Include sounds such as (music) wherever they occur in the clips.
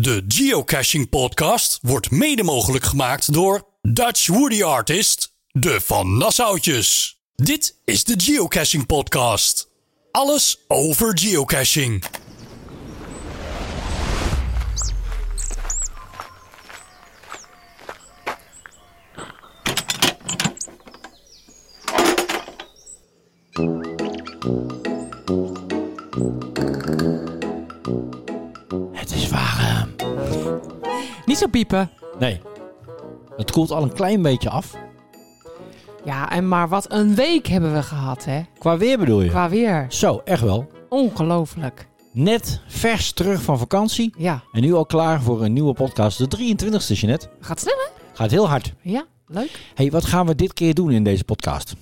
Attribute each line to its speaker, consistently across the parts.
Speaker 1: De Geocaching Podcast wordt mede mogelijk gemaakt door Dutch Woody Artist, de Van Nassautjes. Dit is de Geocaching Podcast. Alles over geocaching.
Speaker 2: Piepen.
Speaker 3: Nee. Het koelt al een klein beetje af.
Speaker 2: Ja, en maar wat een week hebben we gehad, hè?
Speaker 3: Qua weer bedoel je?
Speaker 2: Qua weer.
Speaker 3: Zo, echt wel.
Speaker 2: Ongelooflijk.
Speaker 3: Net vers terug van vakantie.
Speaker 2: Ja,
Speaker 3: En nu al klaar voor een nieuwe podcast. De 23ste, Jeanette.
Speaker 2: gaat snel, hè?
Speaker 3: Gaat heel hard.
Speaker 2: Ja, leuk.
Speaker 3: hey, wat gaan we dit keer doen in deze podcast?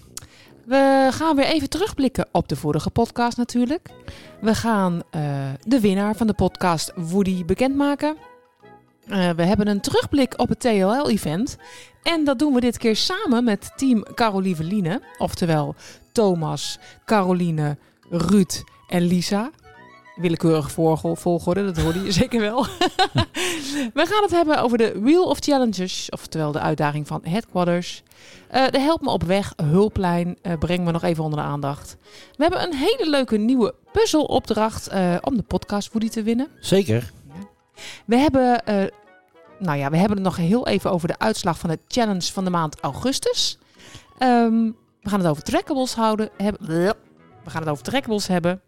Speaker 2: We gaan weer even terugblikken op de vorige podcast natuurlijk. We gaan eh, de winnaar van de podcast Woody bekendmaken. Eh, we hebben een terugblik op het TLL-event. En dat doen we dit keer samen met team Carolieveline. Oftewel Thomas, Caroline, Ruud en Lisa. Willekeurige volgo- volgorde, dat hoorde je (laughs) zeker wel. (laughs) we gaan het hebben over de Wheel of Challenges. Oftewel de uitdaging van Headquarters. Eh, de Help Me Op Weg hulplijn eh brengen we nog even onder de aandacht. We hebben een hele leuke nieuwe puzzelopdracht eh om de podcast Woody te winnen.
Speaker 3: Zeker.
Speaker 2: We hebben, eh, nou ja, we hebben het nog heel even over de uitslag van de challenge van de maand augustus. Ehm, we gaan het over trackables houden. Hebben, we gaan het over trackables hebben.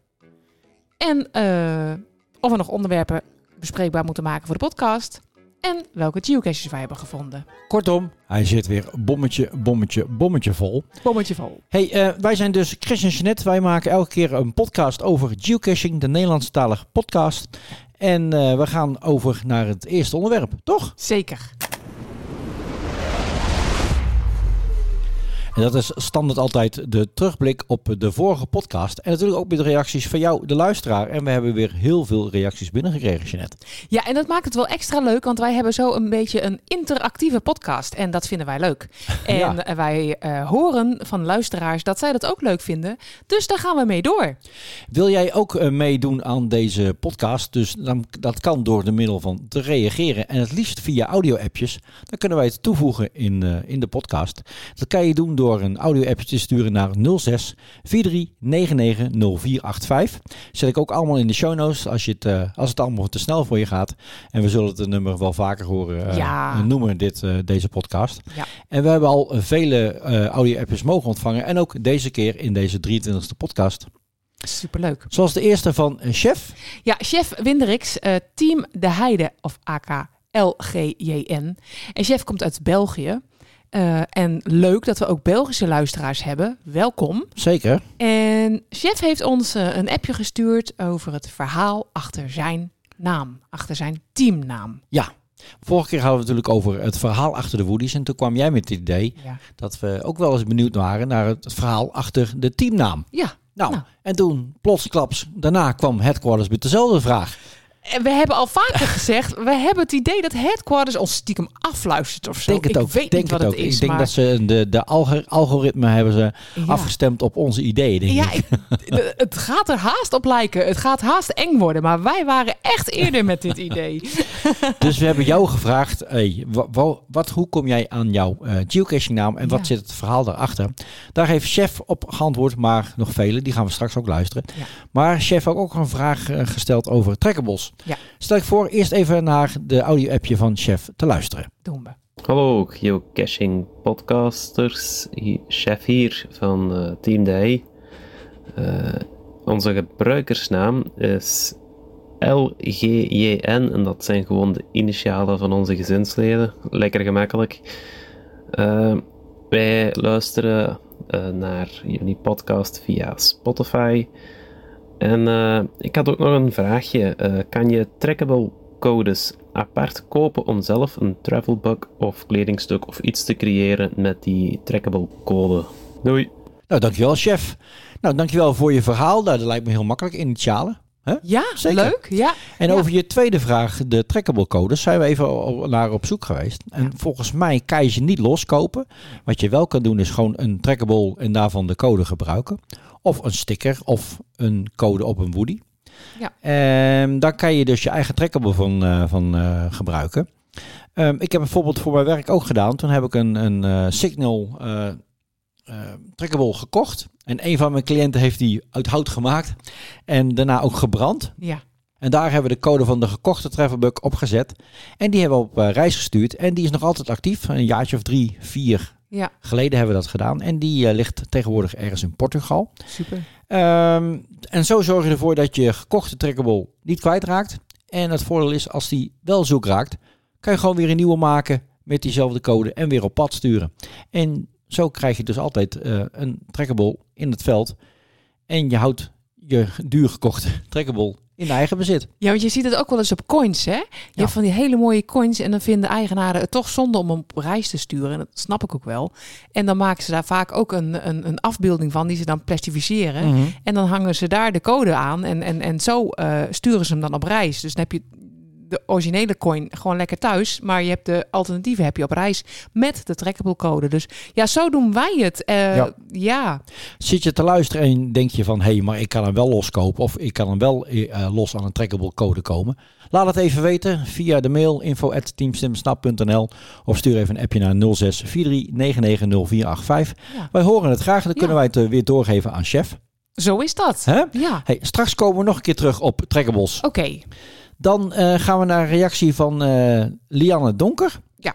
Speaker 2: En eh, of we nog onderwerpen bespreekbaar moeten maken voor de podcast. En welke geocaches wij hebben gevonden.
Speaker 3: Kortom, hij zit weer bommetje, bommetje, bommetje vol.
Speaker 2: Bommetje vol.
Speaker 3: Hey, eh, wij zijn dus Chris en Jeanette. Wij maken elke keer een podcast over geocaching, de Nederlandstalige podcast. En eh, we gaan over naar het eerste onderwerp, toch?
Speaker 2: Zeker.
Speaker 3: En dat is standaard altijd de terugblik op de vorige podcast. En natuurlijk ook met de reacties van jou, de luisteraar. En we hebben weer heel veel reacties binnengekregen, Jeanette.
Speaker 2: Ja, en dat maakt het wel extra leuk, want wij hebben zo een beetje een interactieve podcast. En dat vinden wij leuk. (laughs) En
Speaker 3: Ja.
Speaker 2: eh, wij eh, horen van luisteraars dat zij dat ook leuk vinden. Dus daar gaan we mee door.
Speaker 3: Wil jij ook eh, meedoen aan deze podcast? Dus dan, dat kan door de middel van te reageren. En het liefst via audio-appjes. Dan kunnen wij het toevoegen in, in de podcast. Dat kan je doen door een audio-appje te sturen naar 06 43 99 0485. Zet ik ook allemaal in de show notes als, je het, eh, als het allemaal te snel voor je gaat. En we zullen het nummer wel vaker horen eh,
Speaker 2: Ja.
Speaker 3: noemen, dit, eh, deze podcast.
Speaker 2: Ja.
Speaker 3: En we hebben al eh, vele eh, audio-appjes mogen ontvangen. En ook deze keer in deze 23e podcast.
Speaker 2: Superleuk.
Speaker 3: Zoals de eerste van eh, Chef.
Speaker 2: Ja, chef Winderix, eh, team De Heide of AK LGJN. En chef komt uit België. Eh, en leuk dat we ook Belgische luisteraars hebben. Welkom.
Speaker 3: Zeker.
Speaker 2: En chef heeft ons eh, een appje gestuurd over het verhaal achter zijn naam. Achter zijn teamnaam.
Speaker 3: Ja. Vorige keer hadden we het natuurlijk over het verhaal achter de Woodies. En toen kwam jij met het idee
Speaker 2: Ja.
Speaker 3: dat we ook wel eens benieuwd waren naar het verhaal achter de teamnaam.
Speaker 2: Ja.
Speaker 3: Nou,
Speaker 2: Nou.
Speaker 3: en toen plotsklaps, daarna kwam Headquarters met dezelfde vraag.
Speaker 2: En we hebben al vaker (laughs) gezegd, we hebben het idee dat Headquarters ons stiekem afluistert of zo.
Speaker 3: Denk het
Speaker 2: ik
Speaker 3: ook.
Speaker 2: weet
Speaker 3: denk
Speaker 2: niet wat
Speaker 3: het
Speaker 2: het
Speaker 3: ook.
Speaker 2: is,
Speaker 3: ik denk
Speaker 2: maar...
Speaker 3: dat ze de, de algoritme hebben ze
Speaker 2: Ja.
Speaker 3: afgestemd op onze ideeën. Denk
Speaker 2: Ja,
Speaker 3: ik.
Speaker 2: ik- (laughs) het gaat er haast op lijken. Het gaat haast eng worden. Maar wij waren echt eerder met dit idee. (laughs)
Speaker 3: Dus we hebben jou gevraagd, hey, wa- wa- wat, hoe kom jij aan jouw eh, geocaching naam en wat zit het verhaal daarachter? Daar heeft Chef op geantwoord, maar nog vele, die gaan we straks ook luisteren.
Speaker 2: Ja.
Speaker 3: Maar Chef heeft ook een vraag eh, gesteld over trackables.
Speaker 2: Ja.
Speaker 3: Stel ik voor eerst even naar de audio-appje van Chef te luisteren.
Speaker 2: Doen we.
Speaker 4: Hallo geocaching podcasters, chef hier van eh, Team Day. Eh, onze gebruikersnaam is LGJN en dat zijn gewoon de initialen van onze gezinsleden. Lekker gemakkelijk. Eh, wij luisteren eh, naar jullie podcast via Spotify. En eh, ik had ook nog een vraagje. Eh, kan je trackable codes apart kopen om zelf een travelbug of kledingstuk of iets te creëren met die trackable code? Doei!
Speaker 3: Nou, dankjewel Chef. Nou, dankjewel voor je verhaal. Nou, dat lijkt me heel makkelijk, initialen. Hè?
Speaker 2: Ja,
Speaker 3: Zeker.
Speaker 2: leuk. Ja.
Speaker 3: En
Speaker 2: Ja.
Speaker 3: over je tweede vraag, de trackable codes, zijn we even naar op zoek geweest. En volgens mij kan je ze niet loskopen. Wat je wel kan doen is gewoon een trackable en daarvan de code gebruiken. Of een sticker of een code op een Woody.
Speaker 2: Ja.
Speaker 3: Ehm, daar kan je dus je eigen trackable van, eh, van eh, gebruiken. Ehm, ik heb bijvoorbeeld voor mijn werk ook gedaan. Toen heb ik een, een eh, Signal trackable gekocht. En een van mijn cliënten heeft die uit hout gemaakt. En daarna ook gebrand.
Speaker 2: Ja.
Speaker 3: En daar hebben we de code van de gekochte Travelbug opgezet. En die hebben we op reis gestuurd. En die is nog altijd actief. Een jaartje of drie, vier
Speaker 2: Ja,
Speaker 3: geleden hebben we dat gedaan. En die eh, ligt tegenwoordig ergens in Portugal.
Speaker 2: super.
Speaker 3: Ehm, en zo zorg je ervoor dat je gekochte trackable niet kwijtraakt. En het voordeel is, als die wel zoek raakt, kan je gewoon weer een nieuwe maken met diezelfde code en weer op pad sturen. En zo krijg je dus altijd eh, een trackable in het veld. En je houdt je duur gekochte (laughs) trackable in eigen bezit.
Speaker 2: Ja, want je ziet het ook wel eens op coins, hè? Je hebt van die hele mooie coins en dan vinden eigenaren het toch zonde om hem op reis te sturen. En dat snap ik ook wel. En dan maken ze daar vaak ook een, een, een afbeelding van die ze dan plastificeren.
Speaker 3: Mhm.
Speaker 2: En dan hangen ze daar de code aan en, en, en zo eh, sturen ze hem dan op reis. Dus dan heb je de originele coin gewoon lekker thuis, maar je hebt de alternatieven heb je op reis met de trackable code. Dus ja, zo doen wij het. Eh,
Speaker 3: Ja.
Speaker 2: ja.
Speaker 3: Zit je te luisteren en denk je van... hé, hey, maar ik kan hem wel loskopen... of ik kan hem wel eh, los aan een trackable code komen... Laat het even weten via de mail info@teamstemsnap.nl of stuur even een appje naar 06 43 990485.
Speaker 2: Ja.
Speaker 3: Wij horen het graag, dan kunnen
Speaker 2: Ja.
Speaker 3: wij het eh, weer doorgeven aan chef.
Speaker 2: Zo is dat.
Speaker 3: Hè?
Speaker 2: Ja.
Speaker 3: Hey, straks komen we nog een keer terug op trackables.
Speaker 2: Oké.
Speaker 3: Dan eh, gaan we naar een reactie van eh, Lianne Donker.
Speaker 2: Ja.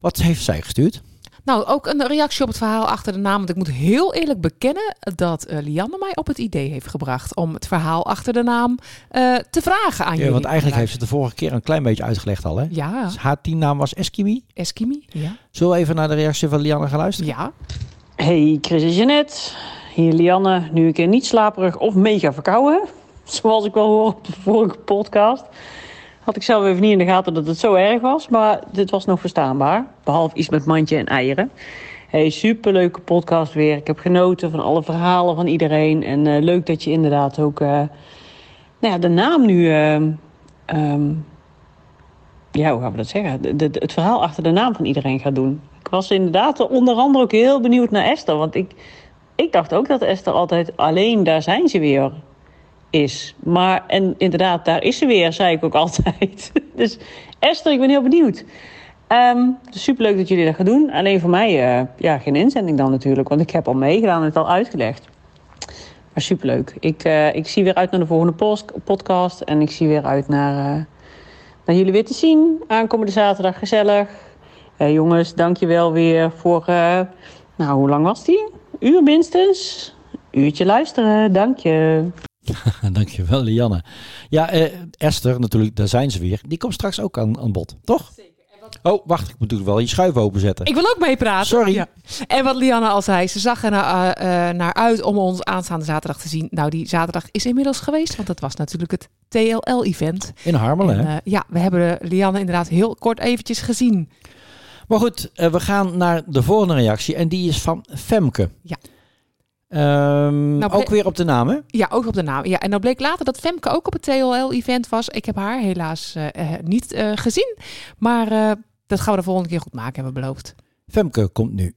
Speaker 3: Wat heeft zij gestuurd?
Speaker 2: Nou, ook een reactie op het verhaal achter de naam. Want ik moet heel eerlijk bekennen dat eh, Lianne mij op het idee heeft gebracht om het verhaal achter de naam eh, te vragen aan
Speaker 3: Ja,
Speaker 2: jullie.
Speaker 3: want eigenlijk heeft ze het de vorige keer een klein beetje uitgelegd al. Hè?
Speaker 2: Ja,
Speaker 3: Haar teamnaam was Eskimi.
Speaker 2: Eskimi. Ja.
Speaker 3: Zullen we even naar de reactie van Lianne gaan luisteren?
Speaker 2: Ja.
Speaker 5: Hey Chris en Jeannette, hier Lianne. Nu een keer niet slaperig of mega verkouden, (laughs) zoals ik wel hoor op de vorige podcast. Had ik zelf even niet in de gaten dat het zo erg was, maar dit was nog verstaanbaar. Behalve iets met mandje en eieren. Hey, superleuke podcast weer. Ik heb genoten van alle verhalen van iedereen. En eh, leuk dat je inderdaad ook eh, nou ja, de naam nu... ehm, ehm, ja, hoe gaan we dat zeggen? De- het verhaal achter de naam van iedereen gaat doen. Ik was inderdaad onder andere ook heel benieuwd naar Esther. Want ik, ik dacht ook dat Esther altijd alleen daar zijn ze weer is. Maar, en inderdaad, daar is ze weer, zei ik ook (laughs) altijd. Dus Esther, ik ben heel benieuwd. Is superleuk dat jullie dat gaan doen. Alleen voor mij, eh, ja, geen inzending dan natuurlijk. Want ik heb al meegedaan en het al uitgelegd. Maar superleuk. Ik, eh, ik zie weer uit naar de volgende podcast. En ik zie weer uit naar, eh, naar jullie weer te zien. Aankomende zaterdag, gezellig. Jongens, dankjewel weer voor... nou, hoe lang was die? Uur minstens. Uurtje luisteren, dank je. (laughs)
Speaker 3: Dankjewel, Lianne. Ja, eh, Esther, natuurlijk, daar zijn ze weer. Die komt straks ook aan, aan bod, toch? Oh, wacht, ik moet natuurlijk wel je schuif openzetten.
Speaker 2: Ik wil ook meepraten.
Speaker 3: Sorry.
Speaker 2: Ja. En wat Lianne al zei, ze zag er naar, eh, eh, naar uit om ons aanstaande zaterdag te zien. Nou, die zaterdag is inmiddels geweest, want dat was natuurlijk het TLL-event.
Speaker 3: In Harmelen,
Speaker 2: ja, we hebben Lianne inderdaad heel kort eventjes gezien.
Speaker 3: Maar goed, we gaan naar de volgende reactie. En die is van Femke.
Speaker 2: Ja.
Speaker 3: Ehm,
Speaker 2: Nou,
Speaker 3: ook weer op de naam, hè?
Speaker 2: Ja, ook op de naam. Ja, en dan bleek later dat Femke ook op het TLL-event was. Ik heb haar helaas eh, eh, niet eh, gezien. Maar dat gaan we de volgende keer goed maken, hebben we beloofd.
Speaker 3: Femke komt nu.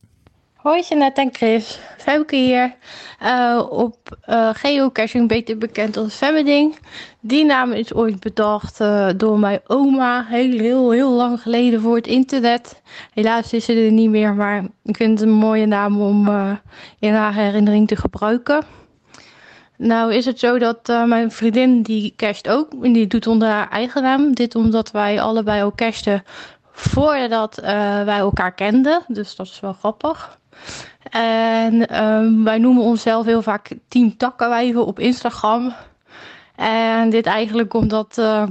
Speaker 6: Hoi Jeanette en Chris, Femke hier. Eh, op eh, geocaching beter bekend als Femmeding. Die naam is ooit bedacht eh, door mijn oma, heel, heel, heel lang geleden voor het internet. Helaas is ze er niet meer, maar ik vind het een mooie naam om in haar herinnering te gebruiken. Nou is het zo dat mijn vriendin die casht ook en die doet onder haar eigen naam. Dit omdat wij allebei ook cashten voordat wij elkaar kenden, dus dat is wel grappig. En ehm, wij noemen onszelf heel vaak Team Takkenwijven op Instagram. En dit eigenlijk omdat eh,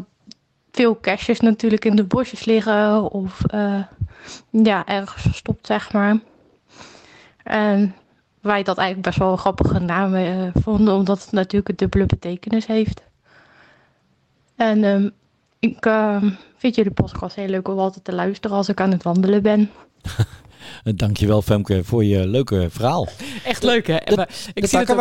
Speaker 6: veel caches natuurlijk in de bosjes liggen of eh, ja, ergens verstopt, zeg maar. En wij dat eigenlijk best wel een grappige naam eh, vonden, omdat het natuurlijk een dubbele betekenis heeft. En ehm, ik ehm, vind jullie podcast heel leuk om altijd te luisteren als ik aan het wandelen ben. (laughs)
Speaker 3: Eh, Dankjewel Femke voor je leuke verhaal.
Speaker 2: Echt leuk, hè? En we- ik,
Speaker 3: De
Speaker 2: zie dat ook-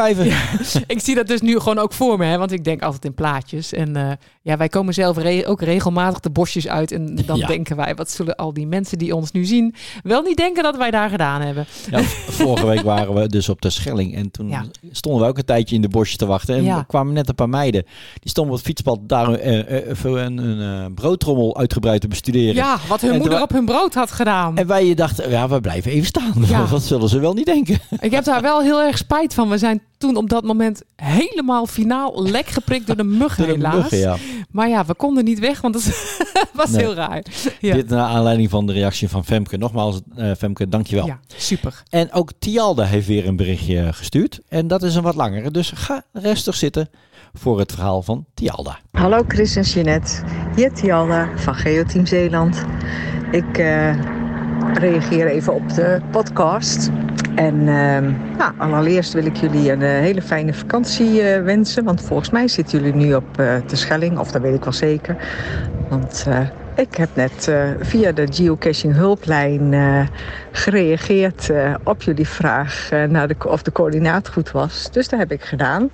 Speaker 2: (laughs) ik zie dat dus nu gewoon ook voor me, hè? want ik denk altijd in plaatjes. En eh, ja, wij komen zelf re- ook regelmatig de bosjes uit. En dan
Speaker 3: Ja.
Speaker 2: denken wij, wat zullen al die mensen die ons nu zien wel niet denken dat wij daar gedaan hebben.
Speaker 3: Ja, vorige week waren we dus op de Schelling en toen
Speaker 2: Ja.
Speaker 3: stonden we ook een tijdje in de bosjes te wachten. En er kwamen net een paar meiden. Die stonden op het fietspad daar eh, eh, even een, een eh, broodtrommel uitgebreid te bestuderen.
Speaker 2: Ja, wat hun
Speaker 3: En
Speaker 2: moeder op hun brood had gedaan.
Speaker 3: En wij dachten, ja, we blijven even staan. (laughs) Wat zullen ze wel niet denken?
Speaker 2: Ik heb daar wel heel erg spijt van. We zijn toen op dat moment helemaal finaal lek geprikt door de (laughs) muggen
Speaker 3: Door de
Speaker 2: helaas.
Speaker 3: muggen, ja.
Speaker 2: Maar ja, we konden niet weg, want het (laughs) was
Speaker 3: Nee.
Speaker 2: heel raar. Ja.
Speaker 3: Dit naar aanleiding van de reactie van Femke. Nogmaals, eh, Femke, dankjewel.
Speaker 2: ja, super.
Speaker 3: En ook Tialde heeft weer een berichtje gestuurd. En dat is een wat langere. Dus ga rustig zitten voor het verhaal van Tialda.
Speaker 7: Hallo Chris en Jeanette, hier Tialda van Geoteam Zeeland. Ik eh, reageer even op de podcast. En nou, allereerst wil ik jullie een eh, hele fijne vakantie eh, wensen. Want volgens mij zitten jullie nu op eh de Schelling, of dat weet ik wel zeker. Want ik heb net via de geocaching hulplijn gereageerd op jullie vraag naar de, of de coördinaat goed was. Dus dat heb ik gedaan.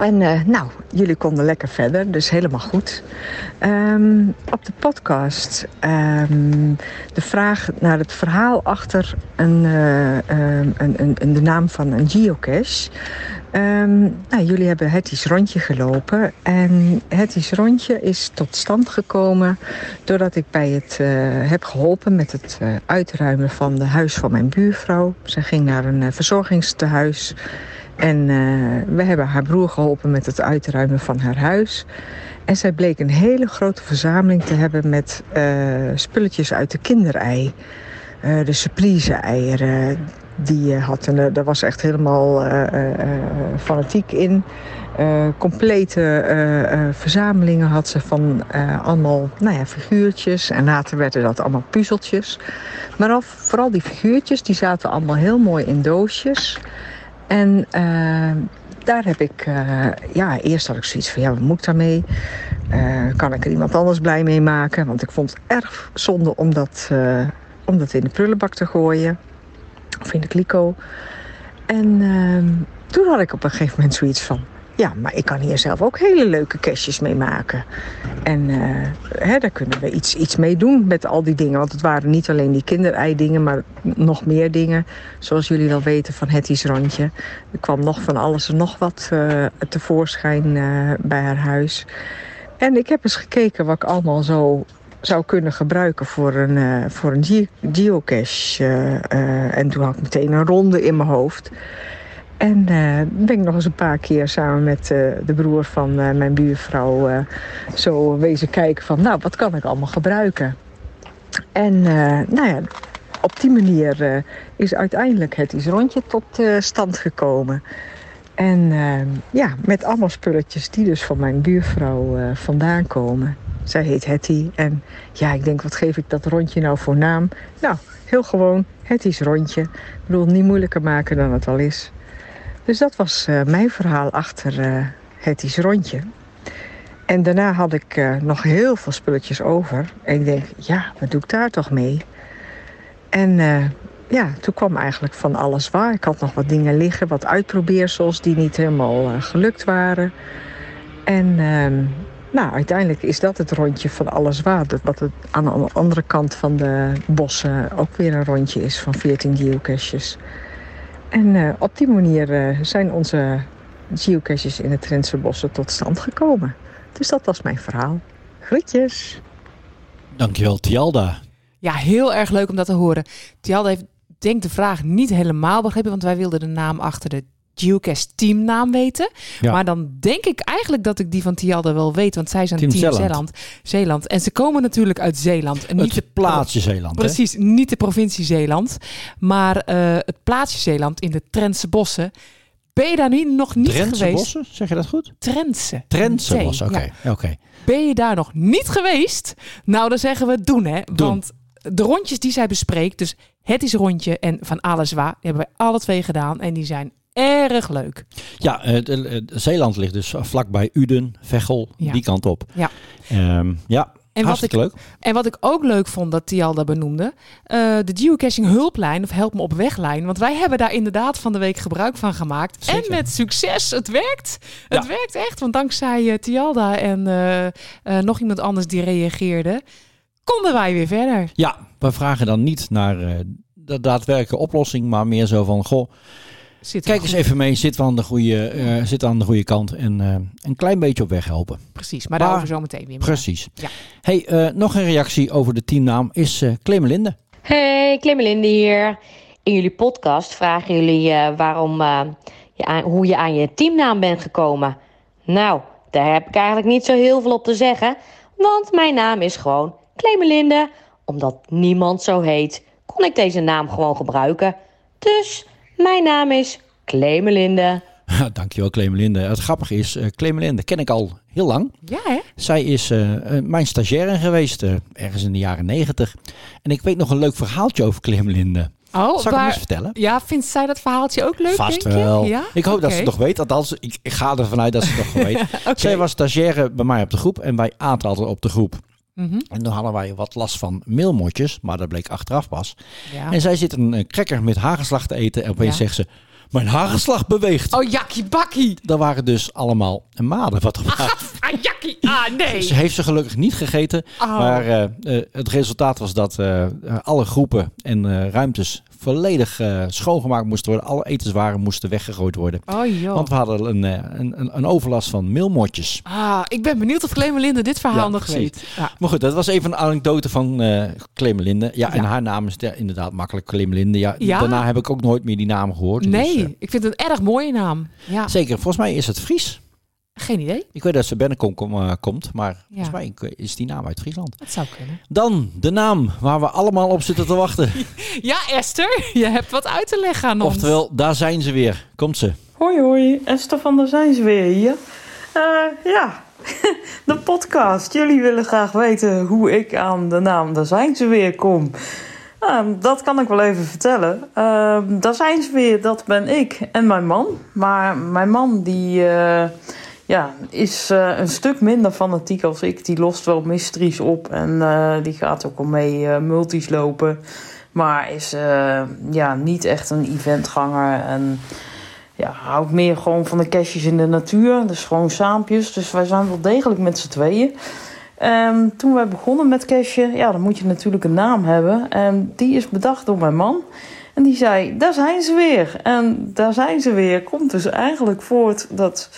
Speaker 7: En eh, nou, jullie konden lekker verder, dus helemaal goed. Ehm, op de podcast ehm, de vraag naar het verhaal achter een, eh, ehm, een, een, een- de naam van een geocache. Nou, jullie hebben Hetty's Rondje gelopen. En Hetty's Rondje is tot stand gekomen doordat ik bij het eh, heb geholpen met het uitruimen van de huis van mijn buurvrouw. Ze ging naar een eh, verzorgingstehuis. En eh, we hebben haar broer geholpen met het uitruimen van haar huis. En zij bleek een hele grote verzameling te hebben met eh, spulletjes uit de kinderei. Eh, de surprise-eieren. Die had eh, daar was echt helemaal eh, fanatiek in. Eh, complete verzamelingen had ze van allemaal nou ja, figuurtjes. En later werden dat allemaal puzzeltjes. Maar al, vooral die figuurtjes, die zaten allemaal heel mooi in doosjes. En eh, daar heb ik, eh, ja, eerst had ik zoiets van, ja, wat moet ik daarmee? Eh, kan ik er iemand anders blij mee maken? Want ik vond het erg zonde om dat, eh, om dat in de prullenbak te gooien. Of in de kliko. En ehm, toen had ik op een gegeven moment zoiets van, ja, maar ik kan hier zelf ook hele leuke kastjes mee maken. En eh, hè, daar kunnen we iets, iets mee doen met al die dingen. Want het waren niet alleen die kinderei-dingen, maar nog meer dingen. Zoals jullie wel weten van Hetty's Rondje. Er kwam nog van alles en nog wat eh, tevoorschijn eh, bij haar huis. En ik heb eens gekeken wat ik allemaal zo zou kunnen gebruiken voor een, voor een ge- geocache. en toen had ik meteen een ronde in mijn hoofd. En eh, ben ik nog eens een paar keer samen met eh, de broer van eh, mijn buurvrouw zo wezen kijken van, nou, wat kan ik allemaal gebruiken? En nou ja, op die manier is uiteindelijk het is rondje tot stand gekomen. En ja, met allemaal spulletjes die dus van mijn buurvrouw vandaan komen. Zij heet Hetty. En ja, ik denk, wat geef ik dat rondje nou voor naam? Nou, heel gewoon, Hetty's rondje. Ik bedoel, niet moeilijker maken dan het al is. Dus dat was eh, mijn verhaal achter eh Hetty's rondje. En daarna had ik eh, nog heel veel spulletjes over. En ik denk, ja, wat doe ik daar toch mee? En ja, toen kwam eigenlijk van alles waar. Ik had nog wat dingen liggen, wat uitprobeersels die niet helemaal gelukt waren. En ehm, nou, uiteindelijk is dat het rondje van alles waar. Dat Wat het aan de andere kant van de bossen ook weer een rondje is van 14 geocaches. En eh, op die manier eh, zijn onze geocaches in de Trentse bossen tot stand gekomen. Dus dat was mijn verhaal. Groetjes!
Speaker 3: Dankjewel Tialda.
Speaker 2: Ja, heel erg leuk om dat te horen. Tialde heeft, denk de vraag niet helemaal begrepen, want wij wilden de naam achter de Geocache teamnaam weten.
Speaker 3: Ja.
Speaker 2: Maar dan denk ik eigenlijk dat ik die van Tialde wel weet, want zij zijn
Speaker 3: Team
Speaker 2: Team,
Speaker 3: Zeeland.
Speaker 2: Zeeland. Zeeland. En ze komen natuurlijk uit Zeeland. En niet
Speaker 3: Het plaatsje Zeeland. hè?
Speaker 2: Precies, niet de provincie Zeeland, maar eh, het plaatsje Zeeland in de Trentse bossen. Ben je daar niet, nog niet
Speaker 3: Drentse
Speaker 2: geweest?
Speaker 3: bossen, zeg je dat goed?
Speaker 2: Trentse.
Speaker 3: Drentse
Speaker 2: T,
Speaker 3: bossen, oké.
Speaker 2: ja.
Speaker 3: oké.
Speaker 2: Ben je daar nog niet geweest? Nou, dan zeggen we doen, hè.
Speaker 3: Doen.
Speaker 2: Want de rondjes die zij bespreekt, dus het is rondje en van alles waar, die hebben wij alle twee gedaan en die zijn erg leuk.
Speaker 3: Ja, eh, eh, Zeeland ligt dus vlakbij Uden, Veghel,
Speaker 2: Ja.
Speaker 3: die kant op.
Speaker 2: Ja.
Speaker 3: Ehm, ja,
Speaker 2: En wat, ik,
Speaker 3: leuk.
Speaker 2: en wat ik ook leuk vond dat Tialda benoemde, eh, de geocaching hulplijn of help me op weglijn. Want wij hebben daar inderdaad van de week gebruik van gemaakt.
Speaker 3: Zeker.
Speaker 2: En met succes. Het werkt. Het
Speaker 3: Ja.
Speaker 2: werkt echt. Want dankzij Tialda en nog iemand anders die reageerde, konden wij weer verder.
Speaker 3: Ja, we vragen dan niet naar de daadwerkelijke oplossing, maar meer zo van, goh,
Speaker 2: Zit
Speaker 3: kijk eens even mee, zit we aan de goede, eh, zit aan de goede kant en eh, een klein beetje op weg helpen.
Speaker 2: Precies, maar
Speaker 3: Maar-
Speaker 2: daarover zo meteen weer.
Speaker 3: Precies.
Speaker 2: Ja.
Speaker 3: Hey, eh, nog een reactie over de teamnaam is eh Clemelinde.
Speaker 8: Hey, Clemelinde hier. In jullie podcast vragen jullie eh, waarom, eh, je aan, hoe je aan je teamnaam bent gekomen. Nou, daar heb ik eigenlijk niet zo heel veel op te zeggen. Want mijn naam is gewoon Clemelinde. Omdat niemand zo heet, kon ik deze naam gewoon gebruiken. Dus mijn naam is Clemelinde. (laughs)
Speaker 3: Dankjewel Clemelinde. Het grappige is, eh Clemelinde ken ik al heel lang.
Speaker 2: Ja, hè?
Speaker 3: Zij is eh, eh, mijn stagiaire geweest, eh, ergens in de jaren negentig. En ik weet nog een leuk verhaaltje over Clemelinde.
Speaker 2: Oh,
Speaker 3: Zal ik hem
Speaker 2: waar-
Speaker 3: eens vertellen?
Speaker 2: Ja, vindt zij dat verhaaltje ook leuk,
Speaker 3: Vast
Speaker 2: denk je?
Speaker 3: wel.
Speaker 2: Ja?
Speaker 3: Ik hoop dat ze het nog weet. Althans, ik, ik ga ervan uit dat ze het nog (laughs) weet. Zij was stagiaire bij mij op de groep en wij aten altijd op de groep.
Speaker 2: Mhm.
Speaker 3: En toen hadden wij wat last van meelmotjes, maar dat bleek achteraf pas.
Speaker 2: Ja.
Speaker 3: En zij zit een eh, cracker met hagelslag te eten en opeens
Speaker 2: Ja.
Speaker 3: zegt ze, mijn hagelslag beweegt.
Speaker 2: Oh, jakkie bakkie.
Speaker 3: Dat waren dus allemaal maden. Wat (laughs)
Speaker 2: Ah, jakkie. Ah, nee.
Speaker 3: Ze heeft ze gelukkig niet gegeten.
Speaker 2: Oh.
Speaker 3: Maar eh, eh, het resultaat was dat eh, eh, alle groepen en eh, ruimtes volledig eh, schoongemaakt moesten worden. Alle etenswaren moesten weggegooid worden.
Speaker 2: Oh, joh.
Speaker 3: Want we hadden een, eh, een, een, een overlast van meelmotjes.
Speaker 2: Ah, ik ben benieuwd of Clemelinde dit verhaal
Speaker 3: Ja,
Speaker 2: nog
Speaker 3: precies.
Speaker 2: weet. Ja.
Speaker 3: Maar goed, dat was even een anekdote van eh Clemelinde. Ja, en haar naam is de- inderdaad makkelijk Clemelinde. Ja. Daarna heb ik ook nooit meer die naam gehoord. Dus,
Speaker 2: Nee, ik vind het een erg mooie naam. Ja,
Speaker 3: zeker, volgens mij is het Fries.
Speaker 2: Geen idee.
Speaker 3: Ik weet dat ze Bennekom kom, eh, komt, maar volgens mij is die naam uit Friesland.
Speaker 2: Dat zou kunnen.
Speaker 3: Dan de naam waar we allemaal op zitten te wachten. (laughs)
Speaker 2: Ja, Esther, je hebt wat uit te leggen aan ons.
Speaker 3: Oftewel, daar zijn ze weer. Komt ze.
Speaker 9: Hoi hoi, Esther van der Zijns weer hier. Eh, ja, (laughs) de podcast. Jullie willen graag weten hoe ik aan de naam Daar zijn ze weer kom. Nou, dat kan ik wel even vertellen. Eh, daar zijn ze weer, dat ben ik en mijn man. Maar mijn man die eh, ja, is eh, een stuk minder fanatiek als ik. Die lost wel mysteries op en eh, die gaat ook al mee eh, multis lopen. Maar is ja, niet echt een eventganger en ja, houdt meer gewoon van de caches in de natuur. Dus gewoon saampjes. Dus wij zijn wel degelijk met z'n tweeën. En toen wij begonnen met cachen, ja, dan moet je natuurlijk een naam hebben. En die is bedacht door mijn man. En die zei, daar zijn ze weer. En daar zijn ze weer. Komt dus eigenlijk voort dat...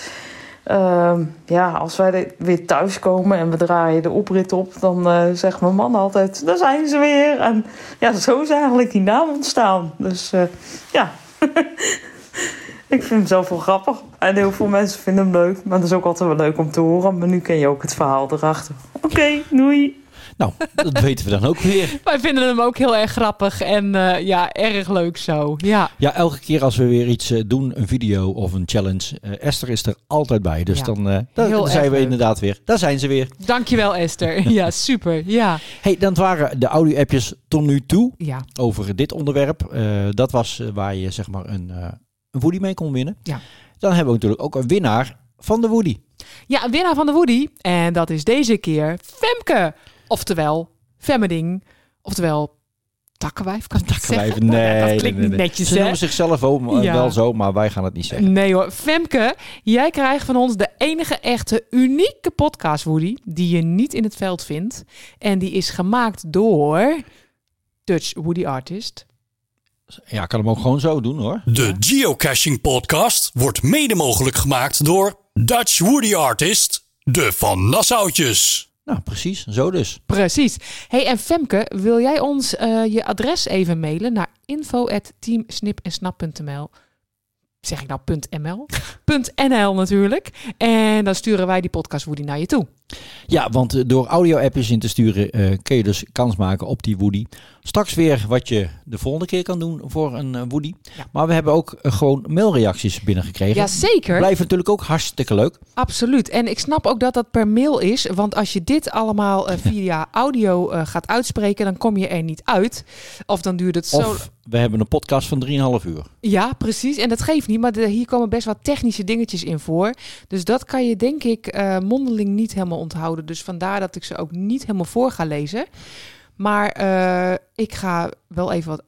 Speaker 9: ehm, ja, als wij er weer thuiskomen en we draaien de oprit op... dan eh, zegt mijn man altijd, daar zijn ze weer. En ja, zo is eigenlijk die naam ontstaan. Dus eh, ja... (laughs) Ik vind hem zelf wel grappig. En heel veel mensen vinden hem leuk. Maar dat is ook altijd wel leuk om te horen. Maar nu ken je ook het verhaal erachter. Oké, doei.
Speaker 3: Nou, dat weten we dan ook weer. (laughs)
Speaker 2: Wij vinden hem ook heel erg grappig en eh, ja, erg leuk zo. Ja,
Speaker 3: Ja, elke keer als we weer iets eh, doen, een video of een challenge, eh, Esther is er altijd bij. Dus
Speaker 2: Ja.
Speaker 3: dan, dan zijn we inderdaad weer. Daar zijn ze weer.
Speaker 2: dankjewel Esther. (laughs) Ja, super. Ja,
Speaker 3: Hey, dan waren de audio-appjes tot nu toe
Speaker 2: ja.
Speaker 3: over dit onderwerp. Dat was waar je zeg maar een, een Woody mee kon winnen.
Speaker 2: Ja.
Speaker 3: Dan hebben we natuurlijk ook een winnaar van de Woody.
Speaker 2: Ja, een winnaar van de Woody. En dat is deze keer Femke. Oftewel Femmeding. Oftewel Takkenwijf. Kan ik dat
Speaker 3: Takkenwijf,
Speaker 2: zeggen?
Speaker 3: nee, (laughs)
Speaker 2: dat klinkt
Speaker 3: nee,
Speaker 2: niet
Speaker 3: nee.
Speaker 2: netjes,
Speaker 3: Ze
Speaker 2: hè?
Speaker 3: noemen zichzelf ook eh,
Speaker 2: Ja.
Speaker 3: wel zo, maar wij gaan het niet zeggen.
Speaker 2: Nee hoor. Femke, jij krijgt van ons de enige echte unieke podcast, Woody. Die je niet in het veld vindt. En die is gemaakt door Dutch Woody Artist.
Speaker 3: Ja, ik kan hem ook gewoon zo doen hoor.
Speaker 1: De Geocaching Podcast wordt mede mogelijk gemaakt door Dutch Woody Artist, de Van Nassautjes.
Speaker 3: Nou, precies. Zo dus.
Speaker 2: Precies. Hey, en Femke, wil jij ons eh, je adres even mailen naar info@teamsnipensnap.nl? Zeg ik nou .ml? (laughs) .nl natuurlijk. En dan sturen wij die podcast Woody naar je toe.
Speaker 3: Ja, want eh, door audio-appjes in te sturen eh, kun je dus kans maken op die Woody. Straks weer wat je de volgende keer kan doen voor een eh, Woody.
Speaker 2: Ja.
Speaker 3: Maar we hebben ook gewoon mailreacties binnengekregen.
Speaker 2: Ja, zeker.
Speaker 3: Blijft natuurlijk ook hartstikke leuk.
Speaker 2: Absoluut. En ik snap ook dat dat per mail is. Want als je dit allemaal (laughs) via audio gaat uitspreken, dan kom je er niet uit. Of dan duurt het zo.
Speaker 3: Of we hebben een podcast van 3,5 uur.
Speaker 2: Ja, precies. En dat geeft niet. Maar de- hier komen best wat technische dingetjes in voor. Dus dat kan je denk ik mondeling niet helemaal allemaal onthouden. Dus vandaar dat ik ze ook niet helemaal voor ga lezen. Maar eh, ik ga wel even wat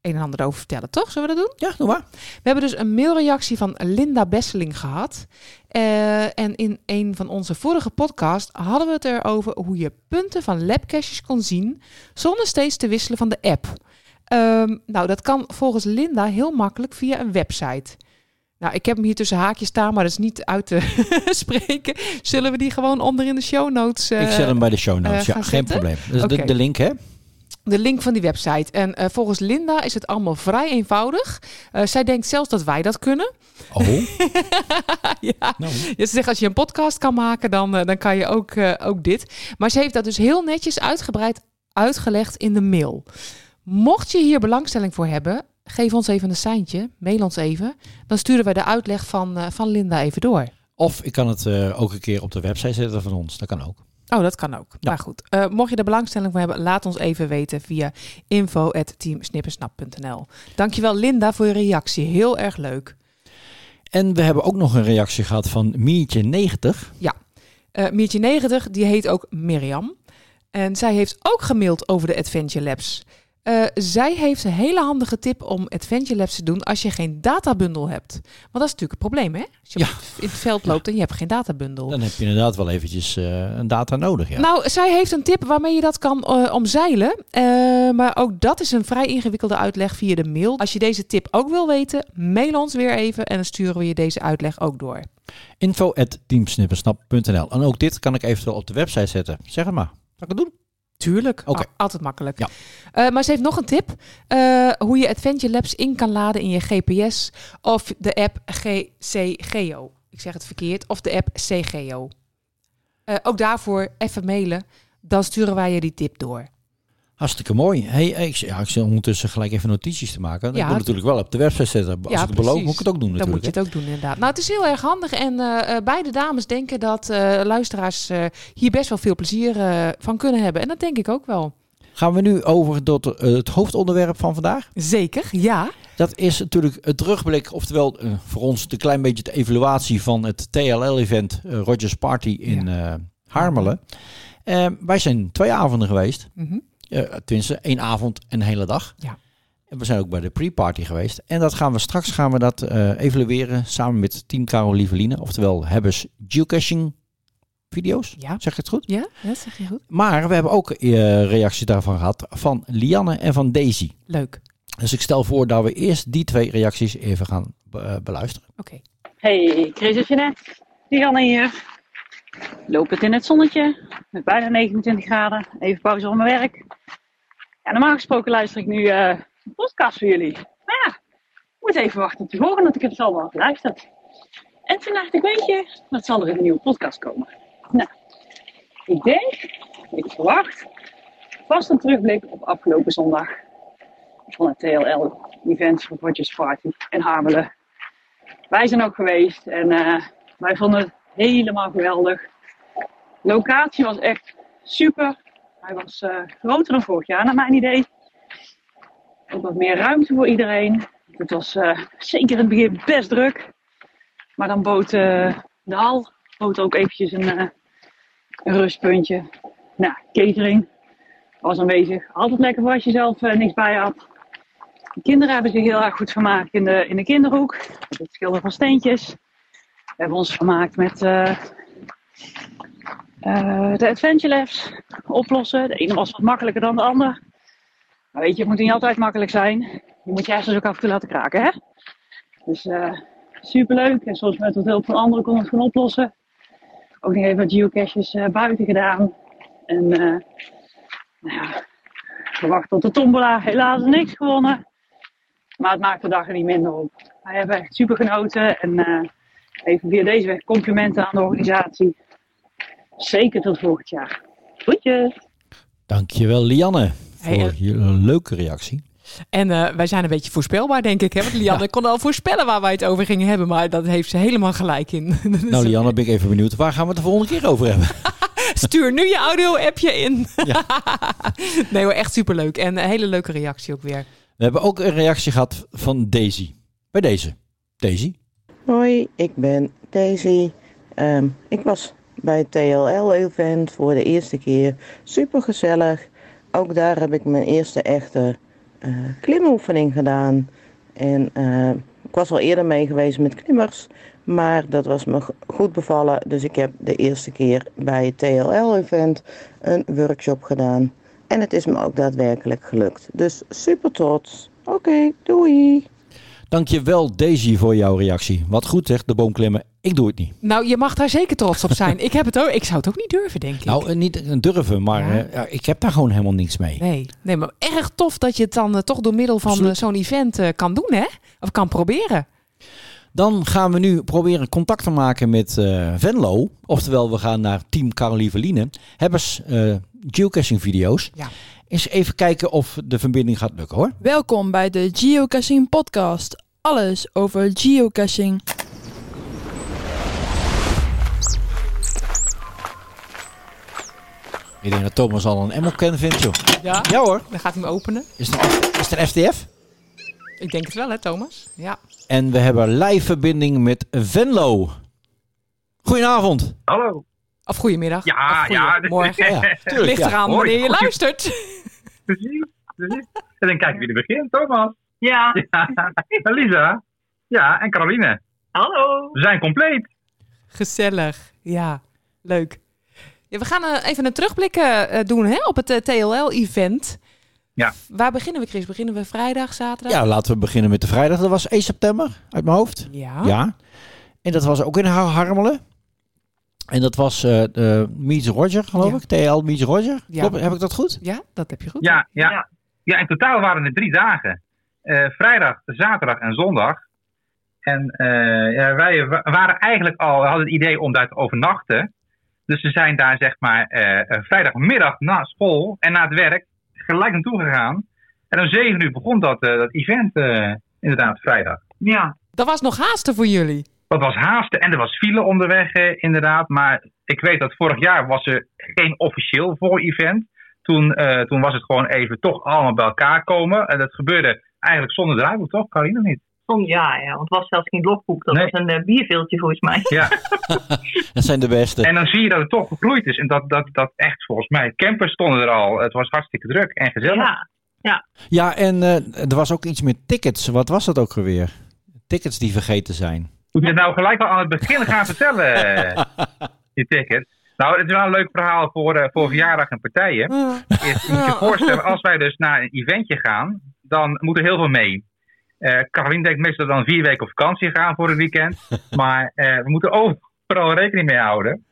Speaker 2: een en ander over vertellen, toch? Zullen we dat doen?
Speaker 3: Ja, doe maar.
Speaker 2: We hebben dus een mailreactie van Linda Besseling gehad. Eh, en in een van onze vorige podcasts hadden we het erover hoe je punten van labcaches kon zien zonder steeds te wisselen van de app. Ehm, nou, dat kan volgens Linda heel makkelijk via een website. Nou, ik heb hem hier tussen haakjes staan, maar dat is niet uit te (laughs) spreken. Zullen we die gewoon onder in de show notes
Speaker 3: ik zet hem bij de show notes.
Speaker 2: eh,
Speaker 3: ja, geen
Speaker 2: zetten?
Speaker 3: probleem. Dus de, de link, hè?
Speaker 2: de link van die website. En eh, volgens Linda is het allemaal vrij eenvoudig. Eh, zij denkt zelfs dat wij dat kunnen.
Speaker 3: Oh, (laughs)
Speaker 2: ja.
Speaker 3: nou.
Speaker 2: Ja, ze zegt als je een podcast kan maken, dan, eh, dan kan je ook, eh, ook dit. Maar ze heeft dat dus heel netjes uitgebreid uitgelegd in de mail. Mocht je hier belangstelling voor hebben, geef ons even een seintje. Mail ons even. Dan sturen wij de uitleg van, eh, van Linda even door.
Speaker 3: Of ik kan het eh, ook een keer op de website zetten van ons. Dat kan ook.
Speaker 2: Oh, dat kan ook.
Speaker 3: Ja.
Speaker 2: Maar goed, eh, mocht je er belangstelling voor hebben, laat ons even weten via info.teamsnippersnap.nl. Dankjewel Linda voor je reactie. Heel erg leuk.
Speaker 3: En we hebben ook nog een reactie gehad van Mietje90.
Speaker 2: Eh Miertje 90, die heet ook Mirjam. En zij heeft ook gemaild over de Adventure Labs. Eh, zij heeft een hele handige tip om Adventure Labs te doen als je geen databundel hebt. Want dat is natuurlijk een probleem, hè? Als je
Speaker 3: Ja.
Speaker 2: in het veld loopt en je hebt geen databundel.
Speaker 3: Dan heb je inderdaad wel eventjes eh, een data nodig. Ja.
Speaker 2: Nou, zij heeft een tip waarmee je dat kan eh, omzeilen. Eh, maar ook dat is een vrij ingewikkelde uitleg via de mail. Als je deze tip ook wil weten, mail ons weer even en dan sturen we je deze uitleg ook door.
Speaker 3: Info.teamsnippersnap.nl En ook dit kan ik eventueel op de website zetten. Zeg het maar. Zal ik het doen?
Speaker 2: Tuurlijk, altijd makkelijk.
Speaker 3: Ja.
Speaker 2: Eh, maar ze heeft nog een tip. eh, hoe je Adventure Labs in kan laden in je GPS of de app GCGeo. Ik zeg het verkeerd. Of de app CGO. Eh, ook daarvoor even mailen. Dan sturen wij je die tip door.
Speaker 3: Hartstikke mooi. Hey, ik, ja, ik zit ondertussen gelijk even notities te maken. Ik
Speaker 2: Ja.
Speaker 3: natuurlijk wel op de website zetten. Als
Speaker 2: Ja,
Speaker 3: ik het beloof, moet ik het ook doen
Speaker 2: Dan
Speaker 3: natuurlijk.
Speaker 2: moet je het ook doen inderdaad. Nou, het is heel erg handig. En eh, eh, beide dames denken dat eh, luisteraars hier best wel veel plezier van kunnen hebben. En dat denk ik ook wel.
Speaker 3: Gaan we nu over tot het hoofdonderwerp van vandaag.
Speaker 2: Zeker, ja.
Speaker 3: Dat is natuurlijk het terugblik, oftewel voor ons een klein beetje de evaluatie van het TLL-event Rogers Party in Harmelen. Wij zijn twee avonden geweest.
Speaker 2: Mhm.
Speaker 3: Eh, tenminste, één avond en een hele dag.
Speaker 2: Ja.
Speaker 3: En we zijn ook bij de pre-party geweest. En dat gaan we straks gaan we dat eh, evalueren samen met Team Karel Lieveline. Oftewel Hebbers Geocaching video's.
Speaker 2: Ja.
Speaker 3: Zeg ik het goed?
Speaker 2: Ja, dat zeg je goed.
Speaker 3: Maar we hebben ook eh reacties daarvan gehad van Lianne en van Daisy.
Speaker 2: Leuk.
Speaker 3: Dus ik stel voor dat we eerst die twee reacties even gaan be- beluisteren.
Speaker 2: Oké.
Speaker 10: Hey, Chris en Jeanette. Dianne hier. Loop het in het zonnetje. Met bijna 29 graden. Even pauze op mijn werk. Ja, normaal gesproken luister ik nu eh een podcast voor jullie. Maar ja, ik moet even wachten te horen dat ik het al wel geluisterd. En dacht ik, weet je, wat zal er een nieuwe podcast komen? Nou, ik denk, ik verwacht, vast een terugblik op afgelopen zondag. Van het TLL-event voor Rogers Party in Harmelen. Wij zijn ook geweest en eh, wij vonden helemaal geweldig. Locatie was echt super. Hij was eh, groter dan vorig jaar, naar mijn idee. Ook wat meer ruimte voor iedereen. Het was eh, zeker in het begin best druk. Maar dan bood eh, de hal bood ook eventjes een, een rustpuntje. Nou, catering was aanwezig. Altijd lekker voor als je zelf niks bij had. De kinderen hebben zich heel erg goed vermaakt in de, in de kinderhoek. Het schilderen van steentjes. Hebben ons vermaakt met eh, eh, de Adventure Labs oplossen. De ene was wat makkelijker dan de ander. Maar weet je, het moet niet altijd makkelijk zijn. Je moet je hersens ook af en toe laten kraken, hè? Dus eh superleuk. En soms met wat hulp van anderen kon het gewoon oplossen. Ook nog even wat geocaches buiten gedaan. En nou ja, gewacht tot de tombola. Helaas niks gewonnen. Maar het maakt de dag er niet minder op. Wij hebben echt super genoten. En even via deze weg complimenten aan de organisatie. Zeker tot volgend jaar. Groetjes!
Speaker 3: Dankjewel Lianne voor
Speaker 2: Hey, eh,
Speaker 3: je leuke reactie.
Speaker 2: En eh, wij zijn een beetje voorspelbaar, denk ik. Hè? Want Lianne kon al voorspellen waar wij het over gingen hebben. Maar dat heeft ze helemaal gelijk in. (laughs)
Speaker 3: Nou Lianne, ben ik even benieuwd. Waar gaan we het de volgende keer over hebben? (laughs) (laughs)
Speaker 2: Stuur nu je audio-appje in.
Speaker 3: Ja.
Speaker 2: nee hoor, echt superleuk. En een hele leuke reactie ook weer.
Speaker 3: We hebben ook een reactie gehad van Daisy. Bij deze. Daisy.
Speaker 11: Hoi, ik ben Daisy. Ehm, ik was bij het TLL-event voor de eerste keer. Super gezellig. Ook daar heb ik mijn eerste echte eh, klimoefening gedaan. En eh, ik was al eerder mee geweest met klimmers, maar dat was me go- goed bevallen. Dus ik heb de eerste keer bij het TLL-event een workshop gedaan. En het is me ook daadwerkelijk gelukt. Dus super trots. Oké, doei.
Speaker 3: Dankjewel Daisy voor jouw reactie. Wat goed zegt, de boomklimmen. Ik doe het niet.
Speaker 2: Nou, je mag daar zeker trots op zijn. ik, heb het ook, ik zou het ook niet durven, denk ik.
Speaker 3: Nou, eh, niet eh, durven, maar
Speaker 2: Ja.
Speaker 3: eh, ja, ik heb daar gewoon helemaal niks mee.
Speaker 2: Nee, nee, maar erg tof dat je het dan toch door middel van zo'n event kan doen, hè? Of kan proberen.
Speaker 3: Dan gaan we nu proberen contact te maken met eh, Venlo. Oftewel, we gaan naar Team Carolieveline. Hebbers eh geocaching video's.
Speaker 2: Ja.
Speaker 3: Eens even kijken of de verbinding gaat lukken hoor.
Speaker 12: Welkom bij de Geocaching Podcast. Alles over geocaching.
Speaker 3: Ik denk dat Thomas al een Emmelken vindt joh.
Speaker 2: Ja?
Speaker 3: Ja hoor.
Speaker 2: Dan gaat hij hem openen.
Speaker 3: Is het, een- is het een FTF?
Speaker 2: Ik denk het wel, hè, Thomas? Ja.
Speaker 3: En we hebben live verbinding met Venlo. Goedenavond.
Speaker 13: Hallo.
Speaker 2: Of goedemiddag.
Speaker 13: Ja,
Speaker 2: of
Speaker 13: ja.
Speaker 2: Morgen.
Speaker 3: Ja, tuurlijk,
Speaker 2: Ligt
Speaker 3: ja.
Speaker 2: eraan wanneer je luistert.
Speaker 13: Precies, precies. En dan kijken wie er begint. Thomas.
Speaker 9: Ja, (laughs)
Speaker 13: Ja. En Lisa. Ja, en Caroline.
Speaker 9: hallo.
Speaker 13: We zijn compleet.
Speaker 2: Gezellig. Ja, leuk. Ja, we gaan eh, even een terugblik eh, eh, doen hè, op het TLL-event.
Speaker 13: Ja.
Speaker 2: Waar beginnen we, Chris? Beginnen we vrijdag, zaterdag?
Speaker 3: Ja, laten we beginnen met de vrijdag. Dat was 1 september uit mijn hoofd.
Speaker 2: Ja.
Speaker 3: Ja. En dat was ook in Har- Harmelen. En dat was eh de Meets Roger, geloof
Speaker 2: Ja.
Speaker 3: ik. TL Meets Roger.
Speaker 2: Ja.
Speaker 3: Klopt, heb ik dat goed?
Speaker 2: Ja, dat heb je goed.
Speaker 13: Ja, ja. ja, in totaal waren het drie dagen. Eh, vrijdag, zaterdag en zondag. En eh, ja, wij wa- waren eigenlijk al, we hadden het idee om daar te overnachten. Dus we zijn daar zeg maar eh, vrijdagmiddag na school en na het werk gelijk naartoe gegaan. En om zeven uur begon dat, eh, dat event eh, inderdaad vrijdag.
Speaker 9: Ja,
Speaker 2: Dat was nog haasten voor jullie.
Speaker 13: Dat was haasten en er was file onderweg inderdaad. Maar ik weet dat vorig jaar was er geen officieel voor-event. Toen, eh, toen was het gewoon even toch allemaal bij elkaar komen. En dat gebeurde eigenlijk zonder draaiboek, toch? Carine of niet?
Speaker 9: Soms ja, ja, want het was zelfs geen logboek. Dat
Speaker 13: Nee.
Speaker 9: was een eh, bierveeltje volgens mij.
Speaker 13: Ja. (laughs)
Speaker 3: Dat zijn de beste.
Speaker 13: en dan zie je dat het toch gegroeid is. En dat, dat, dat echt volgens mij, campers stonden er al. Het was hartstikke druk en gezellig.
Speaker 9: Ja,
Speaker 3: Ja, en eh, er was ook iets met tickets. Wat was dat ook alweer? Tickets die vergeten zijn.
Speaker 13: Moet je het nou gelijk al aan het begin gaan vertellen, (laughs) die ticket? Nou, het is wel een leuk verhaal voor, eh, voor verjaardag en partijen. Is, je moet je voorstellen, als wij dus naar een eventje gaan, dan moet er heel veel mee. Eh Caroline denkt meestal dan vier weken op vakantie gaan voor het weekend. (laughs) Maar eh, we moeten overal rekening mee houden.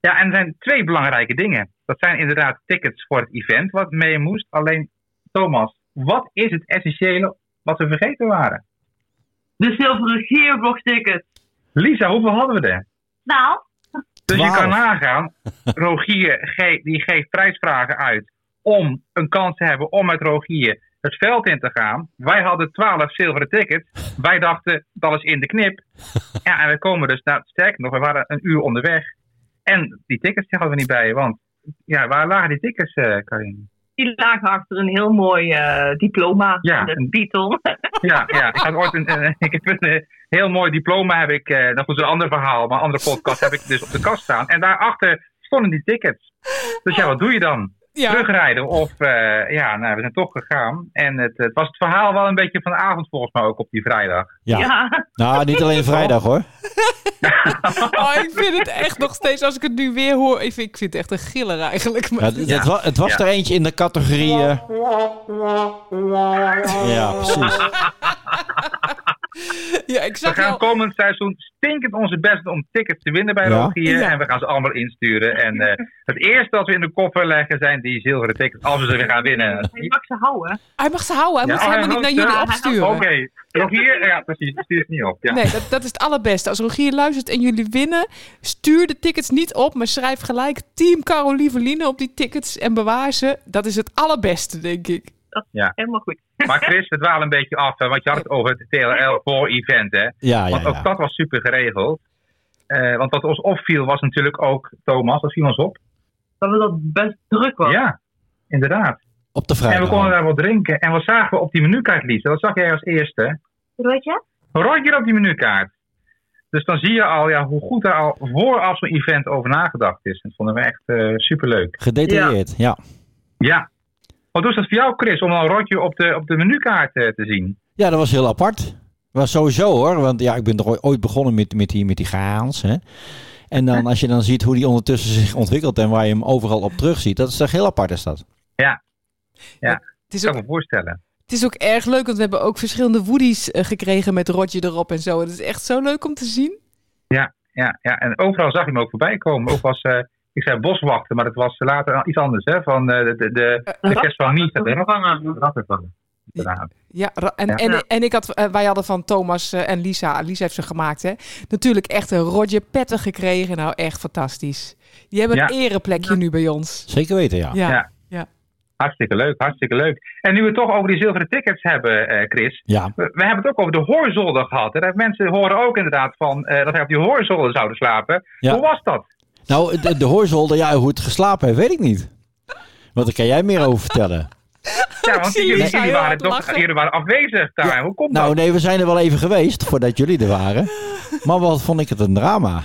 Speaker 13: Ja, en er zijn twee belangrijke dingen. Dat zijn inderdaad tickets voor het event wat mee moest. Alleen, Thomas, wat is het essentiële wat we vergeten waren?
Speaker 9: de zilveren gearbox ticket.
Speaker 13: Lisa, hoeveel hadden we er?
Speaker 9: Nou,
Speaker 13: Dus je kan nagaan, (laughs) Rogier ge- die geeft prijsvragen uit om een kans te hebben om met Rogier het veld in te gaan. Wij hadden 12 zilveren tickets. Wij dachten, dat is in de knip. (laughs) Ja, en we komen dus, nou, sterker nog, we waren een uur onderweg. En die tickets die hadden we niet bij, want ja, waar lagen die tickets, eh Karin?
Speaker 9: die lagen achter een heel mooi eh, diploma.
Speaker 13: Ja,
Speaker 9: De
Speaker 13: een-
Speaker 9: Beatle. (laughs)
Speaker 13: Ja, ja. Ik, had ooit een, een- (laughs) ik heb een eh, heel mooi diploma, heb ik, eh, nog goed, een ander verhaal, maar een andere podcast heb ik dus op de kast staan. En daarachter stonden die tickets. Dus ja, wat doe je dan?
Speaker 2: Ja.
Speaker 13: Terugrijden of, eh, ja, nou, we zijn toch gegaan. En het, het was het verhaal wel een beetje van de avond volgens mij ook op die vrijdag.
Speaker 3: Ja.
Speaker 9: Ja.
Speaker 3: Nou, niet alleen (laughs) vrijdag hoor. (laughs)
Speaker 2: Oh, ik vind het echt nog steeds, als ik het nu weer hoor, ik vind, ik vind het echt een giller eigenlijk. Maar
Speaker 3: Ja, het, het wa- het was
Speaker 13: Ja.
Speaker 3: er eentje in de categorie. eh, ja, precies. (laughs) (laughs)
Speaker 2: ja, ik
Speaker 13: We gaan
Speaker 2: jou...
Speaker 13: komend seizoen stinkend onze best doen om tickets te winnen bij
Speaker 3: Ja.
Speaker 13: Rogier.
Speaker 2: Ja.
Speaker 13: En we gaan ze allemaal insturen. En eh, (laughs) het eerste dat we in de koffer leggen zijn die zilveren tickets. Als we ze weer gaan winnen.
Speaker 9: Je mag ze houden.
Speaker 2: Hij mag ze houden, hij
Speaker 13: Ja,
Speaker 2: moet ze
Speaker 13: oh,
Speaker 2: helemaal
Speaker 13: hij
Speaker 2: niet naar jullie opsturen.
Speaker 13: Oké, Rogier, ja precies, stuur het niet op. Ja.
Speaker 2: Nee, dat, dat is het allerbeste. Als Rogier luistert en jullie winnen, stuur de tickets niet op, maar schrijf gelijk Team Carolieveline op die tickets en bewaar ze. Dat is het allerbeste, denk ik.
Speaker 13: Ja.
Speaker 9: Helemaal goed. (laughs)
Speaker 13: Maar Chris, het dwalen een beetje af, hè, want je had het over het TLL voor event, hè?
Speaker 3: Ja, ja,
Speaker 13: Want ook
Speaker 3: ja.
Speaker 13: dat was super geregeld. Eh, want wat ons opviel was natuurlijk ook, Thomas, dat viel ons op.
Speaker 9: Dat we dat best druk was.
Speaker 13: Ja, inderdaad.
Speaker 3: Op de
Speaker 13: En we
Speaker 3: vrijdag.
Speaker 13: konden daar wat drinken. En wat zagen we op die menukaart, Lisa? Dat zag jij als eerste.
Speaker 9: Weet je?
Speaker 13: Roger op die menukaart. Dus dan zie je al ja, hoe goed er al vooraf zo'n event over nagedacht is. Dat vonden we echt eh, superleuk.
Speaker 3: Gedetailleerd, ja.
Speaker 13: Ja. Wat is dat voor jou, Chris, om een rotje op de, op de menukaart eh, te zien?
Speaker 3: Ja, dat was heel apart. Was sowieso hoor, want ja, ik ben er ooit begonnen met, met die, met die gaans. Hè. En dan als je dan ziet hoe die ondertussen zich ontwikkelt en waar je hem overal op terug ziet, dat is toch heel apart is dat.
Speaker 13: Ja. Ja,
Speaker 2: Het is
Speaker 13: kan
Speaker 2: ook,
Speaker 13: me voorstellen.
Speaker 2: het is ook erg leuk, want we hebben ook verschillende woodies eh, gekregen met rotje erop en zo. Het is echt zo leuk om te zien.
Speaker 13: Ja, ja, ja. En overal zag je hem ook voorbij komen. Ook was, eh, ik zei boswachten, maar dat was later iets anders, hè? Van eh, de, de, de, de kerst van niet. De rattenvanger. Inderdaad.
Speaker 2: Ja, ra- en,
Speaker 13: Ja.
Speaker 2: En, en ik had, eh, wij hadden van Thomas eh, en Lisa, Lisa heeft ze gemaakt, hè? Natuurlijk echt een Roger Petten gekregen. Nou, echt fantastisch. Die hebben een
Speaker 13: Ja.
Speaker 2: ereplekje nu bij ons.
Speaker 3: Zeker weten, ja.
Speaker 2: Ja.
Speaker 13: Ja.
Speaker 2: ja.
Speaker 13: Hartstikke leuk, hartstikke leuk. En nu we het toch over die zilveren tickets hebben, eh, Chris.
Speaker 3: Ja.
Speaker 13: We, we hebben het ook over de hoorzolder gehad. Hè? Dat mensen horen ook inderdaad van eh, dat wij op die hoorzolder zouden slapen.
Speaker 3: Ja.
Speaker 13: Hoe was dat?
Speaker 3: Nou, de, de hoorzolder, ja, hoe het geslapen heeft, weet ik niet. Want daar kan jij meer over vertellen.
Speaker 13: Ja, want jullie,
Speaker 2: jullie
Speaker 13: jullie,
Speaker 2: heel
Speaker 13: waren toch, jullie waren afwezig daar. Hoe komt
Speaker 3: Nou,
Speaker 13: dat?
Speaker 3: nee, we zijn er wel even geweest voordat jullie er waren. Maar wat vond ik het een drama.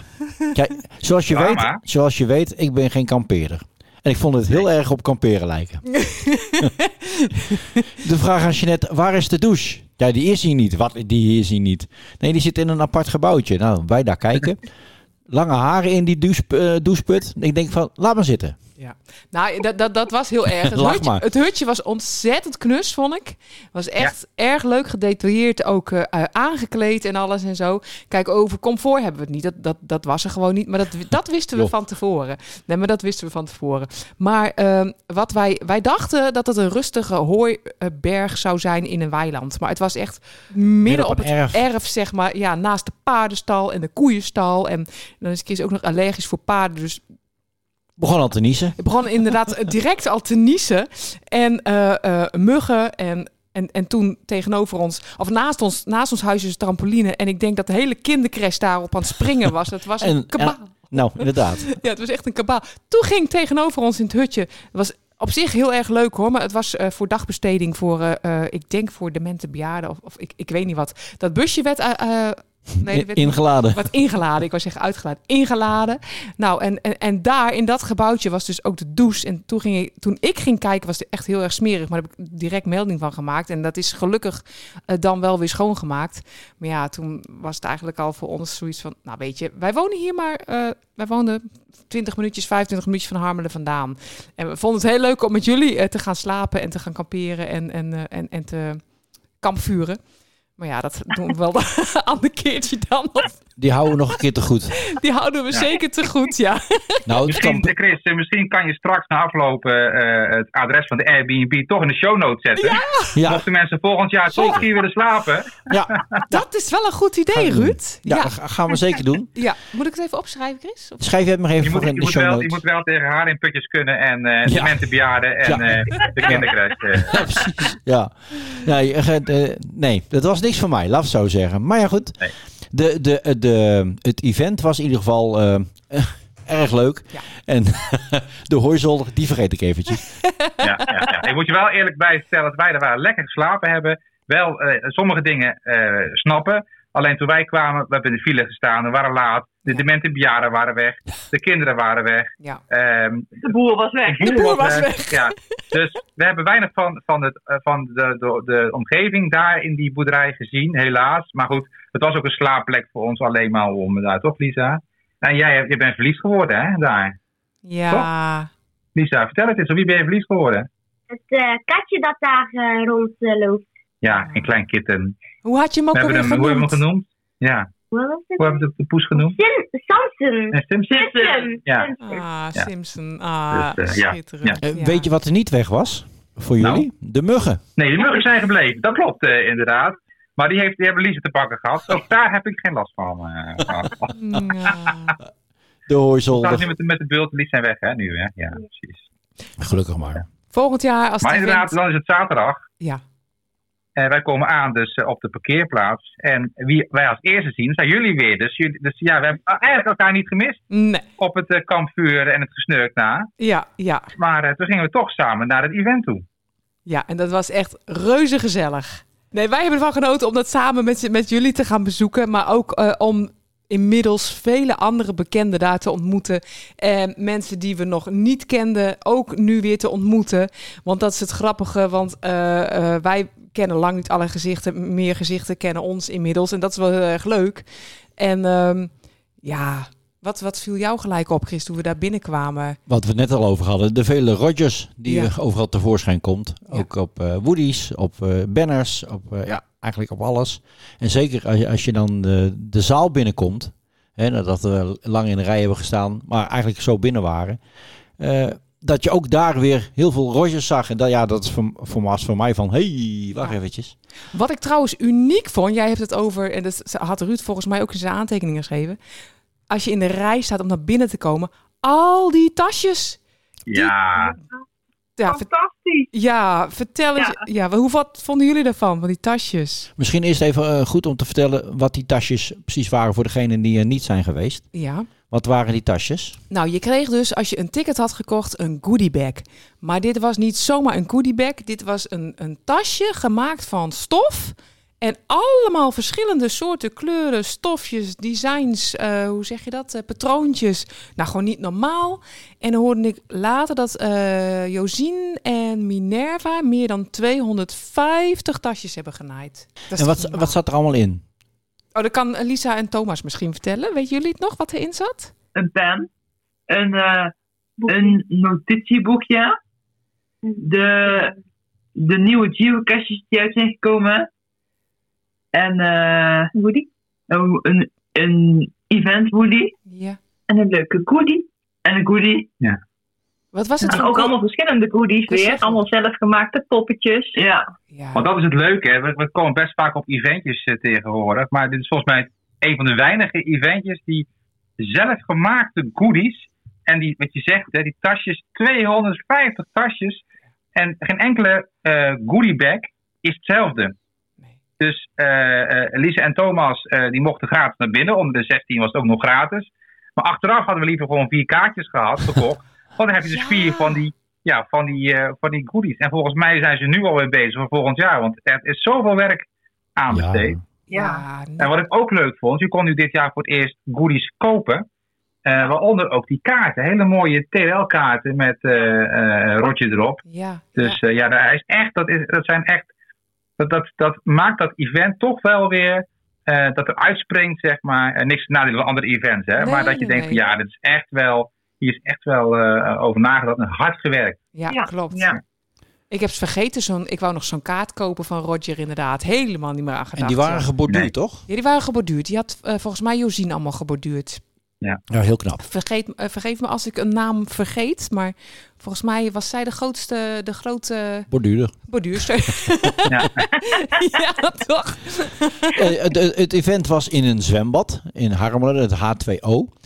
Speaker 3: Kijk, zoals je,
Speaker 13: Drama?
Speaker 3: weet, zoals je weet, ik ben geen kampeerder. En ik vond het heel erg op kamperen lijken. de vraag aan Jeanette, waar is de douche? Ja, die is hier niet. Wat, die is hier niet. Nee, die zit in een apart gebouwtje. Nou, wij daar kijken. Lange haren in die douche, eh, doucheput. Ik denk van, laat maar zitten.
Speaker 2: Ja. Nou, dat, dat, dat was heel erg. (laughs) Het hutje,
Speaker 3: maar.
Speaker 2: het hutje was ontzettend knus, vond ik. Was echt erg leuk gedetailleerd, ook eh, eh, aangekleed en alles en zo. Kijk, over comfort hebben we het niet. Dat, dat, dat was er gewoon niet. Maar dat, dat wisten we van tevoren. Nee, maar dat wisten we van tevoren. Maar ehm, wat wij, wij dachten dat het een rustige hooiberg zou zijn in een weiland. Maar het was echt midden
Speaker 3: op
Speaker 2: het
Speaker 3: erf.
Speaker 2: erf. zeg maar. Ja, naast de paardenstal en de koeienstal. En dan is Kees ook nog allergisch voor paarden. Dus
Speaker 3: Begon al te niezen.
Speaker 2: ik begon inderdaad (laughs) direct al te niezen. En eh, eh, muggen en... En, en toen tegenover ons, of naast ons, naast ons huis is een trampoline. En ik denk dat de hele kindercrash daarop aan het springen was. Het was (laughs) een
Speaker 3: En,
Speaker 2: kabaal.
Speaker 3: en- nou, inderdaad. (laughs)
Speaker 2: Ja, het was echt een kabaal. Toen ging tegenover ons in het hutje. Het was op zich heel erg leuk hoor. Maar het was eh, voor dagbesteding voor, eh, eh, ik denk voor demente bejaarden. Of, of ik, ik weet niet wat. Dat busje werd... nee, werd
Speaker 3: Ingeladen.
Speaker 2: wat ingeladen. Ik wou zeggen uitgeladen. Ingeladen. Nou, en, en, en daar in dat gebouwtje was dus ook de douche. En toen, ging ik, toen ik ging kijken was het echt heel erg smerig. Maar daar heb ik direct melding van gemaakt. En dat is gelukkig eh, dan wel weer schoongemaakt. Maar ja, toen was het eigenlijk al voor ons zoiets van... Nou weet je, wij wonen hier maar... eh, wij woonden 20 minuutjes, 25 minuutjes van Harmelen vandaan. En we vonden het heel leuk om met jullie eh, te gaan slapen en te gaan kamperen en, en, en, en te kampvuren. Maar ja, dat doen we wel een (laughs) ander keertje dan. Of
Speaker 3: Die houden we nog een keer te goed.
Speaker 2: die houden we
Speaker 13: Ja.
Speaker 2: zeker te goed, ja.
Speaker 3: Nou, het
Speaker 13: Misschien,
Speaker 3: kan,
Speaker 13: Chris, eh, misschien kan je straks na aflopen eh, het adres van de Airbnb toch in de show notes zetten.
Speaker 3: ja,
Speaker 13: Mochten mensen volgend jaar toch hier willen slapen.
Speaker 3: ja,
Speaker 2: Dat is wel een goed idee. Ruud.
Speaker 3: ja,
Speaker 2: Ja.
Speaker 3: dat gaan we zeker doen.
Speaker 2: ja. Moet ik het even opschrijven, Chris? Of-
Speaker 3: Schrijf je het maar even
Speaker 13: Je
Speaker 3: voor
Speaker 13: moet,
Speaker 3: in
Speaker 13: je,
Speaker 3: de
Speaker 13: moet
Speaker 3: show
Speaker 13: wel, je
Speaker 3: notes.
Speaker 13: moet wel tegen haar in putjes kunnen en eh
Speaker 3: Ja.
Speaker 13: dementenbejaarden en
Speaker 3: Ja.
Speaker 13: eh, de kindercrash. eh.
Speaker 3: Ja, precies. Ja. Nee, eh, eh, nee, dat was niks voor mij, laat het zo zeggen. Maar ja, goed.
Speaker 13: Nee.
Speaker 3: De, de, eh, de, het event was in ieder geval eh, (laughs) erg leuk.
Speaker 2: Ja.
Speaker 3: En (laughs) de hoorzolder, die vergeet ik eventjes. (laughs)
Speaker 13: ja, ja, ja. Ik moet je wel eerlijk bijstellen dat wij er waren lekker geslapen hebben. Wel eh, sommige dingen eh, snappen. Alleen toen wij kwamen, we hebben in de file gestaan, we waren laat. De demente bejaarden waren weg. De kinderen waren weg.
Speaker 2: Ja.
Speaker 13: Ehm,
Speaker 10: De boer was weg.
Speaker 13: de
Speaker 2: boer was weg.
Speaker 13: Ja. Dus we hebben weinig van, van, het, eh, van de, de, de omgeving daar in die boerderij gezien, helaas. Maar goed, het was ook een slaapplek voor ons alleen maar om daar, toch Lisa? En jij je bent verliefd geworden, hè, daar.
Speaker 2: Ja.
Speaker 13: Lisa, vertel het eens, op wie ben je verliefd geworden?
Speaker 14: Het eh, katje dat daar eh, rondloopt.
Speaker 13: Ja, een klein kitten.
Speaker 2: Hoe had je hem ook
Speaker 13: We hebben
Speaker 2: alweer
Speaker 13: hem, hoe hebben we hem
Speaker 2: genoemd?
Speaker 13: genoemd? Ja,
Speaker 14: Hoe
Speaker 13: hebben we de, de poes genoemd?
Speaker 14: Sim Samson.
Speaker 13: En Simpson?
Speaker 14: Simpson.
Speaker 13: Ja.
Speaker 2: Ah. Simpson. Ah,
Speaker 13: Dus, eh, ja.
Speaker 2: schitterend.
Speaker 3: Eh,
Speaker 2: Ja.
Speaker 3: Weet je wat er niet weg was? Voor
Speaker 13: Nou?
Speaker 3: jullie? De muggen.
Speaker 13: Nee, de muggen zijn gebleven. Dat klopt eh, inderdaad. Maar die, heeft, die hebben Lisa te pakken gehad. Ook daar heb ik geen last van. eh, gehad. (laughs)
Speaker 3: De hoorzolder.
Speaker 13: nu met, de- met de beeld. Die zijn weg, hè, nu, hè? Ja, precies.
Speaker 3: Gelukkig maar.
Speaker 2: Volgend jaar als
Speaker 13: Maar inderdaad, dan is het zaterdag.
Speaker 2: Ja.
Speaker 13: En wij komen aan dus eh, op de parkeerplaats. En wie wij als eerste zien, zijn jullie weer. Dus, jullie, dus ja, we hebben eigenlijk elkaar niet gemist
Speaker 2: Nee.
Speaker 13: op het eh, kampvuur en het gesnurkt na.
Speaker 2: Ja, ja.
Speaker 13: Maar eh, toen gingen we toch samen naar het event toe.
Speaker 2: Ja, en dat was echt reuze gezellig. Nee, wij hebben ervan genoten om dat samen met, met jullie te gaan bezoeken. Maar ook eh, om inmiddels vele andere bekenden daar te ontmoeten. En mensen die we nog niet kenden ook nu weer te ontmoeten. Want dat is het grappige, want eh, eh, wij kennen lang niet alle gezichten. Meer gezichten kennen ons inmiddels. En dat is wel heel erg leuk. En ehm, ja, wat, wat viel jou gelijk op, Chris, toen we daar binnenkwamen?
Speaker 3: Wat we net al over hadden, de vele Rogers die
Speaker 2: Ja.
Speaker 3: er overal tevoorschijn komt. Ook op eh Woody's, op eh, banners, op, eh, ja, eigenlijk op alles. En zeker als je, als je dan de, de zaal binnenkomt, hè, nadat we lang in de rij hebben gestaan, maar eigenlijk zo binnen waren, dat je ook daar weer heel veel Rogers zag. En dat, ja, dat is voor, voor, was voor mij van, hey, wacht eventjes.
Speaker 2: Wat ik trouwens uniek vond, jij hebt het over, en dat had Ruud volgens mij ook in zijn aantekeningen geschreven. Als je in de rij staat om naar binnen te komen, al die tasjes.
Speaker 13: Ja.
Speaker 2: Ja, Fantastisch. Ja, vertel eens. Ja. hoe wat vonden jullie daarvan, van die tasjes?
Speaker 3: Misschien eerst even eh, goed om te vertellen wat die tasjes precies waren voor degenen die er niet zijn geweest.
Speaker 2: Ja.
Speaker 3: Wat waren die tasjes?
Speaker 2: Nou, je kreeg dus als je een ticket had gekocht een goodiebag. Maar dit was niet zomaar een goodiebag. Dit was een, een tasje gemaakt van stof. En allemaal verschillende soorten kleuren, stofjes, designs, eh, hoe zeg je dat? Eh, patroontjes. Nou, gewoon niet normaal. En dan hoorde ik later dat eh Josien en Minerva meer dan 250 tasjes hebben genaaid.
Speaker 3: En wat, wat zat er allemaal in?
Speaker 2: Oh, dat kan Lisa en Thomas misschien vertellen. Weet jullie het nog wat erin zat?
Speaker 15: een pen, een, eh, een notitieboekje, de, de nieuwe geocaches die uit zijn gekomen en eh Woody? Een, een, een event Woody
Speaker 2: Ja.
Speaker 15: en een leuke goodie en een goodie.
Speaker 13: Ja.
Speaker 2: Wat was het
Speaker 15: En ook allemaal verschillende goodies
Speaker 2: is
Speaker 15: weer, allemaal zelfgemaakte poppetjes. Ja.
Speaker 13: Want dat is het leuke. Hè? We, we komen best vaak op eventjes eh, tegenwoordig. Maar dit is volgens mij een van de weinige eventjes die zelfgemaakte goodies. En die, wat je zegt, hè, die tasjes, 250 tasjes. En geen enkele eh goodiebag is hetzelfde. Dus eh eh, Lisa en Thomas eh, die mochten gratis naar binnen. Onder de 16 was het ook nog gratis. Maar achteraf hadden we liever gewoon vier kaartjes gehad, gekocht. (laughs) Want dan heb je dus vier van die, ja, van, die, eh, van die goodies. En volgens mij zijn ze nu alweer bezig voor volgend jaar. Want er is zoveel werk aan besteed.
Speaker 2: Ja.
Speaker 13: En wat ik ook leuk vond, je kon nu dit jaar voor het eerst goodies kopen. Eh, waaronder ook die kaarten. Hele mooie TL-kaarten met eh eh, rotje erop.
Speaker 2: Ja.
Speaker 13: Dus eh, ja, dat, is echt, dat, is, dat zijn echt. Dat, dat, dat maakt dat event toch wel weer. eh, dat er uitspringt, zeg maar. en niks nadeel van andere events, hè.
Speaker 2: Nee,
Speaker 13: maar dat je
Speaker 2: nee,
Speaker 13: denkt: van ja, dit is echt wel. Hier is echt wel eh, over nagedacht en hard gewerkt.
Speaker 2: Ja, klopt. Ik heb het vergeten, zo'n, ik wou nog zo'n kaart kopen van Roger inderdaad. Helemaal niet meer aan gedacht.
Speaker 3: En die waren
Speaker 2: ja.
Speaker 3: geborduurd, toch?
Speaker 2: Ja, die waren geborduurd. Die had eh, volgens mij Josien allemaal geborduurd.
Speaker 13: Ja.
Speaker 3: Ja, heel knap.
Speaker 2: Vergeet, eh, vergeef me als ik een naam vergeet, maar volgens mij was zij de grootste, de grote
Speaker 3: Borduurder.
Speaker 2: borduurster. ja. (laughs) toch?
Speaker 3: Eh, het, het event was in een zwembad in Harmelen, het H2O.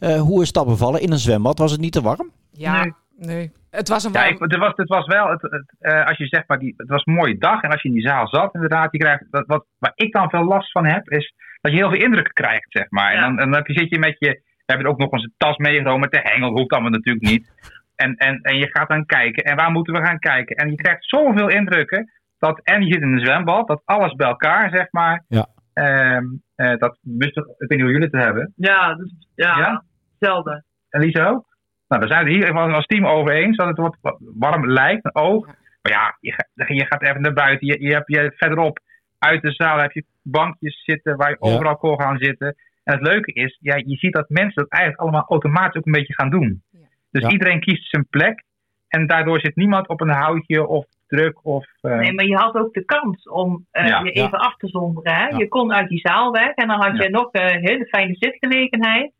Speaker 3: Eh, hoe is dat bevallen? In een zwembad was het niet te warm?
Speaker 2: Ja, nee. Het was een
Speaker 13: Ja,
Speaker 2: warm...
Speaker 13: ik, het, was, het was wel, het, het, eh, als je zegt, maar die, het was een mooie dag. En als je in die zaal zat, inderdaad, je krijgt, dat, wat, waar ik dan veel last van heb, is dat je heel veel indrukken krijgt, zeg maar. En dan, en dan heb je- zit je met je, we hebben ook nog eens een tas meegenomen met de hengel, hoeft allemaal natuurlijk niet. En, en, en je gaat dan kijken, en waar moeten we gaan kijken? En je krijgt zoveel indrukken, dat, en je zit in een zwembad, dat alles bij elkaar, zeg maar.
Speaker 3: Ja.
Speaker 13: Ehm, eh, dat, dat, ik weet niet hoe jullie het hebben.
Speaker 15: Ja, dus, ja,
Speaker 13: Ja?
Speaker 15: Hetzelfde.
Speaker 13: En Lisa ook? Nou, we zijn het hier als team over eens dat het wat warm lijkt, een oog. Maar ja, je, gaat- je gaat even naar buiten. Je, je hebt je verderop uit de zaal heb je bankjes zitten waar je
Speaker 3: Ja.
Speaker 13: overal kon gaan zitten. En het leuke is, ja, je ziet dat mensen dat eigenlijk allemaal automatisch ook een beetje gaan doen. Dus
Speaker 3: Ja.
Speaker 13: iedereen kiest zijn plek. En daardoor zit niemand op een houtje of druk of... eh,
Speaker 15: Nee, maar je had ook de kans om eh,
Speaker 13: Ja.
Speaker 15: je even
Speaker 13: Ja.
Speaker 15: af te zonderen. Hè?
Speaker 13: Ja.
Speaker 15: Je kon uit die zaal weg en dan had
Speaker 13: Ja.
Speaker 15: je nog een hele fijne zitgelegenheid.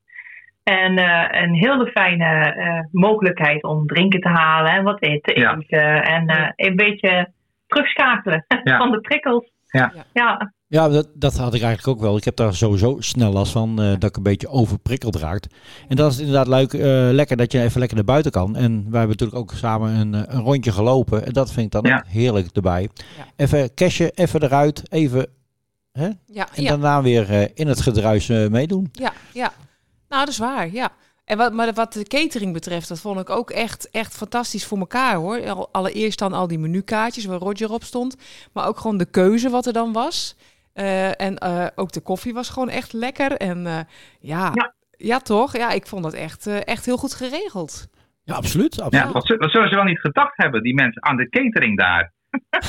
Speaker 15: En eh, een hele fijne eh, mogelijkheid om drinken te halen en wat eten te
Speaker 13: Ja.
Speaker 15: eten. En eh, een beetje terugschakelen (laughs)
Speaker 3: Ja.
Speaker 15: van de prikkels.
Speaker 13: Ja.
Speaker 15: Ja.
Speaker 3: Ja, dat, dat had ik eigenlijk ook wel. Ik heb daar sowieso snel last van, eh, dat ik een beetje overprikkeld raakt. En dat is inderdaad leuk, eh, lekker dat je even lekker naar buiten kan. En wij hebben natuurlijk ook samen een, een rondje gelopen. En dat vind ik dan ook heerlijk erbij. Even cashen, even eruit, even... Hè?
Speaker 2: Ja,
Speaker 3: en
Speaker 2: ja.
Speaker 3: daarna weer eh, in het gedruis eh, meedoen.
Speaker 2: Ja, ja. Nou, dat is waar, ja. En wat, maar wat de catering betreft, dat vond ik ook echt, echt fantastisch voor elkaar hoor. Al- Allereerst dan al die menukaartjes waar Roger op stond. Maar ook gewoon de keuze wat er dan was. Eh, en eh, ook de koffie was gewoon echt lekker. En eh, ja, ja. toch? Ja, ik vond dat echt, eh, echt heel goed geregeld.
Speaker 3: Ja, absoluut.
Speaker 13: Ja, wat, zullen- wat zullen ze wel niet gedacht hebben, die mensen, aan de catering daar?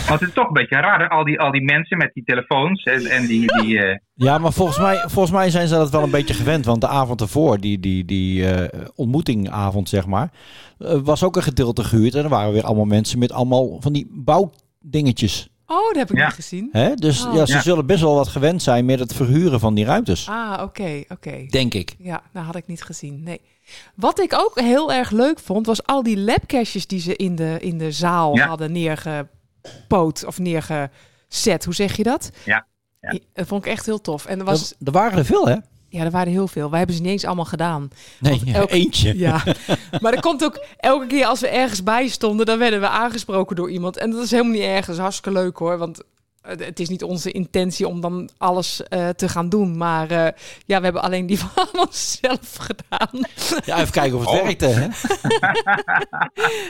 Speaker 13: Want het is toch een beetje raar, hè? al die, al die mensen met die telefoons en, en die... die eh,
Speaker 3: Ja, maar volgens mij, volgens mij zijn ze dat wel een beetje gewend. Want de avond ervoor, die, die, die eh, ontmoetingavond, zeg maar, eh, was ook een gedeelte gehuurd. En er waren weer allemaal mensen met allemaal van die bouwdingetjes.
Speaker 2: Oh, dat heb ik
Speaker 3: Ja.
Speaker 2: niet gezien.
Speaker 3: Hè? Dus
Speaker 2: Oh.
Speaker 3: ja, ze zullen best wel wat gewend zijn met het verhuren van die ruimtes.
Speaker 2: Ah, oké, oké.
Speaker 3: Denk ik.
Speaker 2: Ja, dat had ik niet gezien. Nee. Wat ik ook heel erg leuk vond, was al die labcaches die ze in de, in de zaal
Speaker 13: Ja.
Speaker 2: hadden neergepoot of neergezet. Hoe zeg je dat?
Speaker 13: ja, ja.
Speaker 2: Dat vond ik echt heel tof. En er, was,
Speaker 3: Er, er waren er veel, hè?
Speaker 2: ja, er waren heel veel. Wij hebben ze niet eens allemaal gedaan.
Speaker 3: Nee, (laughs)
Speaker 2: elke-
Speaker 3: eentje.
Speaker 2: Ja, maar er komt ook elke keer als we ergens bij stonden, dan werden we aangesproken door iemand. En dat is helemaal niet erg. Dat is hartstikke leuk hoor. Want het het is niet onze intentie om dan alles eh, te gaan doen. Maar eh, ja, we hebben alleen die (laughs) van onszelf gedaan.
Speaker 3: Ja, even kijken of het
Speaker 13: Oh.
Speaker 3: werkte, hè? (laughs)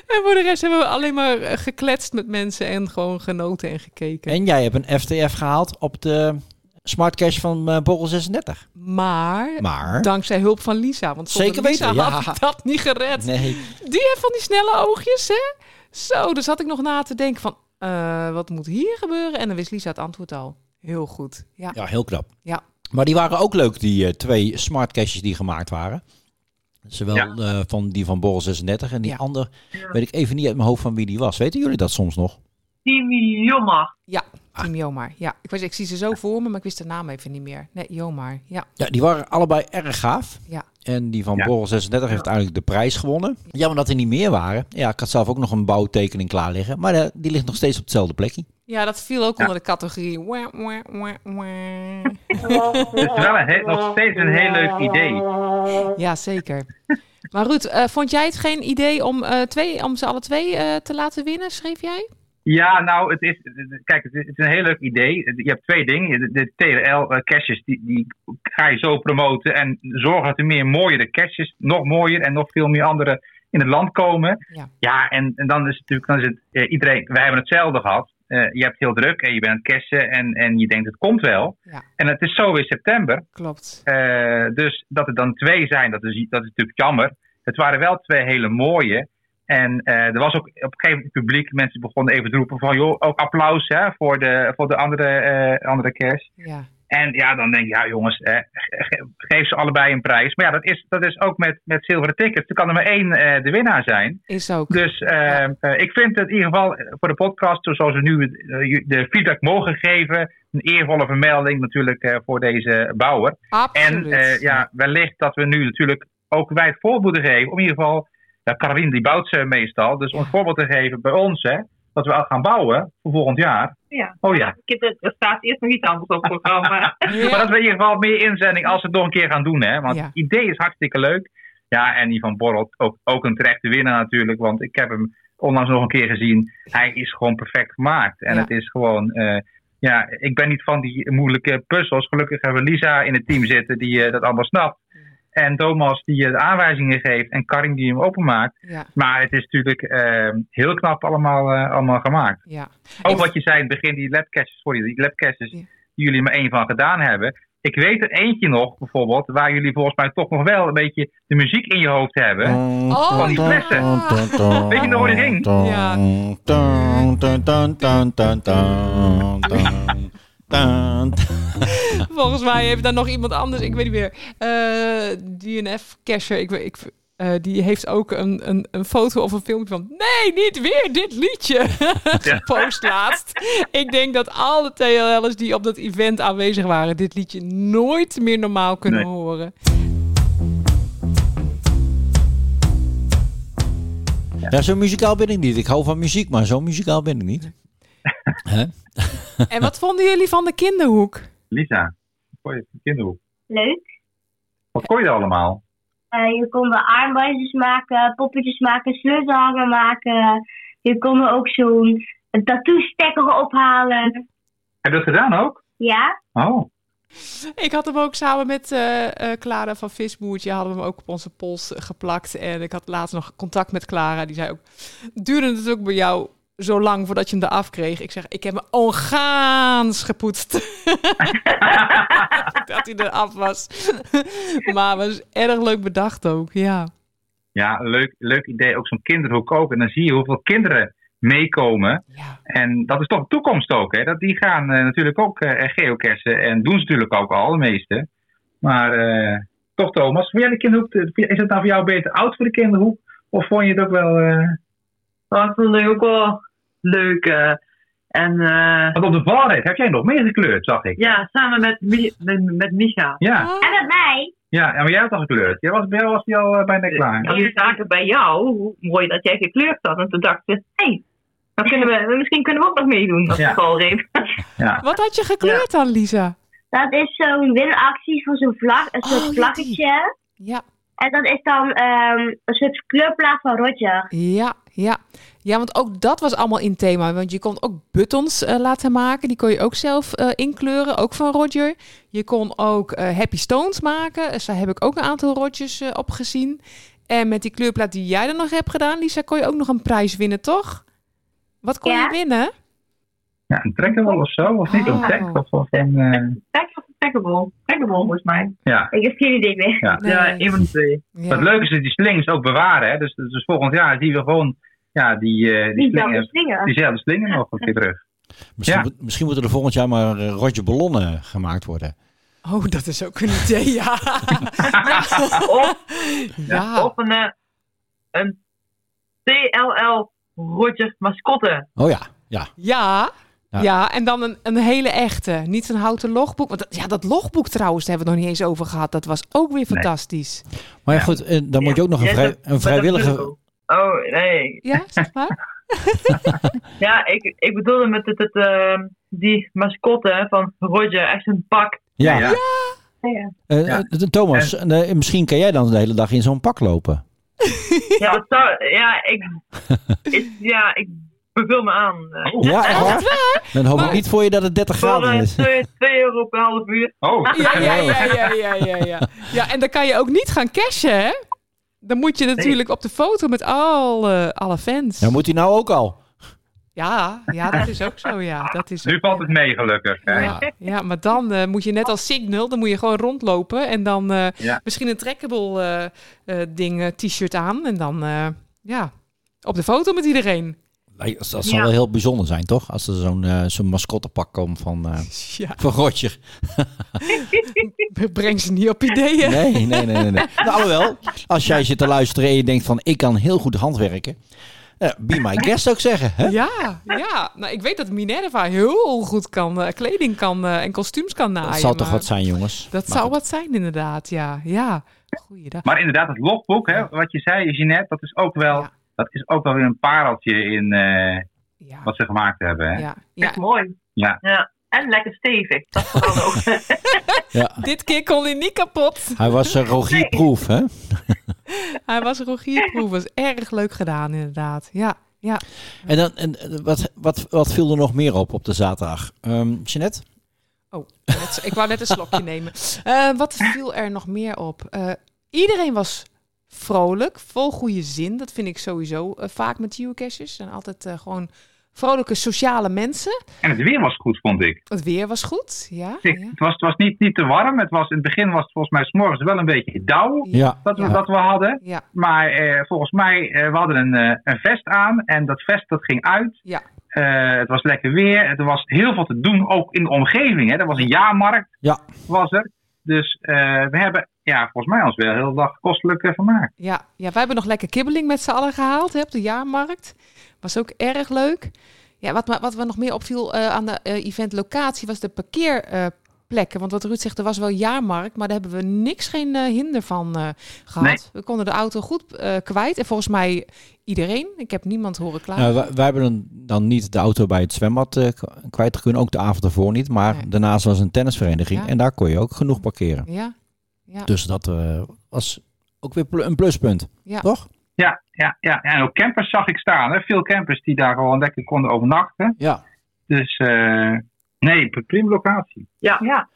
Speaker 2: En voor de rest hebben we alleen maar eh, gekletst met mensen en gewoon genoten en gekeken.
Speaker 3: En jij hebt een FTF gehaald op de Smart Cash van eh Borrel 36.
Speaker 2: Maar,
Speaker 3: Maar?
Speaker 2: dankzij hulp van Lisa. Want zonder
Speaker 3: Zeker
Speaker 2: Lisa
Speaker 3: weten,
Speaker 2: had
Speaker 3: ja.
Speaker 2: ik dat niet gered.
Speaker 3: Nee.
Speaker 2: Die heeft van die snelle oogjes, hè? Zo, dus had ik nog na te denken van... eh, wat moet hier gebeuren? En dan wist Lisa het antwoord al. Heel goed. Ja,
Speaker 3: Ja, heel knap.
Speaker 2: ja.
Speaker 3: Maar die waren ook leuk, die eh, twee smart caches die gemaakt waren. Zowel
Speaker 13: Ja.
Speaker 3: eh, van die van Borrel 36 en die
Speaker 2: Ja.
Speaker 3: ander weet ik even niet uit mijn hoofd van wie die was. Weten jullie dat soms nog?
Speaker 15: Team Jomar.
Speaker 2: Ja, Team Jomar. Ja, ik, weet, ik zie ze zo voor me, maar ik wist de naam even niet meer. Nee, Jomar. Ja,
Speaker 3: Ja, die waren allebei erg gaaf.
Speaker 2: ja.
Speaker 3: En die van
Speaker 13: Ja.
Speaker 3: Borrel 36 heeft eigenlijk de prijs gewonnen. Jammer dat er niet meer waren. Ja, ik had zelf ook nog een bouwtekening klaar liggen. Maar eh, die ligt nog steeds op hetzelfde plekje.
Speaker 2: Ja, dat viel ook onder de categorie. Wah, wah, wah, wah.
Speaker 13: het is wel een he- nog steeds een heel leuk idee.
Speaker 2: Ja, zeker. Maar Ruud, eh, vond jij het geen idee om, eh, twee, om ze alle twee eh, te laten winnen, schreef jij?
Speaker 13: Ja, nou, het is, kijk, het is een heel leuk idee. Je hebt twee dingen. De, TRL-caches, die, die ga je zo promoten en zorgen dat er meer mooiere caches, nog mooier en nog veel meer andere in het land komen.
Speaker 2: Ja.
Speaker 13: Ja, en, en dan is het natuurlijk, dan is het eh, iedereen, wij hebben hetzelfde gehad. Eh, je hebt heel druk en je bent aan het cashen en, en je denkt het komt wel.
Speaker 2: Ja.
Speaker 13: En het is zo in september.
Speaker 2: Klopt.
Speaker 13: Eh, dus dat er dan twee zijn, dat is, dat is natuurlijk jammer. Het waren wel twee hele mooie. En eh, er was ook op een gegeven moment het publiek, mensen begonnen even te roepen van, joh, ook applaus hè, voor, de, voor de andere, eh andere kerst.
Speaker 2: Ja.
Speaker 13: En ja, dan denk je, ja jongens, eh, ge- geef ze allebei een prijs. Maar ja, dat is, dat is ook met, met zilveren tickets. Er kan er maar één eh, de winnaar zijn.
Speaker 2: Is ook.
Speaker 13: Dus eh, eh, ik vind het in ieder geval voor de podcast, zoals we nu de feedback mogen geven, een eervolle vermelding natuurlijk eh, voor deze bouwer.
Speaker 2: Absoluut.
Speaker 13: En eh, ja, wellicht dat we nu natuurlijk ook wij het voorbeeld moeten geven. Om in ieder geval, ja, Caroline die bouwt ze meestal. Dus om het voorbeeld te geven bij ons, hè, dat we al gaan bouwen voor volgend jaar.
Speaker 15: Ja.
Speaker 13: Oh ja.
Speaker 15: Ik heb, er staat eerst nog iets anders op het programma. (laughs)
Speaker 13: Maar dat we in ieder geval meer inzending als we het nog een keer gaan doen. Hè? Want
Speaker 2: Ja.
Speaker 13: het idee is hartstikke leuk. Ja, en die van Borrel ook, ook een terechte winnaar natuurlijk. Want ik heb hem onlangs nog een keer gezien. Hij is gewoon perfect gemaakt. En
Speaker 2: Ja.
Speaker 13: het is gewoon... eh, ja, ik ben niet van die moeilijke puzzels. Gelukkig hebben we Lisa in het team zitten die eh, dat allemaal snapt. En Thomas die de aanwijzingen geeft. En Karin die hem openmaakt.
Speaker 2: Ja.
Speaker 13: Maar het is natuurlijk eh, heel knap allemaal, eh, allemaal gemaakt.
Speaker 2: Ja.
Speaker 13: Ook wat je zei in het begin, die labcaches, sorry, die labcaches die jullie maar één van gedaan hebben. Ik weet er eentje nog, bijvoorbeeld, waar jullie volgens mij toch nog wel een beetje de muziek in je hoofd hebben.
Speaker 2: Oh,
Speaker 13: van die flessen. Weet je nog hoe die ging?
Speaker 2: Ja. (laughs) Volgens mij heeft daar nog iemand anders, ik weet niet meer, eh DNF-casher, ik, weet- ik, eh, die heeft ook een, een, een foto of een filmpje van, nee, niet weer dit liedje, (laughs) post laatst. Ik denk dat alle TLL'ers die op dat event aanwezig waren, dit liedje nooit meer normaal kunnen
Speaker 3: Nee.
Speaker 2: horen.
Speaker 3: Ja, zo muzikaal ben ik niet. Ik hou van muziek, maar zo muzikaal ben ik niet. Hè?
Speaker 2: En wat vonden jullie van de kinderhoek?
Speaker 13: Lisa, wat kon je van de kinderhoek?
Speaker 14: Leuk.
Speaker 13: Wat kon je er allemaal?
Speaker 14: Eh, je kon er armbandjes maken, poppetjes maken, sleutelhanger maken. Je kon er ook zo'n tattoo-stekker ophalen.
Speaker 13: Heb je dat gedaan ook?
Speaker 14: Ja?
Speaker 13: Oh.
Speaker 2: Ik had hem ook samen met eh, eh, Clara van Visboertje, hadden we hem ook op onze pols geplakt. En ik had laatst nog contact met Clara. Die zei ook, duurde het ook bij jou zo lang voordat je hem eraf kreeg. Ik zeg, ik heb me ongaans gepoetst. (laughs) dat hij eraf was. (laughs) maar het was erg leuk bedacht ook, ja.
Speaker 13: Ja, leuk, leuk idee. Ook zo'n kinderhoek ook. En dan zie je hoeveel kinderen meekomen. En dat is toch de toekomst ook. Hè? Dat die gaan eh, natuurlijk ook eh geocachen. En doen ze natuurlijk ook al, de meeste. Maar eh, toch Thomas, vond jij de kinderhoek, is het nou voor jou beter oud voor de kinderhoek? Of vond je het ook wel... eh,
Speaker 15: ik vond het ook wel leuk. eh, en eh,
Speaker 13: Want op de valreep heb jij nog meer gekleurd, zag ik.
Speaker 15: ja, samen met, met, met Micha.
Speaker 13: Ja,
Speaker 14: En met mij.
Speaker 13: ja en maar jij had al gekleurd. Jij was, bij jou was die al eh, bijna klaar.
Speaker 16: We zagen bij jou hoe mooi dat jij gekleurd had. En toen dachten we, hé, hey, dan kunnen we, misschien kunnen we ook nog meedoen als
Speaker 13: Ja.
Speaker 16: de valreep.
Speaker 13: Ja.
Speaker 2: Wat had je gekleurd dan, Lisa?
Speaker 14: Dat is zo'n winactie voor zo'n vlag, een soort
Speaker 2: Oh, ja,
Speaker 14: vlaggetje.
Speaker 2: Ja.
Speaker 14: En dat is dan ehm, een soort kleurplaat van Roger.
Speaker 2: Ja, ja. Ja, want ook dat was allemaal in thema. Want je kon ook buttons eh, laten maken. Die kon je ook zelf eh, inkleuren, ook van Roger. Je kon ook eh, Happy Stones maken. Dus daar heb ik ook een aantal Rogers eh, op gezien. En met die kleurplaat die jij dan nog hebt gedaan, Lisa, kon je ook nog een prijs winnen, toch? Wat kon je winnen?
Speaker 13: Ja, een trekker of zo, of niet? Een
Speaker 2: Oh.
Speaker 13: trek of, of een... eh,
Speaker 16: Track of trackable? Trackable volgens mij.
Speaker 13: ja.
Speaker 14: Ik heb geen idee meer.
Speaker 13: Ja.
Speaker 15: Ja, een van de twee.
Speaker 13: Wat leuk is, dat die slings ook bewaren. Hè? Dus, dus volgend jaar zien we gewoon ja, die, eh, die
Speaker 14: Diezelfde
Speaker 13: slingen,
Speaker 14: slingen.
Speaker 13: diezelfde slingen nog een keer terug. Ja.
Speaker 3: misschien moeten er volgend jaar maar eh, Roger ballonnen gemaakt worden.
Speaker 2: Oh, dat is ook een idee, ja. (laughs)
Speaker 15: Of,
Speaker 2: ja.
Speaker 15: of een, eh, een TLL Roger mascotte.
Speaker 3: Oh ja, ja.
Speaker 2: Ja.
Speaker 3: Ja.
Speaker 2: Ja. en dan een, een hele echte. Niet een houten logboek. Want dat, ja, dat logboek trouwens, daar hebben we het nog niet eens over gehad. Dat was ook weer fantastisch.
Speaker 3: Maar ja, goed, eh, dan moet je ook nog een, vrij, een vrijwillige...
Speaker 15: Oh, nee.
Speaker 2: Ja, zeg maar. (laughs)
Speaker 15: Ja, ik, ik bedoelde met het, het, ehm, die mascotte van Roger, echt een pak.
Speaker 3: Ja,
Speaker 13: Ja.
Speaker 15: Ja,
Speaker 3: Thomas, misschien kan jij dan de hele dag in zo'n pak lopen.
Speaker 15: ja, dat zou, ja, ik, (laughs) ik, ja, ik beveel me aan. eh.
Speaker 3: Ja, echt waar? Dan hoop ik niet voor je dat het 30
Speaker 15: Voor
Speaker 3: graden
Speaker 15: eh,
Speaker 3: is.
Speaker 15: 2 euro per half uur.
Speaker 13: Oh, (laughs)
Speaker 2: Ja, ja, ja, ja, ja, ja, ja. Ja, en dan kan je ook niet gaan cashen, hè? Dan moet je natuurlijk op de foto met alle, alle fans.
Speaker 3: Ja, moet hij nou ook al?
Speaker 2: Ja, ja, dat is ook zo, ja. Dat is
Speaker 13: nu valt het mee gelukkig. hè?
Speaker 2: Ja, ja, maar dan eh, moet je net als Signal, dan moet je gewoon rondlopen en dan eh,
Speaker 13: Ja.
Speaker 2: misschien een trackable eh, eh, ding, t-shirt aan en dan eh, ja, op de foto met iedereen.
Speaker 3: Dat zal
Speaker 2: Ja.
Speaker 3: wel heel bijzonder zijn, toch? Als er zo'n eh, zo'n mascottepak komt van, eh (laughs)
Speaker 2: Ja.
Speaker 3: van Roger. (laughs)
Speaker 2: Breng ze niet op ideeën.
Speaker 3: Nee, nee, nee, nee. nee. (laughs) nou, alhoewel, als jij zit te luisteren en je denkt van ik kan heel goed handwerken. eh, be my guest zou ik zeggen. Hè?
Speaker 2: Ja, ja. Nou, ik weet dat Minerva heel goed kan, eh, kleding kan eh, en kostuums kan naaien.
Speaker 3: Dat zal toch wat zijn, jongens.
Speaker 2: Dat
Speaker 3: Maar
Speaker 2: zou
Speaker 3: goed.
Speaker 2: wat zijn, inderdaad. Ja, ja. Goeiedag.
Speaker 13: Maar inderdaad, het logboek, hè, wat je zei, Jeanette, dat is ook wel, dat is ook wel weer een pareltje in eh, wat ze gemaakt hebben. Hè?
Speaker 2: Ja.
Speaker 16: Echt mooi.
Speaker 13: Ja.
Speaker 16: Ja. En lekker stevig. Dat vooral ook. (laughs)
Speaker 3: Ja.
Speaker 2: Dit keer kon hij niet kapot.
Speaker 3: Hij was uh, Rogier Proef, hè? (laughs)
Speaker 2: Hij was Rogierproef. was erg leuk gedaan, inderdaad. Ja, ja.
Speaker 3: En, dan, en eh, wat, wat, wat viel er nog meer op op de zaterdag? Ehm Jeanette?
Speaker 2: Oh, net- ik wou net een slokje nemen. Eh, wat viel er nog meer op? Eh, iedereen was vrolijk, vol goede zin. Dat vind ik sowieso eh, vaak met geocaches. zijn altijd eh, gewoon vrolijke sociale mensen.
Speaker 13: En het weer was goed, vond ik.
Speaker 2: Het weer was goed, ja.
Speaker 13: Ik- Het was, het was niet, niet te warm. Het was, in het begin was het volgens mij 's morgens wel een beetje dauw
Speaker 3: Ja.
Speaker 13: dat, we,
Speaker 3: Ja.
Speaker 13: dat we hadden.
Speaker 2: Ja.
Speaker 13: Maar eh, volgens mij, eh, we hadden een, eh, een vest aan en dat vest dat ging uit.
Speaker 2: Ja.
Speaker 13: Eh, het was lekker weer. Er was heel veel te doen, ook in de omgeving. Hè. Er was een jaarmarkt,
Speaker 3: Ja.
Speaker 13: was er. Dus eh, we hebben ja, volgens mij ons wel heel dag kostelijk eh, vermaakt.
Speaker 2: Ja, ja, wij hebben nog lekker kibbeling met z'n allen gehaald hè, op de jaarmarkt. Was ook erg leuk. Ja, wat, me- wat we nog meer opviel eh, aan de eh, eventlocatie was de parkeerplekken. Want wat Ruud zegt, er was wel jaarmarkt, maar daar hebben we niks, geen eh, hinder van eh, gehad.
Speaker 3: Nee.
Speaker 2: We konden de auto goed eh, kwijt. En volgens mij iedereen. Ik heb niemand horen klagen.
Speaker 3: Nou, wij, wij hebben dan, dan niet de auto bij het zwembad eh, kwijt kunnen, ook de avond ervoor niet. Maar daarnaast was een tennisvereniging
Speaker 2: Ja.
Speaker 3: en daar kon je ook genoeg parkeren.
Speaker 2: Ja, ja.
Speaker 3: Dus dat eh, was ook weer pl- een pluspunt,
Speaker 2: Ja.
Speaker 3: toch?
Speaker 13: Ja, ja, ja. En ook campers zag ik staan. Hè. Veel campers die daar gewoon lekker konden overnachten.
Speaker 3: Ja.
Speaker 13: Dus eh, nee, prima locatie.
Speaker 16: Ja. ja.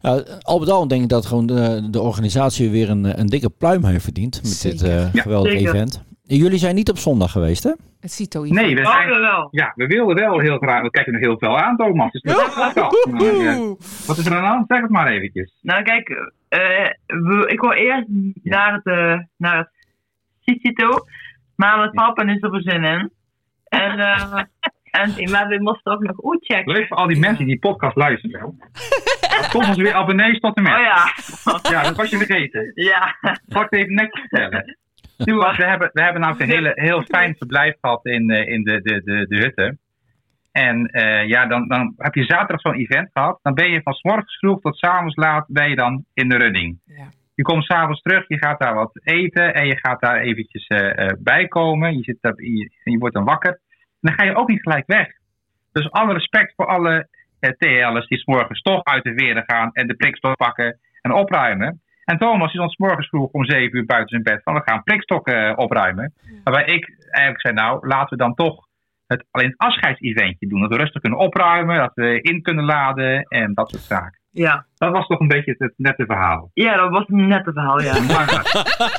Speaker 3: Ja, al met al denk ik dat gewoon de, de organisatie weer een, een dikke pluim heeft verdiend met dit eh,
Speaker 13: Ja,
Speaker 3: geweldige
Speaker 13: zeker.
Speaker 3: event. Jullie zijn niet op zondag geweest, hè?
Speaker 2: Het CITO
Speaker 13: Nee, we zijn,
Speaker 15: jawel.
Speaker 13: ja, we wilden wel heel graag. We kijken er heel veel aan, Thomas. Dus dat is wel gaaf. Maar, eh, wat is er aan de hand? Zeg het maar eventjes.
Speaker 15: Nou, kijk, eh, we- ik wil eerst naar het, eh naar het Cicito, maar mijn papa is er zin in. En, eh (laughs) en
Speaker 16: maar we moesten ook nog goed checken.
Speaker 13: Leuk voor al die mensen die die podcast luisteren. komt ons weer (laughs) abonnees tot en met.
Speaker 15: Oh ja.
Speaker 13: Ja, dat was je vergeten.
Speaker 15: Ja.
Speaker 13: Het even netjes vertellen? We hebben, we hebben namelijk een hele, heel (laughs) fijn verblijf gehad in, eh, in de, de, de, de hutten. En eh, ja, dan, dan heb je zaterdag zo'n event gehad. Dan ben je van 's morgens vroeg tot 's avonds laat ben je dan in de running. Je komt s'avonds terug, je gaat daar wat eten en je gaat daar eventjes eh eh, bij komen. Je, zit daar, je, je wordt dan wakker. En dan ga je ook niet gelijk weg. Dus alle respect voor alle eh, TL'ers die 's morgens toch uit de veren gaan en de prikstok pakken en opruimen. En Thomas is ons morgens vroeg om 7 uur buiten zijn bed van we gaan prikstokken eh, opruimen. Waarbij ik eigenlijk zei nou laten we dan toch het, alleen het afscheidseventje doen. Dat we rustig kunnen opruimen, dat we in kunnen laden en dat soort zaken.
Speaker 15: Ja.
Speaker 13: Dat was toch een beetje het, het nette verhaal.
Speaker 15: Ja, dat was een nette verhaal, ja.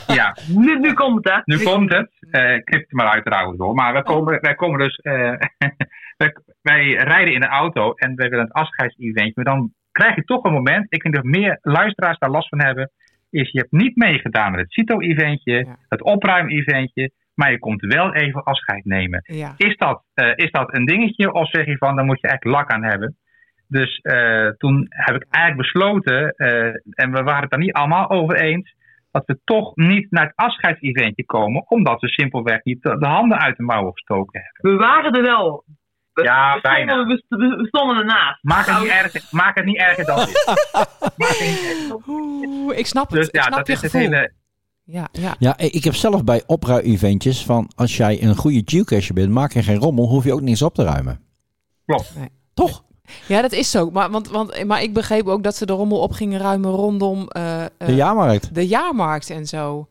Speaker 15: (laughs)
Speaker 13: ja.
Speaker 15: Nu, nu komt het, hè?
Speaker 13: Nu komt het. Eh knip het maar uit trouwens hoor. Maar wij komen, wij komen dus. eh, (laughs) wij, wij rijden in de auto en wij willen het afscheidseventje. Maar dan krijg je toch een moment. Ik denk dat meer luisteraars daar last van hebben. Is je hebt niet meegedaan met het CITO-eventje, het opruim-eventje. Maar je komt wel even afscheid nemen.
Speaker 2: Ja.
Speaker 13: Is, dat, eh, is dat een dingetje of zeg je van dan moet je echt lak aan hebben? Dus eh, toen heb ik eigenlijk besloten, eh, en we waren het daar niet allemaal over eens, dat we toch niet naar het afscheidseventje komen, omdat we simpelweg niet de de handen uit de mouwen gestoken hebben.
Speaker 15: We waren er wel. We,
Speaker 13: Ja,
Speaker 15: we
Speaker 13: bijna.
Speaker 15: stonden, we, we- we stonden ernaast.
Speaker 13: Maak het niet erger, (laughs) maak het niet erger dan dit.
Speaker 2: Oeh, ik snap het.
Speaker 13: Dus
Speaker 2: ik
Speaker 13: ja,
Speaker 2: snap
Speaker 13: dat
Speaker 2: je
Speaker 13: is het
Speaker 2: gevoel.
Speaker 13: hele.
Speaker 2: Ja, ja.
Speaker 3: Ja, ik heb zelf bij opruim-eventjes van als jij een goede geocacher bent, maak je geen rommel, hoef je ook niks op te ruimen.
Speaker 13: Klopt.
Speaker 3: Toch?
Speaker 2: Ja, dat is zo. Maar, want, want, maar ik begreep ook dat ze de rommel op gingen ruimen rondom eh, eh,
Speaker 3: De jaarmarkt.
Speaker 2: de jaarmarkt en zo.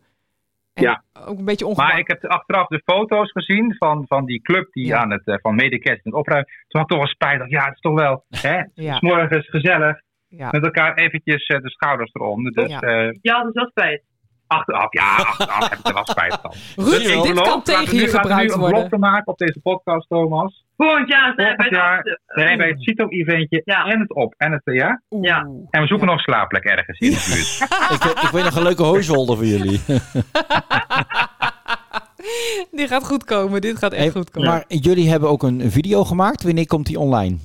Speaker 2: En
Speaker 13: Ja.
Speaker 2: Ook een beetje
Speaker 13: Maar
Speaker 2: ongemakkelijk.
Speaker 13: ik heb achteraf de foto's gezien van, van die club die aan het, eh, van Medicast en het opruimen. Toen had ik toch wel spijt. Ja, het is toch wel, hè, (laughs)
Speaker 2: Ja.
Speaker 13: s morgens gezellig.
Speaker 2: Ja.
Speaker 13: Met elkaar eventjes eh, de schouders eronder. Dus,
Speaker 2: Ja.
Speaker 13: eh,
Speaker 15: Ja, dat is wel spijt.
Speaker 13: Achteraf, ja, achteraf heb ik er wel spijt van. (laughs)
Speaker 2: Ruud,
Speaker 13: Dus ik
Speaker 2: dit kan tegen je gebruikt
Speaker 13: nu een
Speaker 2: worden.
Speaker 13: blok te maken op deze podcast, Thomas.
Speaker 15: Volgend jaar zijn
Speaker 13: Volgend
Speaker 15: we
Speaker 13: jaar zijn wij het CITO-eventje en het op en het eh, ja.
Speaker 15: Ja.
Speaker 13: En we zoeken nog een slaapplek ergens in de buurt. (laughs)
Speaker 3: ik, ik weet nog een leuke hooizolder voor jullie. (laughs)
Speaker 2: Dit gaat goed komen. Dit gaat echt
Speaker 3: Hey,
Speaker 2: goed komen.
Speaker 3: maar jullie hebben ook een video gemaakt. Wanneer komt die online?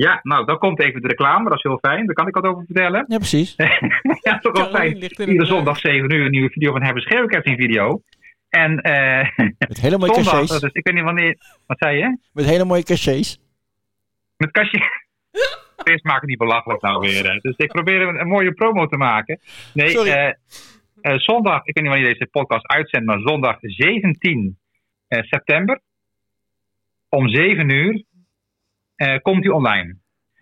Speaker 13: Ja, nou, dan komt even de reclame. Dat is heel fijn. Daar kan ik wat over vertellen.
Speaker 3: Ja, precies. (laughs)
Speaker 13: ja, toch wel fijn.
Speaker 2: in
Speaker 13: Iedere
Speaker 2: werk.
Speaker 13: zondag 7 uur een nieuwe video van Hebben Schreeuwkets video. En eh
Speaker 3: Met hele mooie
Speaker 13: zondag,
Speaker 3: cachets.
Speaker 13: ik weet niet wanneer, wat zei je?
Speaker 3: Met hele mooie cachets.
Speaker 13: Met kastje. Eerst maak ik niet belachelijk nou weer. hè. Dus ik probeer een, een mooie promo te maken. Nee,
Speaker 3: Sorry.
Speaker 13: eh, eh, zondag, ik weet niet wanneer deze podcast uitzendt, maar zondag 17 eh, september om 7 uur eh, komt hij online.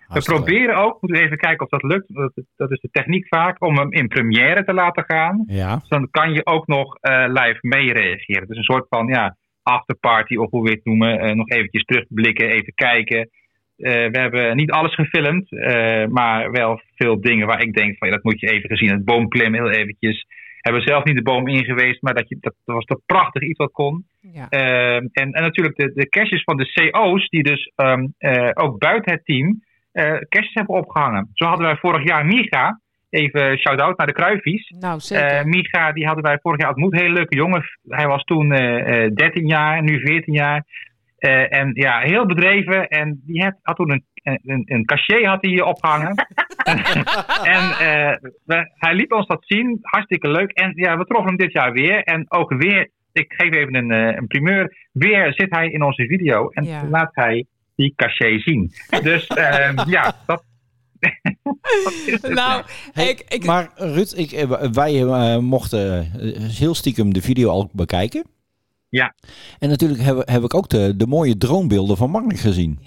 Speaker 13: We proberen ook, moeten we even kijken of dat lukt, dat, dat is de techniek vaak, om hem in première te laten gaan.
Speaker 3: Ja.
Speaker 13: Dus dan kan je ook nog eh, live meereageren. Dus een soort van ja, afterparty of hoe we het noemen. Eh, nog eventjes terugblikken, even kijken. Eh, we hebben niet alles gefilmd, eh, maar wel veel dingen waar ik denk van ja, dat moet je even gezien. Het boomklimmen heel eventjes. Hebben we zelf niet de boom in geweest, maar dat, je, dat, was toch prachtig iets wat kon.
Speaker 2: Ja.
Speaker 13: Eh, en, en natuurlijk de, de caches van de CO's, die dus ehm, eh, ook buiten het team caches hebben opgehangen. Zo hadden wij vorig jaar Miga, even shout-out naar de Kruivies.
Speaker 2: Nou, zeker.
Speaker 13: Eh Micha, die hadden wij vorig jaar ontmoet. Hele leuke jongen. Hij was toen eh, eh, 13 jaar, nu 14 jaar. En ja, heel bedreven. En die had, had toen een, een, een cachet had hij hier opgehangen. (laughs) en eh, we- hij liet ons dat zien. Hartstikke leuk. En ja, we troffen hem dit jaar weer. En ook weer, ik geef even een, eh, een primeur. Weer zit hij in onze video. En
Speaker 2: Ja.
Speaker 13: laat hij die cachet zien. Dus eh, (laughs) ja, dat... (laughs)
Speaker 2: nou,
Speaker 3: Hey,
Speaker 2: ik, ik,
Speaker 3: Maar Ruud, ik, eh, wij mochten eh, heel stiekem de video al bekijken.
Speaker 13: Ja.
Speaker 3: En natuurlijk heb, heb ik ook de, de mooie droombeelden van Mark gezien.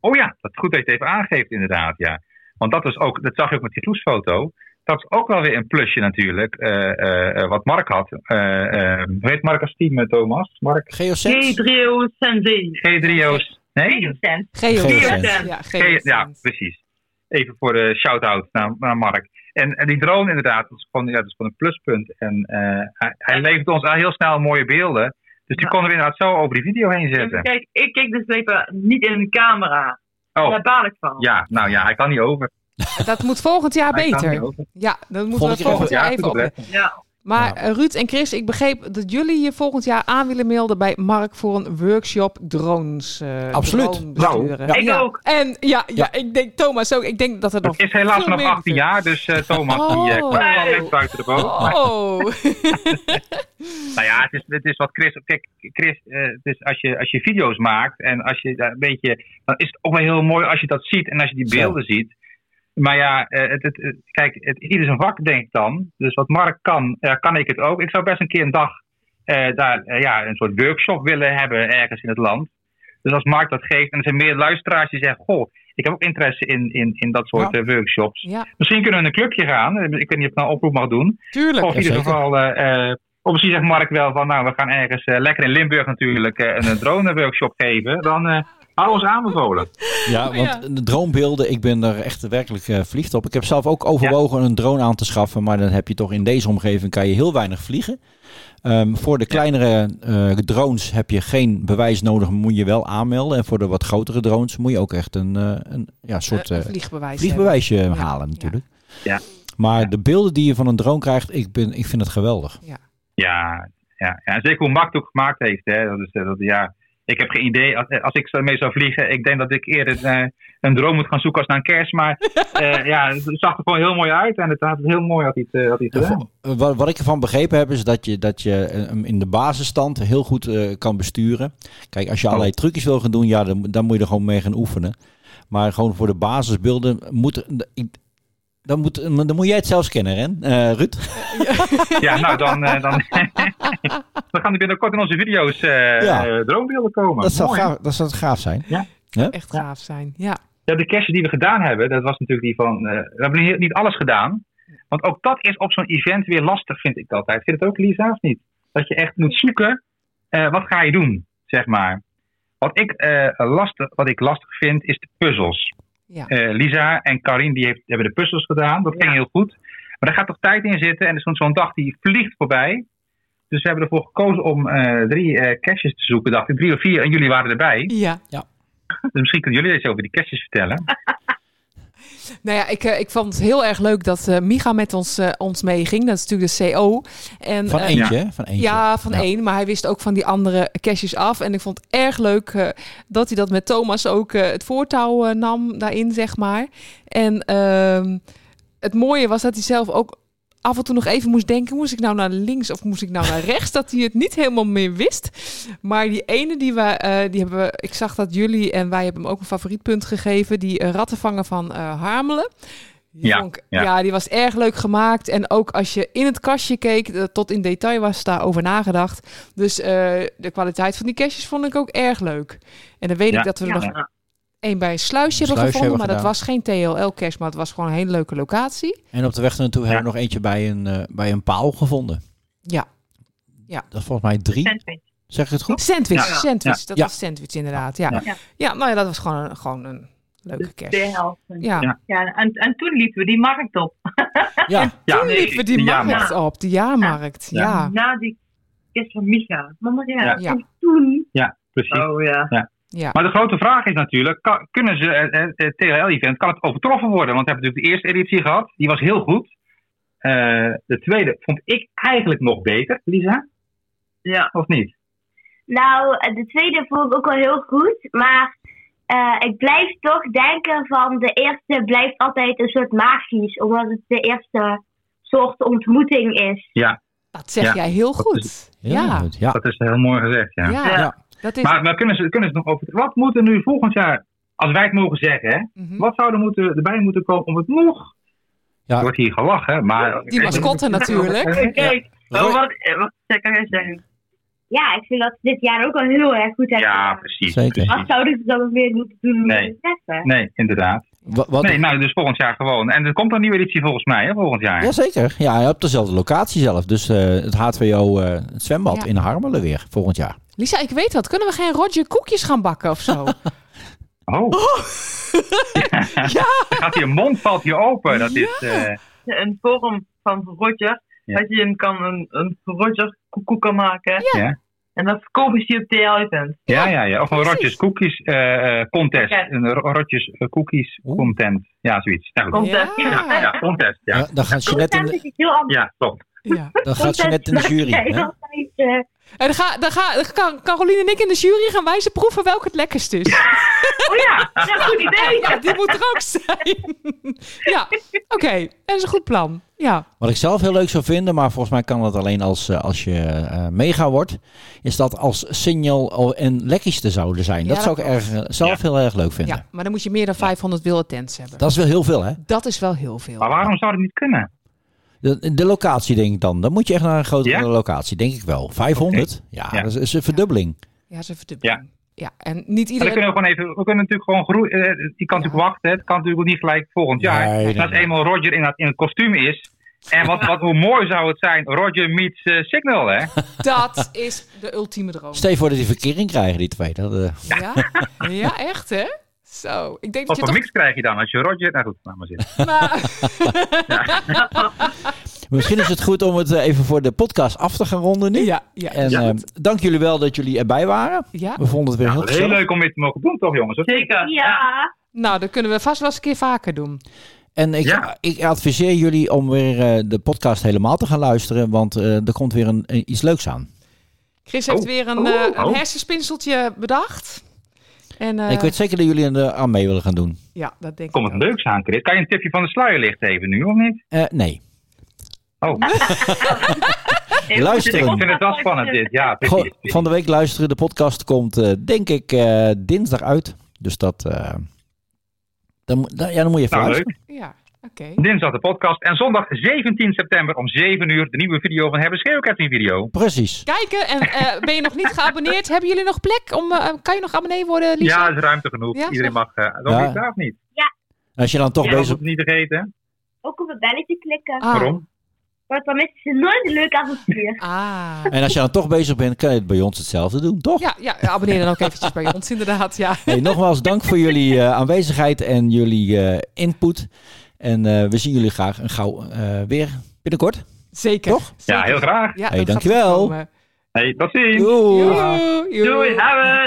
Speaker 13: Oh ja, dat is goed dat je het even aangeeft inderdaad, ja. Want dat, is ook, dat zag je ook met die groesfoto. Dat is ook wel weer een plusje natuurlijk, eh, eh, eh, wat Mark had. Hoe heet Mark als team, Thomas? Mark?
Speaker 3: Geosens?
Speaker 15: G3O Sensei.
Speaker 13: G3O's. Nee?
Speaker 15: Geosens.
Speaker 2: Geosens. Ja,
Speaker 13: precies. Even voor de shout-out naar, naar Mark. En, en die drone inderdaad, dat is gewoon, ja, dat is gewoon een pluspunt. En eh, hij, hij levert ons al heel snel mooie beelden. Dus die konden we inderdaad zo over die video heen zetten.
Speaker 15: Kijk, ik keek dus even niet in de camera.
Speaker 13: Oh.
Speaker 15: Daar baal ik van.
Speaker 13: Ja, nou ja, hij kan niet over.
Speaker 2: Dat moet volgend jaar
Speaker 13: Hij
Speaker 2: beter. Ja, dat moeten
Speaker 13: Volgend
Speaker 2: we
Speaker 13: jaar
Speaker 2: volgend jaar
Speaker 13: Ja,
Speaker 2: even.
Speaker 15: Ja.
Speaker 2: Maar eh, Ruud en Chris, ik begreep dat jullie je volgend jaar aan willen melden bij Mark voor een workshop drones. eh,
Speaker 3: Absoluut.
Speaker 13: Nou,
Speaker 15: ik ook.
Speaker 2: En ja, ja, ik denk Thomas ook. Ik denk dat er nog
Speaker 13: Het is helaas
Speaker 2: meer
Speaker 13: 18 jaar, dus eh, Thomas die eh,
Speaker 2: Oh.
Speaker 13: komt wel net buiten de boot.
Speaker 2: Oh. (laughs)
Speaker 13: Nou ja, het is, het is wat Chris. Kijk, Chris, eh, het is als, je, als je video's maakt en als je daar een beetje. dan is het ook wel heel mooi als je dat ziet en als je die
Speaker 3: Zo.
Speaker 13: beelden ziet. Maar ja, eh, het, het, het- kijk, het, ieder zijn vak, denk ik dan. Dus wat Mark kan, eh, kan ik het ook. Ik zou best een keer een dag eh, daar ja, een soort workshop willen hebben ergens in het land. Dus als Mark dat geeft en er zijn meer luisteraars die zeggen: Goh, ik heb ook interesse in, in, in dat soort workshops.
Speaker 2: Ja.
Speaker 13: Misschien kunnen we in een clubje gaan. Ik weet niet of ik nou een oproep mag doen.
Speaker 2: Tuurlijk.
Speaker 13: Of in ieder geval, of misschien zegt Mark wel van, nou, we gaan ergens lekker in Limburg natuurlijk eh, een drone workshop geven. Dan eh hou ons aanbevolen.
Speaker 3: Ja, want de dronebeelden, ik ben er echt werkelijk eh, verliefd op. Ik heb zelf ook overwogen een drone aan te schaffen, maar dan heb je toch in deze omgeving kan je heel weinig vliegen. Ehm, voor de kleinere eh, drones heb je geen bewijs nodig, moet je wel aanmelden. En voor de wat grotere drones moet je ook echt een, eh, een ja, soort
Speaker 2: een vliegbewijs
Speaker 3: vliegbewijsje
Speaker 2: hebben. Ja,
Speaker 3: halen natuurlijk.
Speaker 13: Ja.
Speaker 3: Maar de beelden die je van een drone krijgt, ik, ben, ik vind het geweldig.
Speaker 13: Ja, ja, ja. en zeker hoe Mark het ook gemaakt heeft. Hè. Dat is, dat, ja, ik heb geen idee. Als, als ik ermee zou vliegen, ik denk dat ik eerder eh, een drone moet gaan zoeken als naar een kerst. Maar (laughs) eh, ja, het zag er gewoon heel mooi uit. En het had heel mooi had hij het, eh, had hij het gedaan.
Speaker 3: Eh, Wat, wat ik ervan begrepen heb, is dat je, dat je eh, hem in de basisstand heel goed eh, kan besturen. Kijk, als je allerlei trucjes wil gaan doen, ja, dan, dan moet je er gewoon mee gaan oefenen. Maar gewoon voor de basisbeelden moet. ik- Dan moet, dan moet jij het zelfs kennen, hè, eh, Ruud? (laughs)
Speaker 13: Ja, nou dan, eh, dan, (laughs) dan gaan er binnenkort in onze video's eh
Speaker 3: Ja.
Speaker 13: eh, droombeelden komen.
Speaker 3: Dat zou, gaaf, dat zou gaaf zijn.
Speaker 13: Ja.
Speaker 2: Echt gaaf zijn. Ja.
Speaker 13: Ja, de caches die we gedaan hebben, dat was natuurlijk die van. eh, we hebben niet, alles gedaan. Want ook dat is op zo'n event weer lastig, vind ik altijd. Vind je het ook, Lisa, of niet? Dat je echt moet zoeken, eh, wat ga je doen, zeg maar. Wat ik, eh, lastig, wat ik lastig vind, is de puzzels.
Speaker 2: Ja.
Speaker 13: Eh, Lisa en Karin die heeft, hebben de puzzels gedaan. Dat ging heel goed. Maar daar gaat toch tijd in zitten. En er is zo'n- dag die vliegt voorbij. Dus we hebben ervoor gekozen om eh, drie eh caches te zoeken. Dacht ik, drie of vier. En jullie waren erbij.
Speaker 2: Ja.
Speaker 3: ja.
Speaker 13: Dus misschien kunnen jullie eens over die caches vertellen. (laughs)
Speaker 2: Nou ja, ik, eh, ik vond het heel erg leuk dat eh Micha met ons, eh, ons meeging. Dat is natuurlijk de CO. En,
Speaker 3: Van eentje,
Speaker 2: ja.
Speaker 3: Van eentje.
Speaker 2: Ja, van
Speaker 3: Ja.
Speaker 2: één. Maar hij wist ook van die andere caches af. En ik vond het erg leuk eh, dat hij dat met Thomas ook eh, het voortouw eh, nam daarin, zeg maar. En ehm, het mooie was dat hij zelf ook af en toe nog even moest denken... moest ik nou naar links of moest ik nou naar rechts? Dat hij het niet helemaal meer wist. Maar die ene die we, eh, die hebben we... Ik zag dat jullie en wij hebben hem ook een favorietpunt gegeven. Die eh, rattenvanger van eh, Harmelen. Die
Speaker 13: Ja,
Speaker 2: vond ik-
Speaker 13: ja.
Speaker 2: ja, die was erg leuk gemaakt. En ook als je in het kastje keek, eh, tot in detail was daarover nagedacht. Dus eh, de kwaliteit van die kastjes vond ik ook erg leuk. En dan weet
Speaker 3: Ja.
Speaker 2: ik dat we er
Speaker 3: Ja.
Speaker 2: nog één bij een sluisje
Speaker 3: Een
Speaker 2: hebben
Speaker 3: sluisje
Speaker 2: gevonden. Maar dat was geen TLL-cache, maar het was gewoon een hele leuke locatie.
Speaker 3: En op de weg naartoe hebben we nog eentje bij een, eh, bij een paal gevonden.
Speaker 2: Ja. ja.
Speaker 3: Dat is volgens mij drie. Zeg ik het goed?
Speaker 2: Sandwich,
Speaker 3: Ja.
Speaker 2: sandwich.
Speaker 3: Ja.
Speaker 2: Dat
Speaker 3: Ja.
Speaker 2: was sandwich inderdaad, ja.
Speaker 15: Ja.
Speaker 2: Ja, ja nou ja, dat was gewoon een, gewoon een leuke cache.
Speaker 15: De helft.
Speaker 2: Ja.
Speaker 15: ja. en, en toen liepen we die markt op.
Speaker 3: Ja.
Speaker 2: Toen liepen we die markt op, de jaarmarkt. Ja.
Speaker 15: Na die kist van Micha. Mama, ja.
Speaker 13: Ja.
Speaker 15: En toen...
Speaker 13: Ja, precies.
Speaker 15: Oh ja.
Speaker 13: Ja. Maar de grote vraag is natuurlijk, kan- kunnen ze eh, eh, het TLL-event, kan het overtroffen worden? Want we hebben natuurlijk de eerste editie gehad, die was heel goed. Eh, de tweede vond ik eigenlijk nog beter, Lisa.
Speaker 15: Ja.
Speaker 13: Of niet?
Speaker 14: Nou, de tweede vond ik ook wel heel goed. Maar eh, ik blijf toch denken van de eerste blijft altijd een soort magisch. Omdat het de eerste soort ontmoeting is.
Speaker 13: Ja.
Speaker 2: Dat zeg
Speaker 13: Ja.
Speaker 2: jij heel
Speaker 13: Dat
Speaker 2: goed.
Speaker 13: is-
Speaker 2: Ja.
Speaker 3: Ja.
Speaker 13: Dat is heel mooi gezegd, ja.
Speaker 2: Ja. Ja. Dat is...
Speaker 13: Maar, maar kunnen, ze, kunnen ze nog over... Wat moet er nu volgend jaar, als wij het mogen zeggen, hè,
Speaker 2: Mhm.
Speaker 13: wat zou er moeten, erbij moeten komen om het nog... Er wordt hier gelachen, maar...
Speaker 2: Die mascotte natuurlijk.
Speaker 15: Kijk, oh, wat, eh, wat kan jij zeggen?
Speaker 14: Ja, ik vind dat dit jaar ook al heel erg goed hebben.
Speaker 13: Ja, precies.
Speaker 3: Zeker.
Speaker 14: Wat zouden ze dan nog meer moeten doen om
Speaker 13: Nee. Nee, inderdaad.
Speaker 3: Wat, wat,
Speaker 13: Nee, nou, dus volgend jaar gewoon. En er komt een nieuwe editie volgens mij, hè, volgend jaar.
Speaker 3: Jazeker. Ja, op dezelfde locatie zelf. Dus eh, het H2O, eh, het zwembad
Speaker 2: Ja.
Speaker 3: in Harmelen weer volgend jaar.
Speaker 2: Lisa, ik weet wat. Kunnen we geen Roger koekjes gaan bakken of zo? (laughs)
Speaker 13: Oh. (laughs)
Speaker 2: ja.
Speaker 13: Gaat je mond valt hier open. Dat is... eh,
Speaker 15: Een vorm van Roger.
Speaker 13: Ja.
Speaker 15: Dat je een, kan een, een Roger koekoek kan maken.
Speaker 13: Ja.
Speaker 15: En dat kopen ze op.
Speaker 13: Ja, ja, ja. Of een. Rotjes Cookies eh, eh, contest.
Speaker 15: Ja.
Speaker 13: Een Ro- Rotjes Cookies content. Ja, Ja, zoiets. Nou.
Speaker 15: Contest,
Speaker 13: Ja,
Speaker 15: ja.
Speaker 13: ja, contest. Ja,
Speaker 3: Ja, dan gaat Jeanette in de,
Speaker 14: heel anders.
Speaker 13: ja klopt.
Speaker 3: dan gaat Jeanette in de jury. Hè?
Speaker 2: En dan, ga, dan, ga, dan kan Caroline en ik in de jury gaan wijzen proeven welke het lekkerst is.
Speaker 15: Oh ja, ja, goed idee.
Speaker 2: Ja, die moet er ook zijn. ja, oké. Dat is een goed plan. Ja.
Speaker 3: Wat ik zelf heel leuk zou vinden, maar volgens mij kan dat alleen als, eh, als je eh, mega wordt, is dat als Signal al- en lekkies te zouden zijn.
Speaker 2: Ja,
Speaker 3: dat zou
Speaker 2: dat
Speaker 3: ik erg, eh, zelf heel erg leuk vinden.
Speaker 2: ja, maar dan moet je meer dan 500 wilde tents hebben.
Speaker 3: Dat is wel heel veel, hè?
Speaker 2: Dat is wel heel veel.
Speaker 13: Maar waarom zou het niet kunnen?
Speaker 3: De, de locatie denk ik dan. Dan moet je echt naar een grotere
Speaker 13: Ja?
Speaker 3: locatie, denk ik wel. 500? Ja,
Speaker 13: Ja.
Speaker 3: dat is, is een verdubbeling.
Speaker 2: Ja, dat is een verdubbeling.
Speaker 13: Ja.
Speaker 2: Ja, en niet iedereen...
Speaker 13: kunnen we gewoon even, we kunnen natuurlijk gewoon groeien. eh, je kan natuurlijk wachten, het kan natuurlijk ook niet gelijk volgend jaar.
Speaker 3: Nee,
Speaker 13: als
Speaker 3: nee.
Speaker 13: eenmaal Roger in, dat, in het kostuum is. En wat, (laughs) wat, hoe mooi zou het zijn, Roger meets eh, Signal, hè? (laughs)
Speaker 2: Dat is de ultieme droom.
Speaker 3: Stel je voor dat die verkering krijgen, die twee. Dat, eh,
Speaker 2: Ja? ja, echt hè? Zo, ik denk
Speaker 13: Wat
Speaker 2: dat je toch...
Speaker 13: mix krijg je dan als je Roger... Nou goed, laat maar zitten. (laughs) (laughs)
Speaker 3: Misschien is het goed om het eh, even voor de podcast af te gaan ronden nu.
Speaker 2: Ja, ja.
Speaker 3: En
Speaker 13: Ja.
Speaker 3: eh, dank jullie wel dat jullie erbij waren.
Speaker 2: Ja.
Speaker 3: We vonden het weer heel
Speaker 13: heel leuk om dit te mogen doen, toch jongens?
Speaker 15: Zeker.
Speaker 14: ja.
Speaker 2: Nou, dat kunnen we vast wel eens een keer vaker doen.
Speaker 3: En ik,
Speaker 13: Ja.
Speaker 3: ik adviseer jullie om weer eh, de podcast helemaal te gaan luisteren, want eh, er komt weer een, een- iets leuks aan.
Speaker 2: Chris heeft
Speaker 13: Oh.
Speaker 2: weer een,
Speaker 13: Oh.
Speaker 2: een
Speaker 13: Oh.
Speaker 2: hersenspinseltje bedacht. En, eh,
Speaker 3: ik weet zeker dat jullie er aan mee willen gaan doen.
Speaker 2: Ja, dat denk
Speaker 13: Komt
Speaker 2: ik
Speaker 13: het
Speaker 2: ook.
Speaker 13: leuks aan, Chris? Kan je een tipje van de sluier lichten even nu, of niet?
Speaker 3: Eh, nee.
Speaker 13: Oh, (laughs)
Speaker 3: Luisteren.
Speaker 13: ik vind het wel spannend dit. Ja,
Speaker 3: van de week luisteren. De podcast komt eh, denk ik eh, dinsdag uit. Dus dat... eh, dan, moet- dan- ja, dan moet je even
Speaker 13: Nou,
Speaker 3: luisteren.
Speaker 13: leuk.
Speaker 2: Ja, oké.
Speaker 13: Dinsdag de podcast. En zondag 17 september om 7 uur de nieuwe video van Hebben Schreeuwketting video.
Speaker 3: Precies.
Speaker 2: Kijken en eh, ben je nog niet geabonneerd? Hebben jullie nog plek? Om, eh, kan je nog abonnee worden, Lisa?
Speaker 13: Ja, er is ruimte genoeg.
Speaker 2: Ja,
Speaker 13: Iedereen mag. Uh, dan
Speaker 3: Ja.
Speaker 13: niet daar of niet?
Speaker 3: Als je dan toch
Speaker 13: Ja,
Speaker 3: bezig...
Speaker 13: moet niet vergeten.
Speaker 14: Ook op het belletje klikken.
Speaker 2: Ah.
Speaker 13: Waarom?
Speaker 14: Want dan missen ze nooit een leuk avontuur. (laughs)
Speaker 2: Ah.
Speaker 3: En als je dan toch bezig bent, kan je het bij ons hetzelfde doen, toch?
Speaker 2: Ja, ja, abonneer dan ook eventjes bij ons, inderdaad. Ja.
Speaker 3: Hey, nogmaals dank voor jullie eh, aanwezigheid en jullie eh, input. En eh, we zien jullie graag en gauw eh, weer binnenkort.
Speaker 2: Zeker.
Speaker 3: Toch?
Speaker 13: Ja, heel graag.
Speaker 2: Ja,
Speaker 3: Hey, dankjewel.
Speaker 13: Hey, tot ziens.
Speaker 3: Doei.
Speaker 2: Doei.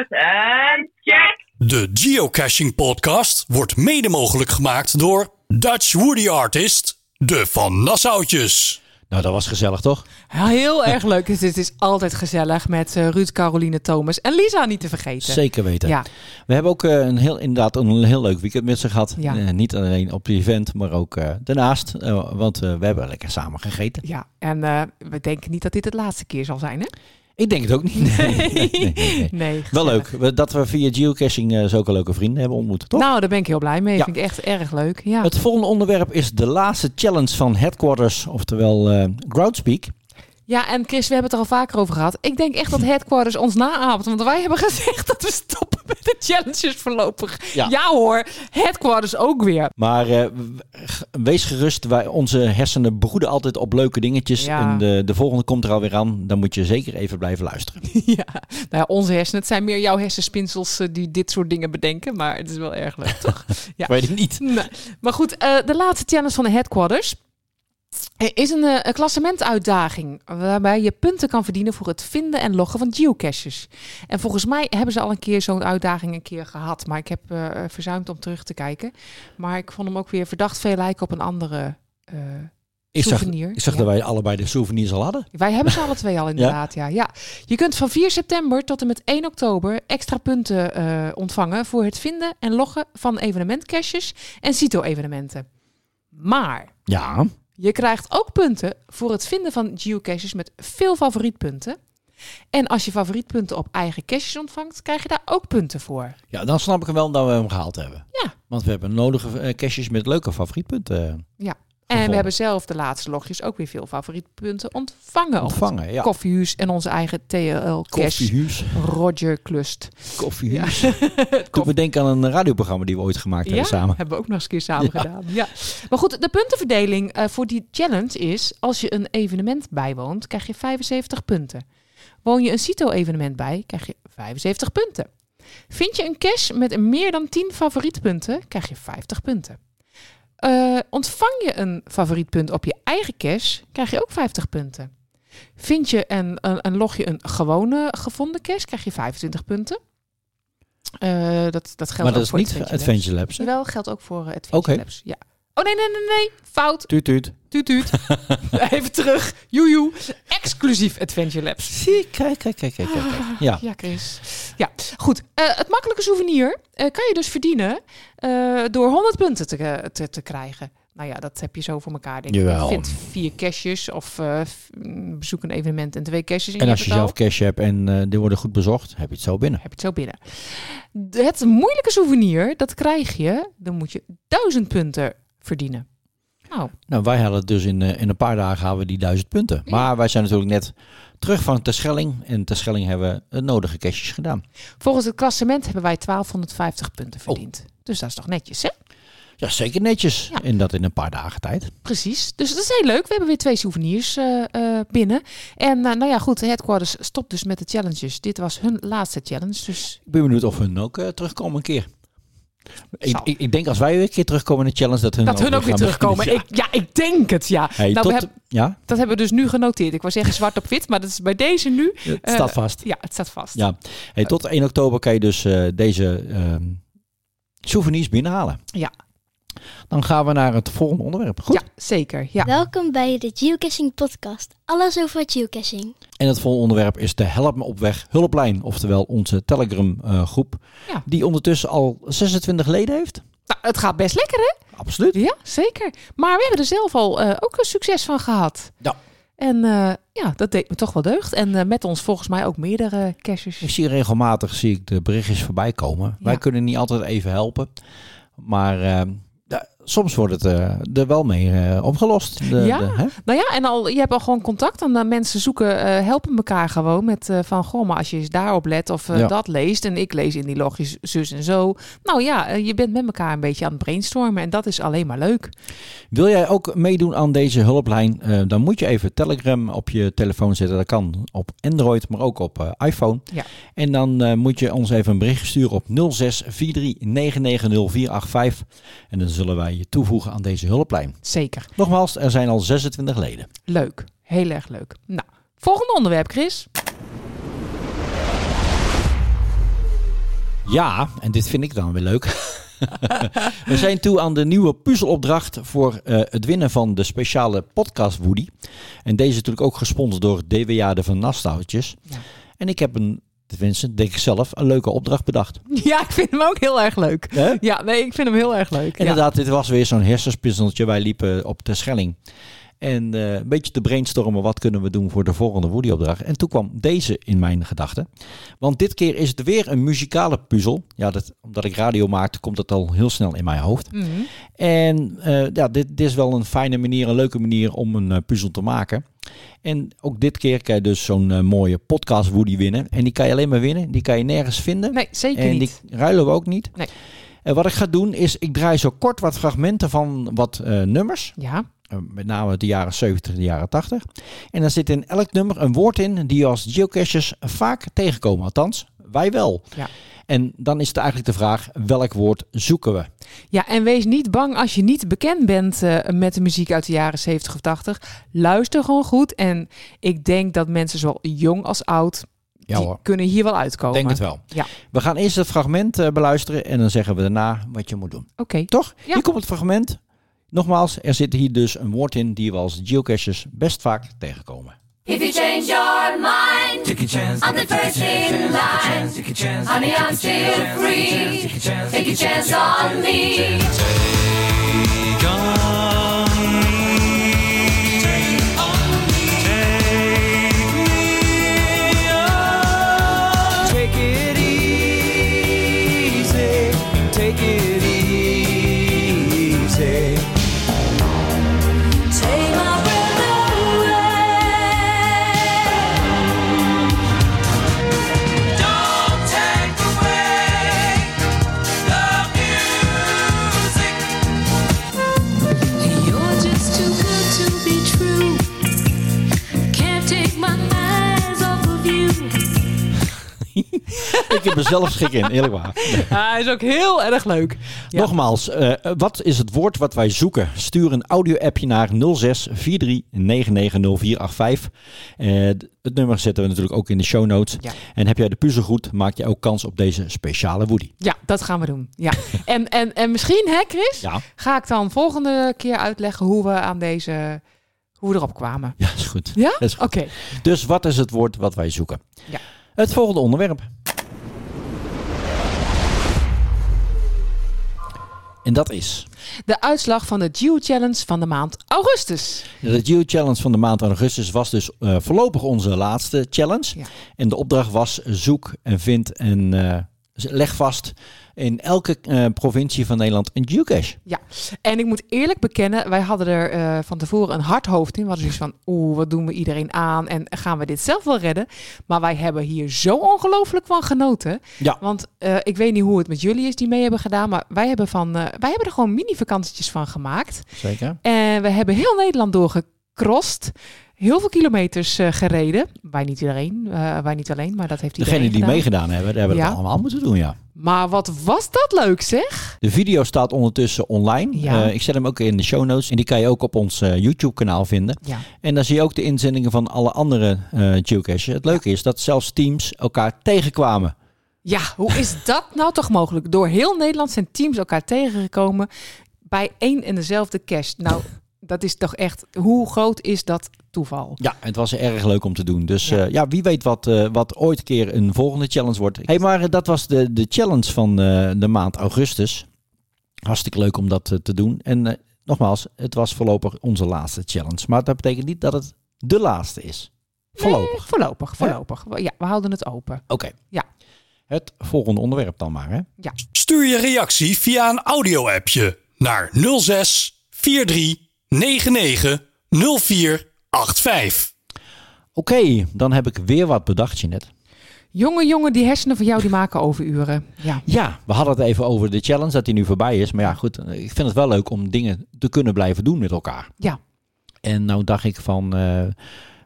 Speaker 15: En check.
Speaker 1: De Geocaching Podcast wordt mede mogelijk gemaakt door Dutch Woody Artist, de Van Nassautjes.
Speaker 3: Nou, dat was gezellig, toch?
Speaker 2: Ja, heel erg leuk. Het is, het is altijd gezellig met eh, Ruud, Caroline, Thomas en Lisa niet te vergeten.
Speaker 3: Zeker weten.
Speaker 2: Ja,
Speaker 3: We hebben ook eh, een heel, inderdaad een heel leuk weekend met ze gehad.
Speaker 2: Ja.
Speaker 3: Eh, niet alleen op het event, maar ook daarnaast. Want we hebben lekker samen gegeten.
Speaker 2: ja. en we denken niet dat dit het laatste keer zal zijn, hè?
Speaker 3: Ik denk het ook niet. Nee, (laughs) nee, nee, Wel leuk dat we via geocaching eh, zulke leuke vrienden hebben ontmoet, toch?
Speaker 2: Nou, daar ben ik heel blij mee.
Speaker 3: Ja.
Speaker 2: Vind ik echt erg leuk. Ja.
Speaker 3: Het volgende onderwerp is de laatste challenge van Headquarters, oftewel eh Groundspeak.
Speaker 2: Ja, en Chris, we hebben het er al vaker over gehad. Ik denk echt dat Headquarters ons naamt. Want wij hebben gezegd dat we stoppen met de challenges voorlopig.
Speaker 3: Ja.
Speaker 2: Ja, hoor, Headquarters ook weer.
Speaker 3: Maar eh, wees gerust, wij, onze hersenen broeden altijd op leuke dingetjes.
Speaker 2: Ja.
Speaker 3: En de, de volgende komt er alweer aan. Dan moet je zeker even blijven luisteren. (laughs)
Speaker 2: ja, nou ja, onze hersenen. Het zijn meer jouw hersenspinsels eh, die dit soort dingen bedenken. Maar het is wel erg leuk, toch? (laughs) Ja.
Speaker 3: Weet ik niet.
Speaker 2: Nee. Maar goed, eh, de laatste challenge van de Headquarters is een, eh, een klassementuitdaging waarbij je punten kan verdienen voor het vinden en loggen van geocaches. En volgens mij hebben ze al een keer zo'n uitdaging een keer gehad, maar ik heb eh, verzuimd om terug te kijken. Maar ik vond hem ook weer verdacht veel lijken op een andere eh,
Speaker 3: Ik zag,
Speaker 2: souvenir.
Speaker 3: ik zag
Speaker 2: Ja.
Speaker 3: dat wij allebei de souvenirs al hadden.
Speaker 2: Wij hebben ze (laughs) alle twee al inderdaad, ja. ja. Je kunt van 4 september tot en met 1 oktober extra punten eh, ontvangen voor het vinden en loggen van evenementcaches en CITO-evenementen. Maar
Speaker 3: Ja.
Speaker 2: Je krijgt ook punten voor het vinden van geocaches met veel favorietpunten. En als je favorietpunten op eigen caches ontvangt, krijg je daar ook punten voor.
Speaker 3: ja, dan snap ik hem wel dat we hem gehaald hebben.
Speaker 2: Ja.
Speaker 3: Want we hebben nodige eh, caches met leuke favorietpunten
Speaker 2: Ja. En we hebben zelf de laatste logjes ook weer veel favorietpunten ontvangen. op het
Speaker 3: ontvangen. Ja.
Speaker 2: Koffiehuis en onze eigen TLL-cache.
Speaker 3: Koffiehuis.
Speaker 2: Roger Klust.
Speaker 3: Koffiehuis. (laughs) Doe me denken aan een radioprogramma die we ooit gemaakt hebben samen.
Speaker 2: hebben we ook nog eens een keer samen
Speaker 3: Ja.
Speaker 2: gedaan. Ja. Maar goed, de puntenverdeling eh, voor die challenge is... als je een evenement bijwoont, krijg je 75 punten. Woon je een CITO-evenement bij, krijg je 75 punten. Vind je een cache met meer dan 10 favorietpunten, krijg je 50 punten. Eh, ontvang je een favorietpunt op je eigen cache, krijg je ook 50 punten. Vind je en, log je een gewone gevonden cache, krijg je 25 punten. Eh, dat, dat geldt
Speaker 3: Maar
Speaker 2: ook
Speaker 3: dat is
Speaker 2: voor
Speaker 3: niet Adventure Labs, hè?
Speaker 2: Jawel, geldt ook voor eh, Adventure. Labs. Ja. Oh nee, nee, nee, nee. Fout.
Speaker 3: Tuut, tuut.
Speaker 2: Tuut, tuut. (laughs) Even terug. Joejoe. Exclusief Adventure Labs.
Speaker 3: Zie, kijk, kijk, kijk, kijk. kijk. Ja.
Speaker 2: Ja, Chris. Ja, goed. Eh, het makkelijke souvenir eh, kan je dus verdienen eh, door 100 punten te, te, te krijgen. Nou ja, dat heb je zo voor elkaar. Denk ik.
Speaker 3: Jawel.
Speaker 2: Vindt vier caches of mm, bezoek een evenement en twee caches.
Speaker 3: En als je zelf cash hebt en die worden goed bezocht, heb je het zo binnen.
Speaker 2: heb je het zo binnen. Het moeilijke souvenir, dat krijg je. Dan moet je 1000 punten verdienen. Nou,
Speaker 3: Nou, wij hadden dus in, eh, in een paar dagen hadden we die duizend punten. Maar wij zijn natuurlijk net terug van Terschelling. En Terschelling hebben we het nodige cashjes gedaan.
Speaker 2: volgens het klassement hebben wij 1250 punten
Speaker 3: Oh.
Speaker 2: verdiend. Dus dat is toch netjes, hè?
Speaker 3: Ja, zeker netjes. En dat in een paar dagen tijd.
Speaker 2: Precies. Dus dat is heel leuk. We hebben weer twee souvenirs eh, eh, binnen. En nou ja, goed. Headquarters stopt dus met de challenges. Dit was hun laatste challenge. Dus
Speaker 3: Ik ben benieuwd of hun ook terugkomen een keer. Ik, ik, ik denk als wij weer een keer terugkomen in de challenge, dat hun,
Speaker 2: dat hun ook weer terugkomen.
Speaker 3: beginnen.
Speaker 2: Ik, ja, ik denk het, ja.
Speaker 3: Hey,
Speaker 2: nou,
Speaker 3: tot- ja?
Speaker 2: Dat hebben we dus nu genoteerd. Ik wou zeggen zwart op wit, maar dat is bij deze nu.
Speaker 3: Het
Speaker 2: eh,
Speaker 3: staat vast.
Speaker 2: Ja, het staat vast.
Speaker 3: Ja. Hey, tot 1 oktober kan je dus eh, deze ehm, souvenirs binnenhalen.
Speaker 2: Ja.
Speaker 3: Dan gaan we naar het volgende onderwerp. Goed.
Speaker 2: Ja, zeker. Ja.
Speaker 17: Welkom bij de Geocaching Podcast. Alles over geocaching.
Speaker 3: En het volgende onderwerp is de Help me op weg hulplijn. Oftewel onze Telegram eh, groep.
Speaker 2: Ja.
Speaker 3: Die ondertussen al 26 leden heeft.
Speaker 2: Nou, het gaat best lekker, hè?
Speaker 3: Absoluut.
Speaker 2: Ja, zeker. Maar we hebben er zelf al eh, ook een succes van gehad.
Speaker 3: Ja.
Speaker 2: En eh, ja, dat deed me toch wel deugd. En eh, met ons volgens mij ook meerdere caches.
Speaker 3: Ik zie regelmatig zie ik de berichtjes voorbij komen. Wij kunnen niet altijd even helpen. Maar eh, ja, soms wordt het eh, er wel mee eh, opgelost. De,
Speaker 2: ja,
Speaker 3: de- hè?
Speaker 2: nou ja, en al, je hebt al gewoon contact. En dan mensen zoeken, eh, helpen elkaar gewoon met eh, van, goh, maar als je eens daarop let of eh,
Speaker 3: Ja.
Speaker 2: dat leest. En ik lees in die logjes zus en zo. Nou ja, eh, je bent met elkaar een beetje aan het brainstormen. En dat is alleen maar leuk.
Speaker 3: Wil jij ook meedoen aan deze hulplijn? Eh, dan moet je even Telegram op je telefoon zetten. Dat kan op Android, maar ook op eh, iPhone.
Speaker 2: Ja.
Speaker 3: En dan eh, moet je ons even een bericht sturen op 0643990485. En dan zullen wij je toevoegen aan deze hulplijn.
Speaker 2: Zeker.
Speaker 3: Nogmaals, er zijn al 26 leden.
Speaker 2: Leuk. Heel erg leuk. Nou, volgende onderwerp, Chris.
Speaker 3: Ja, en dit vind ik dan weer leuk. (laughs) We zijn toe aan de nieuwe puzzelopdracht voor eh, het winnen van de speciale podcast Woody. En deze is natuurlijk ook gesponsord door DWA de Van Nastouwtjes. En ik heb een, tenminste denk ik zelf, een leuke opdracht bedacht. (laughs)
Speaker 2: Ja, ik vind hem ook heel erg leuk. Ja, nee, ik vind hem heel erg leuk. Ja.
Speaker 3: Inderdaad, dit was weer zo'n hersenspinseltje. Wij liepen op de Schelling. En eh, een beetje te brainstormen, wat kunnen we doen voor de volgende Woody-opdracht. En toen kwam deze in mijn gedachten. Want dit keer is het weer een muzikale puzzel. Ja, dat, omdat ik radio maakte, komt het al heel snel in mijn hoofd.
Speaker 2: Mhm.
Speaker 3: En eh, ja, dit, dit is wel een fijne manier, een leuke manier om een eh, puzzel te maken. En ook dit keer kan je dus zo'n eh, mooie podcast Woody winnen. En die kan je alleen maar winnen. Die kan je nergens vinden.
Speaker 2: Nee, zeker
Speaker 3: en
Speaker 2: niet.
Speaker 3: die ruilen we ook niet.
Speaker 2: Nee.
Speaker 3: En wat ik ga doen is, ik draai zo kort wat fragmenten van wat eh, nummers.
Speaker 2: Ja.
Speaker 3: Eh, met name de jaren 70, de jaren 80. En dan zit in elk nummer een woord in die je als geocachers vaak tegenkomen. Althans, wij wel.
Speaker 2: Ja.
Speaker 3: En dan is het eigenlijk de vraag, welk woord zoeken we?
Speaker 2: Ja, en wees niet bang als je niet bekend bent eh, met de muziek uit de jaren 70 of 80. Luister gewoon goed. En ik denk dat mensen zowel jong als oud,
Speaker 3: Ja
Speaker 2: die
Speaker 3: hoor.
Speaker 2: kunnen hier wel uitkomen.
Speaker 3: Denk het wel.
Speaker 2: Ja.
Speaker 3: We gaan eerst het fragment eh, beluisteren en dan zeggen we daarna wat je moet doen.
Speaker 2: Oké.
Speaker 3: Toch? Hier komt het fragment. Nogmaals, er zit hier dus een woord in die we als geocachers best vaak tegenkomen.
Speaker 18: If you change your mind, take a chance. I'm the first in line. Take a chance. Honey, I'm still free. Take a chance on me. (laughs)
Speaker 3: ik heb er zelf schik in, eerlijk waar.
Speaker 2: Ja, hij is ook heel erg leuk. Ja.
Speaker 3: Nogmaals, eh, wat is het woord wat wij zoeken? Stuur een audio-appje naar 06 43 99 0485. Eh, d- het nummer zetten we natuurlijk ook in de show notes.
Speaker 2: Ja.
Speaker 3: En heb jij de puzzel goed, maak je ook kans op deze speciale Woody.
Speaker 2: Ja, dat gaan we doen. Ja. en, en, en misschien, hè Chris,
Speaker 3: Ja.
Speaker 2: ga ik dan volgende keer uitleggen hoe we aan deze, hoe we erop kwamen.
Speaker 3: Ja, is goed.
Speaker 2: Ja? Oké.
Speaker 3: Dus wat is het woord wat wij zoeken?
Speaker 2: Ja.
Speaker 3: Het volgende onderwerp. En dat is
Speaker 2: De uitslag van de Geo Challenge van de maand augustus.
Speaker 3: de Geo Challenge van de maand augustus was dus eh, voorlopig onze laatste challenge.
Speaker 2: Ja.
Speaker 3: En de opdracht was zoek en vind en eh, leg vast in elke eh, provincie van Nederland een geocache.
Speaker 2: Ja, en ik moet eerlijk bekennen, wij hadden er eh, van tevoren een hard hoofd in. We hadden zoiets van, oeh, wat doen we iedereen aan en gaan we dit zelf wel redden? Maar wij hebben hier zo ongelooflijk van genoten.
Speaker 3: Ja.
Speaker 2: Want eh, ik weet niet hoe het met jullie is die mee hebben gedaan, maar wij hebben, van, wij hebben er gewoon mini-vakantietjes van gemaakt.
Speaker 3: Zeker.
Speaker 2: En we hebben heel Nederland doorgecrossed. Heel veel kilometers eh, gereden. Wij niet iedereen, eh, wij niet alleen, maar dat heeft iedereen
Speaker 3: Degenen die
Speaker 2: gedaan.
Speaker 3: meegedaan hebben, hebben
Speaker 2: Ja.
Speaker 3: het allemaal moeten doen, ja.
Speaker 2: Maar wat was dat leuk zeg?
Speaker 3: De video staat ondertussen online.
Speaker 2: Ja.
Speaker 3: Eh, ik zet hem ook in de show notes. En die kan je ook op ons eh, YouTube kanaal vinden.
Speaker 2: Ja.
Speaker 3: En daar zie je ook de inzendingen van alle andere eh geocaches. Het leuke is dat zelfs teams elkaar tegenkwamen.
Speaker 2: Ja, hoe is dat nou toch mogelijk? Door heel Nederland zijn teams elkaar tegengekomen bij één en dezelfde cache. Nou, dat is toch echt, hoe groot is dat toeval?
Speaker 3: Ja, het was erg leuk om te doen. Dus ja, ja wie weet wat, eh, wat ooit een keer een volgende challenge wordt. hey, maar eh, dat was de, de challenge van eh, de maand augustus. Hartstikke leuk om dat eh, te doen. En eh, nogmaals, het was voorlopig onze laatste challenge. Maar dat betekent niet dat het de laatste is. Voorlopig.
Speaker 2: Nee, voorlopig, voorlopig. Ja, we houden het open.
Speaker 3: Oké.
Speaker 2: Ja.
Speaker 3: Het volgende onderwerp dan maar. Hè?
Speaker 2: Ja.
Speaker 1: Stuur je reactie via een audio-appje naar 06 43 99 0485.
Speaker 3: Oké, dan heb ik weer wat bedacht, Jeanette.
Speaker 2: Jongen, jongen, die hersenen van jou die maken overuren. Ja.
Speaker 3: Ja, we hadden het even over de challenge, dat die nu voorbij is. Maar ja, goed, eh, ik vind het wel leuk om dingen te kunnen blijven doen met elkaar.
Speaker 2: Ja.
Speaker 3: En nou dacht ik van, eh,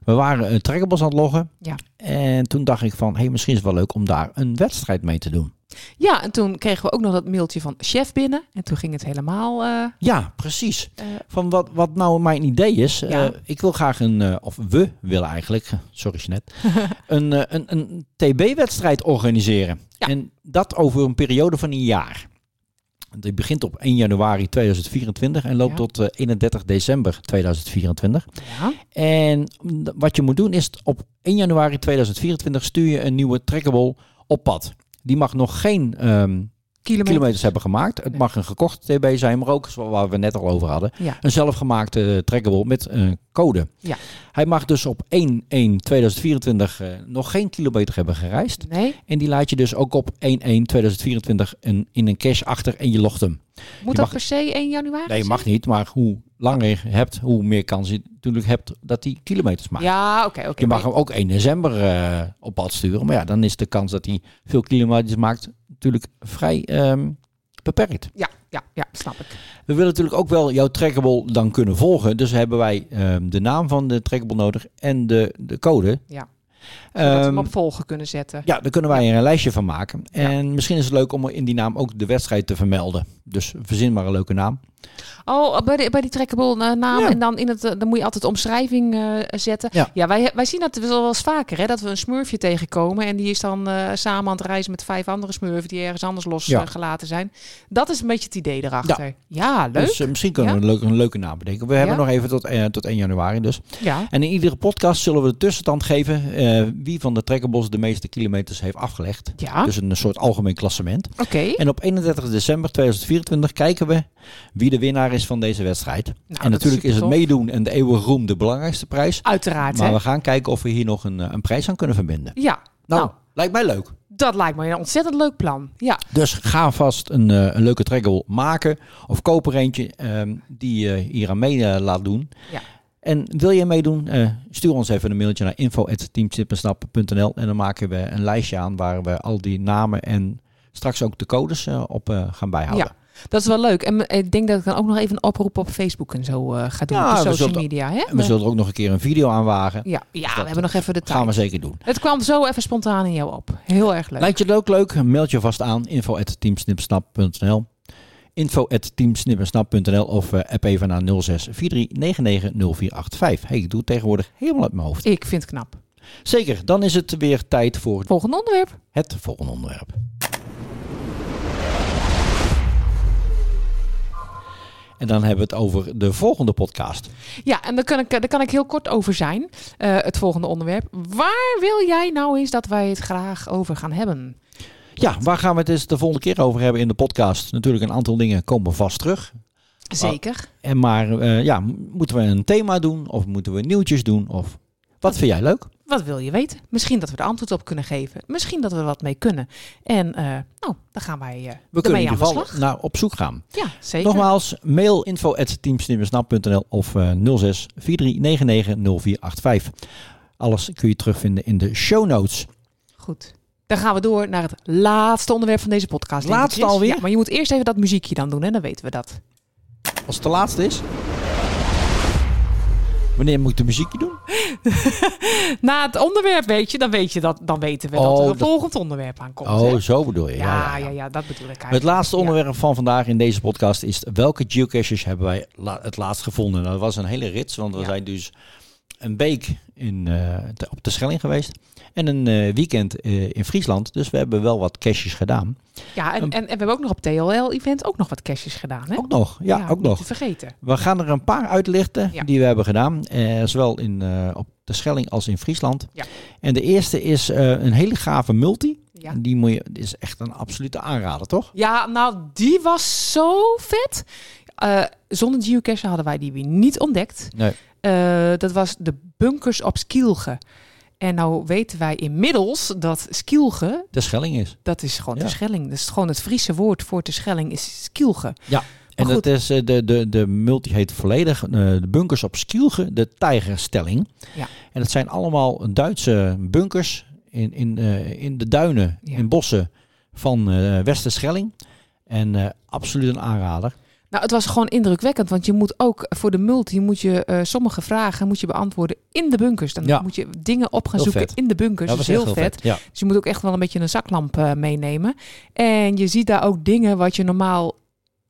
Speaker 3: we waren een trackables aan het loggen.
Speaker 2: Ja.
Speaker 3: En toen dacht ik van, hey, misschien is het wel leuk om daar een wedstrijd mee te doen.
Speaker 2: Ja, en toen kregen we ook nog dat mailtje van chef binnen. En toen ging het helemaal... eh,
Speaker 3: Ja, precies. Van wat, wat nou mijn idee is.
Speaker 2: Ja.
Speaker 3: eh, ik wil graag een, eh, of we willen eigenlijk, (laughs) sorry Jeanette, (laughs) een, eh, een, een TB-wedstrijd organiseren. En dat over een periode van een jaar. Die begint op 1 januari 2024 en loopt
Speaker 2: Ja.
Speaker 3: tot eh, 31 december 2024.
Speaker 2: ja.
Speaker 3: En wat je moet doen is op 1 januari 2024 stuur je een nieuwe trackable op pad. Die mag nog geen ehm, kilometers hebben gemaakt. Het mag een gekochte TB zijn, maar ook, zoals waar we net al over hadden,
Speaker 2: Ja.
Speaker 3: een zelfgemaakte trackable met een code.
Speaker 2: Ja.
Speaker 3: Hij mag dus op 1-1-2024 eh, nog geen kilometer hebben gereisd.
Speaker 2: Nee.
Speaker 3: En die laat je dus ook op 1-1-2024 een, in een cache achter en je logt hem.
Speaker 2: Moet
Speaker 3: Je
Speaker 2: dat per se 1 januari
Speaker 3: Nee,
Speaker 2: zijn?
Speaker 3: mag niet. Maar hoe langer je hebt, hoe meer kans je natuurlijk hebt dat hij kilometers maakt.
Speaker 2: Ja, oké, oké.
Speaker 3: Je mag hem ook 1 december eh, op pad sturen. Maar ja, dan is de kans dat hij veel kilometers maakt natuurlijk vrij ehm, beperkt.
Speaker 2: Ja, ja, ja, snap ik.
Speaker 3: We willen natuurlijk ook wel jouw trackable dan kunnen volgen. Dus hebben wij ehm, de naam van de trackable nodig en de, de code.
Speaker 2: Ja. Zodat we hem op volgen kunnen zetten.
Speaker 3: ja, daar kunnen wij er een lijstje van maken. En misschien is het leuk om in die naam ook de wedstrijd te vermelden. Dus verzin maar een leuke naam.
Speaker 2: Oh, bij, de, bij die trackable eh, naam. En dan, in het, eh, dan moet je altijd omschrijving eh, zetten.
Speaker 3: Ja.
Speaker 2: wij, wij zien dat wel eens vaker. Hè, dat we een smurfje tegenkomen. En die is dan samen aan het reizen met vijf andere smurfen die ergens anders
Speaker 3: Ja.
Speaker 2: losgelaten zijn. Dat is een beetje het idee erachter. Ja, leuk.
Speaker 3: Dus misschien kunnen
Speaker 2: Ja?
Speaker 3: we een leuke, een leuke naam bedenken. We hebben
Speaker 2: Ja?
Speaker 3: nog even tot, tot 1 januari dus.
Speaker 2: Ja.
Speaker 3: En in iedere podcast zullen we de tussenstand geven wie van de trekkerbossen de meeste kilometers heeft afgelegd.
Speaker 2: Ja.
Speaker 3: Dus een soort algemeen klassement.
Speaker 2: Oké.
Speaker 3: En op 31 december 2024 kijken we wie de winnaar is van deze wedstrijd. en
Speaker 2: Nou, dat
Speaker 3: natuurlijk
Speaker 2: is
Speaker 3: is het meedoen en de eeuwige roem de belangrijkste prijs.
Speaker 2: Uiteraard,
Speaker 3: Maar
Speaker 2: hè?
Speaker 3: we gaan kijken of we hier nog een, eh, een prijs aan kunnen verbinden.
Speaker 2: Ja.
Speaker 3: Nou, lijkt mij leuk.
Speaker 2: Dat lijkt me een ontzettend leuk plan. Ja.
Speaker 3: Dus ga vast een, eh, een leuke trackable maken. Of koop er eentje ehm, die je hier aan mee eh, laat doen.
Speaker 2: Ja.
Speaker 3: En wil je meedoen, stuur ons even een mailtje naar info.teamchipensnap.nl en dan maken we een lijstje aan waar we al die namen en straks ook de codes op gaan bijhouden.
Speaker 2: Ja. Dat is wel leuk. En ik denk dat ik dan ook nog even een oproep op Facebook en zo eh, ga doen. op de
Speaker 3: we
Speaker 2: social
Speaker 3: zullen-
Speaker 2: media. Hè?
Speaker 3: we zullen er ook nog een keer een video aan wagen.
Speaker 2: Ja, ja
Speaker 3: Dus
Speaker 2: we hebben nog even de tijd.
Speaker 3: gaan we zeker doen.
Speaker 2: Het kwam zo even spontaan in jou op. Heel erg leuk.
Speaker 3: Lijkt je het ook leuk? Meld je vast aan info@teamsnipsnap.nl info@teamsnipsnap.nl of eh, app even naar 06 43990485. Hey, ik doe het tegenwoordig helemaal uit mijn hoofd.
Speaker 2: Ik vind het knap.
Speaker 3: Zeker, dan is het weer tijd voor
Speaker 2: Volgende onderwerp.
Speaker 3: het volgende onderwerp. En dan hebben we het over de volgende podcast.
Speaker 2: Ja, en daar kan ik, daar kan ik heel kort over zijn. Eh, het volgende onderwerp. Waar wil jij nou eens dat wij het graag over gaan hebben?
Speaker 3: Ja, waar gaan we het eens de volgende keer over hebben in de podcast? Natuurlijk een aantal dingen komen vast terug.
Speaker 2: Zeker.
Speaker 3: En maar eh, ja, moeten we een thema doen of moeten we nieuwtjes doen? Of wat vind jij leuk?
Speaker 2: Wat wil je weten? Misschien dat we er antwoord op kunnen geven. Misschien dat we wat mee kunnen. En eh, nou, dan gaan wij eh
Speaker 3: We kunnen in ieder
Speaker 2: aan de
Speaker 3: geval naar op zoek gaan.
Speaker 2: Ja, zeker.
Speaker 3: Nogmaals, mail info of eh 06 4399 0485. Alles kun je terugvinden in de show notes.
Speaker 2: Goed. Dan gaan we door naar het laatste onderwerp van deze podcast.
Speaker 3: Laatste alweer?
Speaker 2: Ja, maar je moet eerst even dat muziekje dan doen, hè? Dan weten we dat.
Speaker 3: Als het de laatste is. Wanneer moet ik de muziekje doen? (laughs)
Speaker 2: Na het onderwerp weet je, dan, weet je dat, dan weten we
Speaker 3: Oh,
Speaker 2: dat er een
Speaker 3: dat-
Speaker 2: volgend onderwerp aankomt.
Speaker 3: Oh,
Speaker 2: hè?
Speaker 3: zo bedoel je. Ja,
Speaker 2: Ja,
Speaker 3: ja,
Speaker 2: ja, ja, dat bedoel ik eigenlijk.
Speaker 3: Het laatste onderwerp van vandaag in deze podcast is welke geocaches hebben wij la- het laatst gevonden? Nou, dat was een hele rits, want we zijn dus een week in, eh, te- op de Schelling geweest en een eh, weekend eh, in Friesland. Dus we hebben wel wat caches gedaan.
Speaker 2: Ja, en, en, en we hebben ook nog op TLL-event ook nog wat caches gedaan, hè?
Speaker 3: Ook nog, ja, ook nog.
Speaker 2: te vergeten.
Speaker 3: We gaan er een paar uitlichten
Speaker 2: Ja.
Speaker 3: die we hebben gedaan, zowel in, op de Schelling als in Friesland.
Speaker 2: Ja.
Speaker 3: En de eerste is een hele gave multi.
Speaker 2: Ja.
Speaker 3: Die moet je, die is echt een absolute aanrader, toch?
Speaker 2: Ja, nou, die was zo vet. Eh, zonder geocache hadden wij die weer niet ontdekt.
Speaker 3: Nee.
Speaker 2: Eh, dat was de bunkers op Skielge. En nou weten wij inmiddels dat Skielge,
Speaker 3: De Schelling is.
Speaker 2: dat is gewoon
Speaker 3: Ja.
Speaker 2: de Schelling. Dat is gewoon het Friese woord voor de Schelling is Skielge.
Speaker 3: Ja. En dat is, eh, de, de, de multi heet volledig eh, de bunkers op Skielge, de Tijgerstelling.
Speaker 2: Ja.
Speaker 3: En dat zijn allemaal Duitse bunkers in, in, in de duinen, in bossen van eh Westerschelling. En absoluut een aanrader.
Speaker 2: Nou, het was gewoon indrukwekkend, want je moet ook voor de multi moet je eh, sommige vragen moet je beantwoorden in de bunkers. Dan
Speaker 3: Ja.
Speaker 2: moet je dingen op gaan
Speaker 3: Heel
Speaker 2: zoeken
Speaker 3: vet.
Speaker 2: in de bunkers. Dat is heel
Speaker 3: heel
Speaker 2: vet.
Speaker 3: vet, ja.
Speaker 2: Dus je moet ook echt wel een beetje een zaklamp eh, meenemen. En je ziet daar ook dingen wat je normaal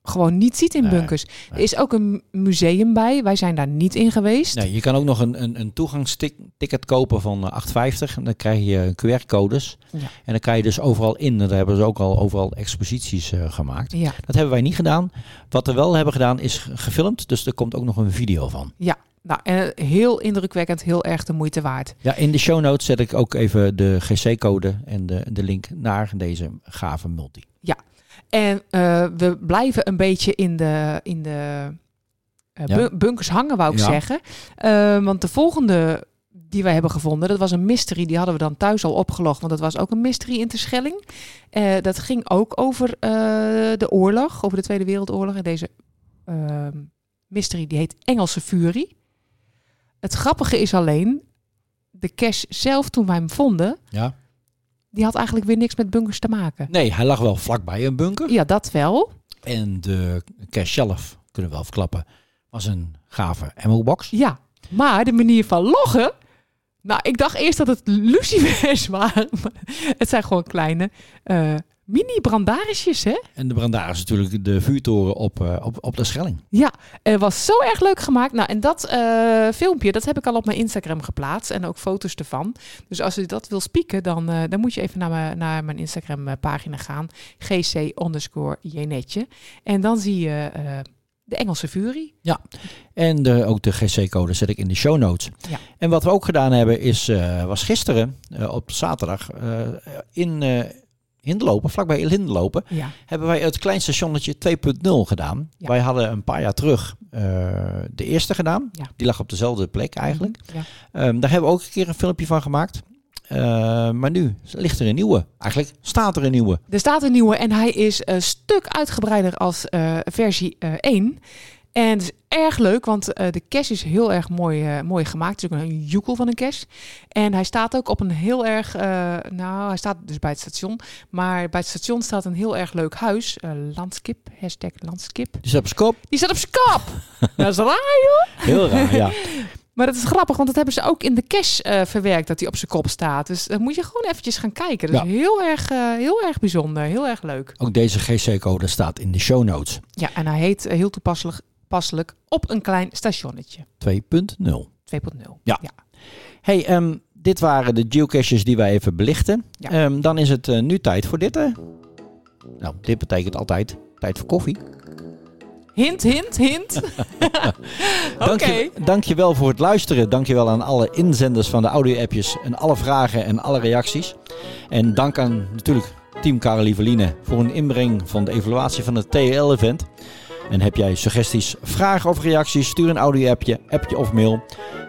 Speaker 2: gewoon niet ziet in
Speaker 3: Nee,
Speaker 2: bunkers. Er is ook een museum bij. Wij zijn daar niet in geweest.
Speaker 3: Nee, je kan ook nog een, een, een toegangsticket kopen van eh, 8,50. En dan krijg je QR-codes.
Speaker 2: Ja.
Speaker 3: En dan kan je dus overal in. Daar hebben ze ook al overal exposities eh, gemaakt.
Speaker 2: Ja.
Speaker 3: Dat hebben wij niet gedaan. Wat we wel hebben gedaan is ge- gefilmd. Dus er komt ook nog een video van.
Speaker 2: Ja, nou, en heel indrukwekkend, heel erg de moeite waard.
Speaker 3: Ja, in de show notes zet ik ook even de GC-code en de, de link naar deze gave multi.
Speaker 2: Ja, en eh, we blijven een beetje in de, in de eh,
Speaker 3: Ja.
Speaker 2: bunkers hangen, wou ik
Speaker 3: Ja.
Speaker 2: zeggen. Eh, want de volgende die wij hebben gevonden, dat was een mystery. Die hadden we dan thuis al opgelogd, want dat was ook een mystery in Terschelling. Dat ging ook over de oorlog, over de Tweede Wereldoorlog. En deze ehm, mystery die heet Engelse Fury. Het grappige is alleen, de cache zelf toen wij hem vonden,
Speaker 3: Ja.
Speaker 2: Die had eigenlijk weer niks met bunkers te maken.
Speaker 3: Nee, hij lag wel vlakbij een bunker.
Speaker 2: Ja, dat wel.
Speaker 3: En de cache zelf, kunnen we wel verklappen, was een gave ammo-box.
Speaker 2: Ja, maar de manier van loggen. Nou, ik dacht eerst dat het (laughs) lucifers waren. maar het zijn gewoon kleine eh, mini-brandarisjes, hè?
Speaker 3: En de brandar is natuurlijk de vuurtoren op, eh, op, op de Schelling.
Speaker 2: Ja, het was zo erg leuk gemaakt. Nou, en dat eh, filmpje, dat heb ik al op mijn Instagram geplaatst. En ook foto's ervan. Dus als je dat wil spieken, dan, eh, dan moet je even naar mijn, naar mijn Instagram pagina gaan. gc underscore jenetje. En dan zie je de Engelse Fury.
Speaker 3: Ja, en de, ook de GC-code zet ik in de show notes.
Speaker 2: Ja.
Speaker 3: En wat we ook gedaan hebben, is, was gisteren op zaterdag in Hindelopen, vlakbij Hindelopen,
Speaker 2: Ja.
Speaker 3: hebben wij het klein stationnetje 2.0 gedaan.
Speaker 2: Ja.
Speaker 3: Wij hadden een paar jaar terug eh, de eerste gedaan.
Speaker 2: Ja.
Speaker 3: Die lag op dezelfde plek eigenlijk.
Speaker 2: Ja.
Speaker 3: Ehm, daar hebben we ook een keer een filmpje van gemaakt. Eh, maar nu ligt er een nieuwe. Eigenlijk staat er een nieuwe.
Speaker 2: Er staat een nieuwe en hij is een stuk uitgebreider als eh, versie eh 1. En het is erg leuk, want eh, de cache is heel erg mooi, eh, mooi gemaakt. Het is ook een joekel van een cache. En hij staat ook op een heel erg... eh, nou, hij staat dus bij het station. Maar bij het station staat een heel erg leuk huis. landskip, hashtag landskip.
Speaker 3: Die staat op zijn kop.
Speaker 2: Die staat op zijn kop. (laughs) dat is raar, joh.
Speaker 3: Heel raar, ja. (laughs)
Speaker 2: Maar dat is grappig, want dat hebben ze ook in de eh, verwerkt, dat hij op zijn kop staat. Dus dan moet je gewoon eventjes gaan kijken. Dat is
Speaker 3: Ja.
Speaker 2: heel erg, heel erg bijzonder, heel erg leuk.
Speaker 3: Ook deze GC-code staat in de show notes.
Speaker 2: Ja, en hij heet heel toepasselijk passelijk op een klein stationnetje.
Speaker 3: 2.0.
Speaker 2: 2.0.
Speaker 3: Ja. Hey, ehm, dit waren de geocaches die wij even belichten. Ehm, dan is het eh, nu tijd voor dit. hè? Nou, dit betekent altijd tijd voor koffie.
Speaker 2: Hint, hint, hint. (laughs) (laughs)
Speaker 3: Dank, je, dank je wel voor het luisteren. Dank je wel aan alle inzenders van de audio-appjes en alle vragen en alle reacties. En dank aan natuurlijk Team Karelieveline voor een inbreng van de evaluatie van het TL-event. En heb jij suggesties, vragen of reacties, stuur een audio-appje, appje of mail.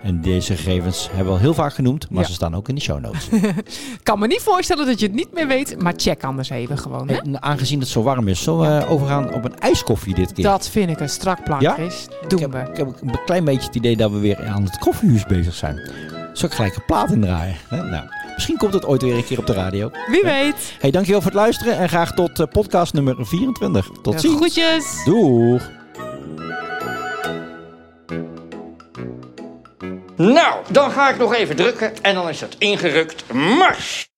Speaker 3: En deze gegevens hebben we al heel vaak genoemd, maar
Speaker 2: Ja.
Speaker 3: ze staan ook in de show notes.
Speaker 2: Ik (laughs) kan me niet voorstellen dat je het niet meer weet, maar check anders even gewoon. Hè?
Speaker 3: En aangezien het zo warm is, zullen we overgaan op een ijskoffie dit keer?
Speaker 2: Dat vind ik een strak plan,
Speaker 3: Ja?
Speaker 2: Chris. Doen
Speaker 3: ik heb,
Speaker 2: we.
Speaker 3: Ik heb een klein beetje het idee dat we weer aan het koffiehuis bezig zijn. Zal ik gelijk een plaat indraaien? Nou, misschien komt het ooit weer een keer op de radio.
Speaker 2: Wie weet.
Speaker 3: Hey, dankjewel voor het luisteren en graag tot eh, podcast nummer 24. Tot
Speaker 2: Ja,
Speaker 3: ziens.
Speaker 2: groetjes.
Speaker 3: Doeg.
Speaker 19: Nou, dan ga ik nog even drukken en dan is het ingerukt. Mars!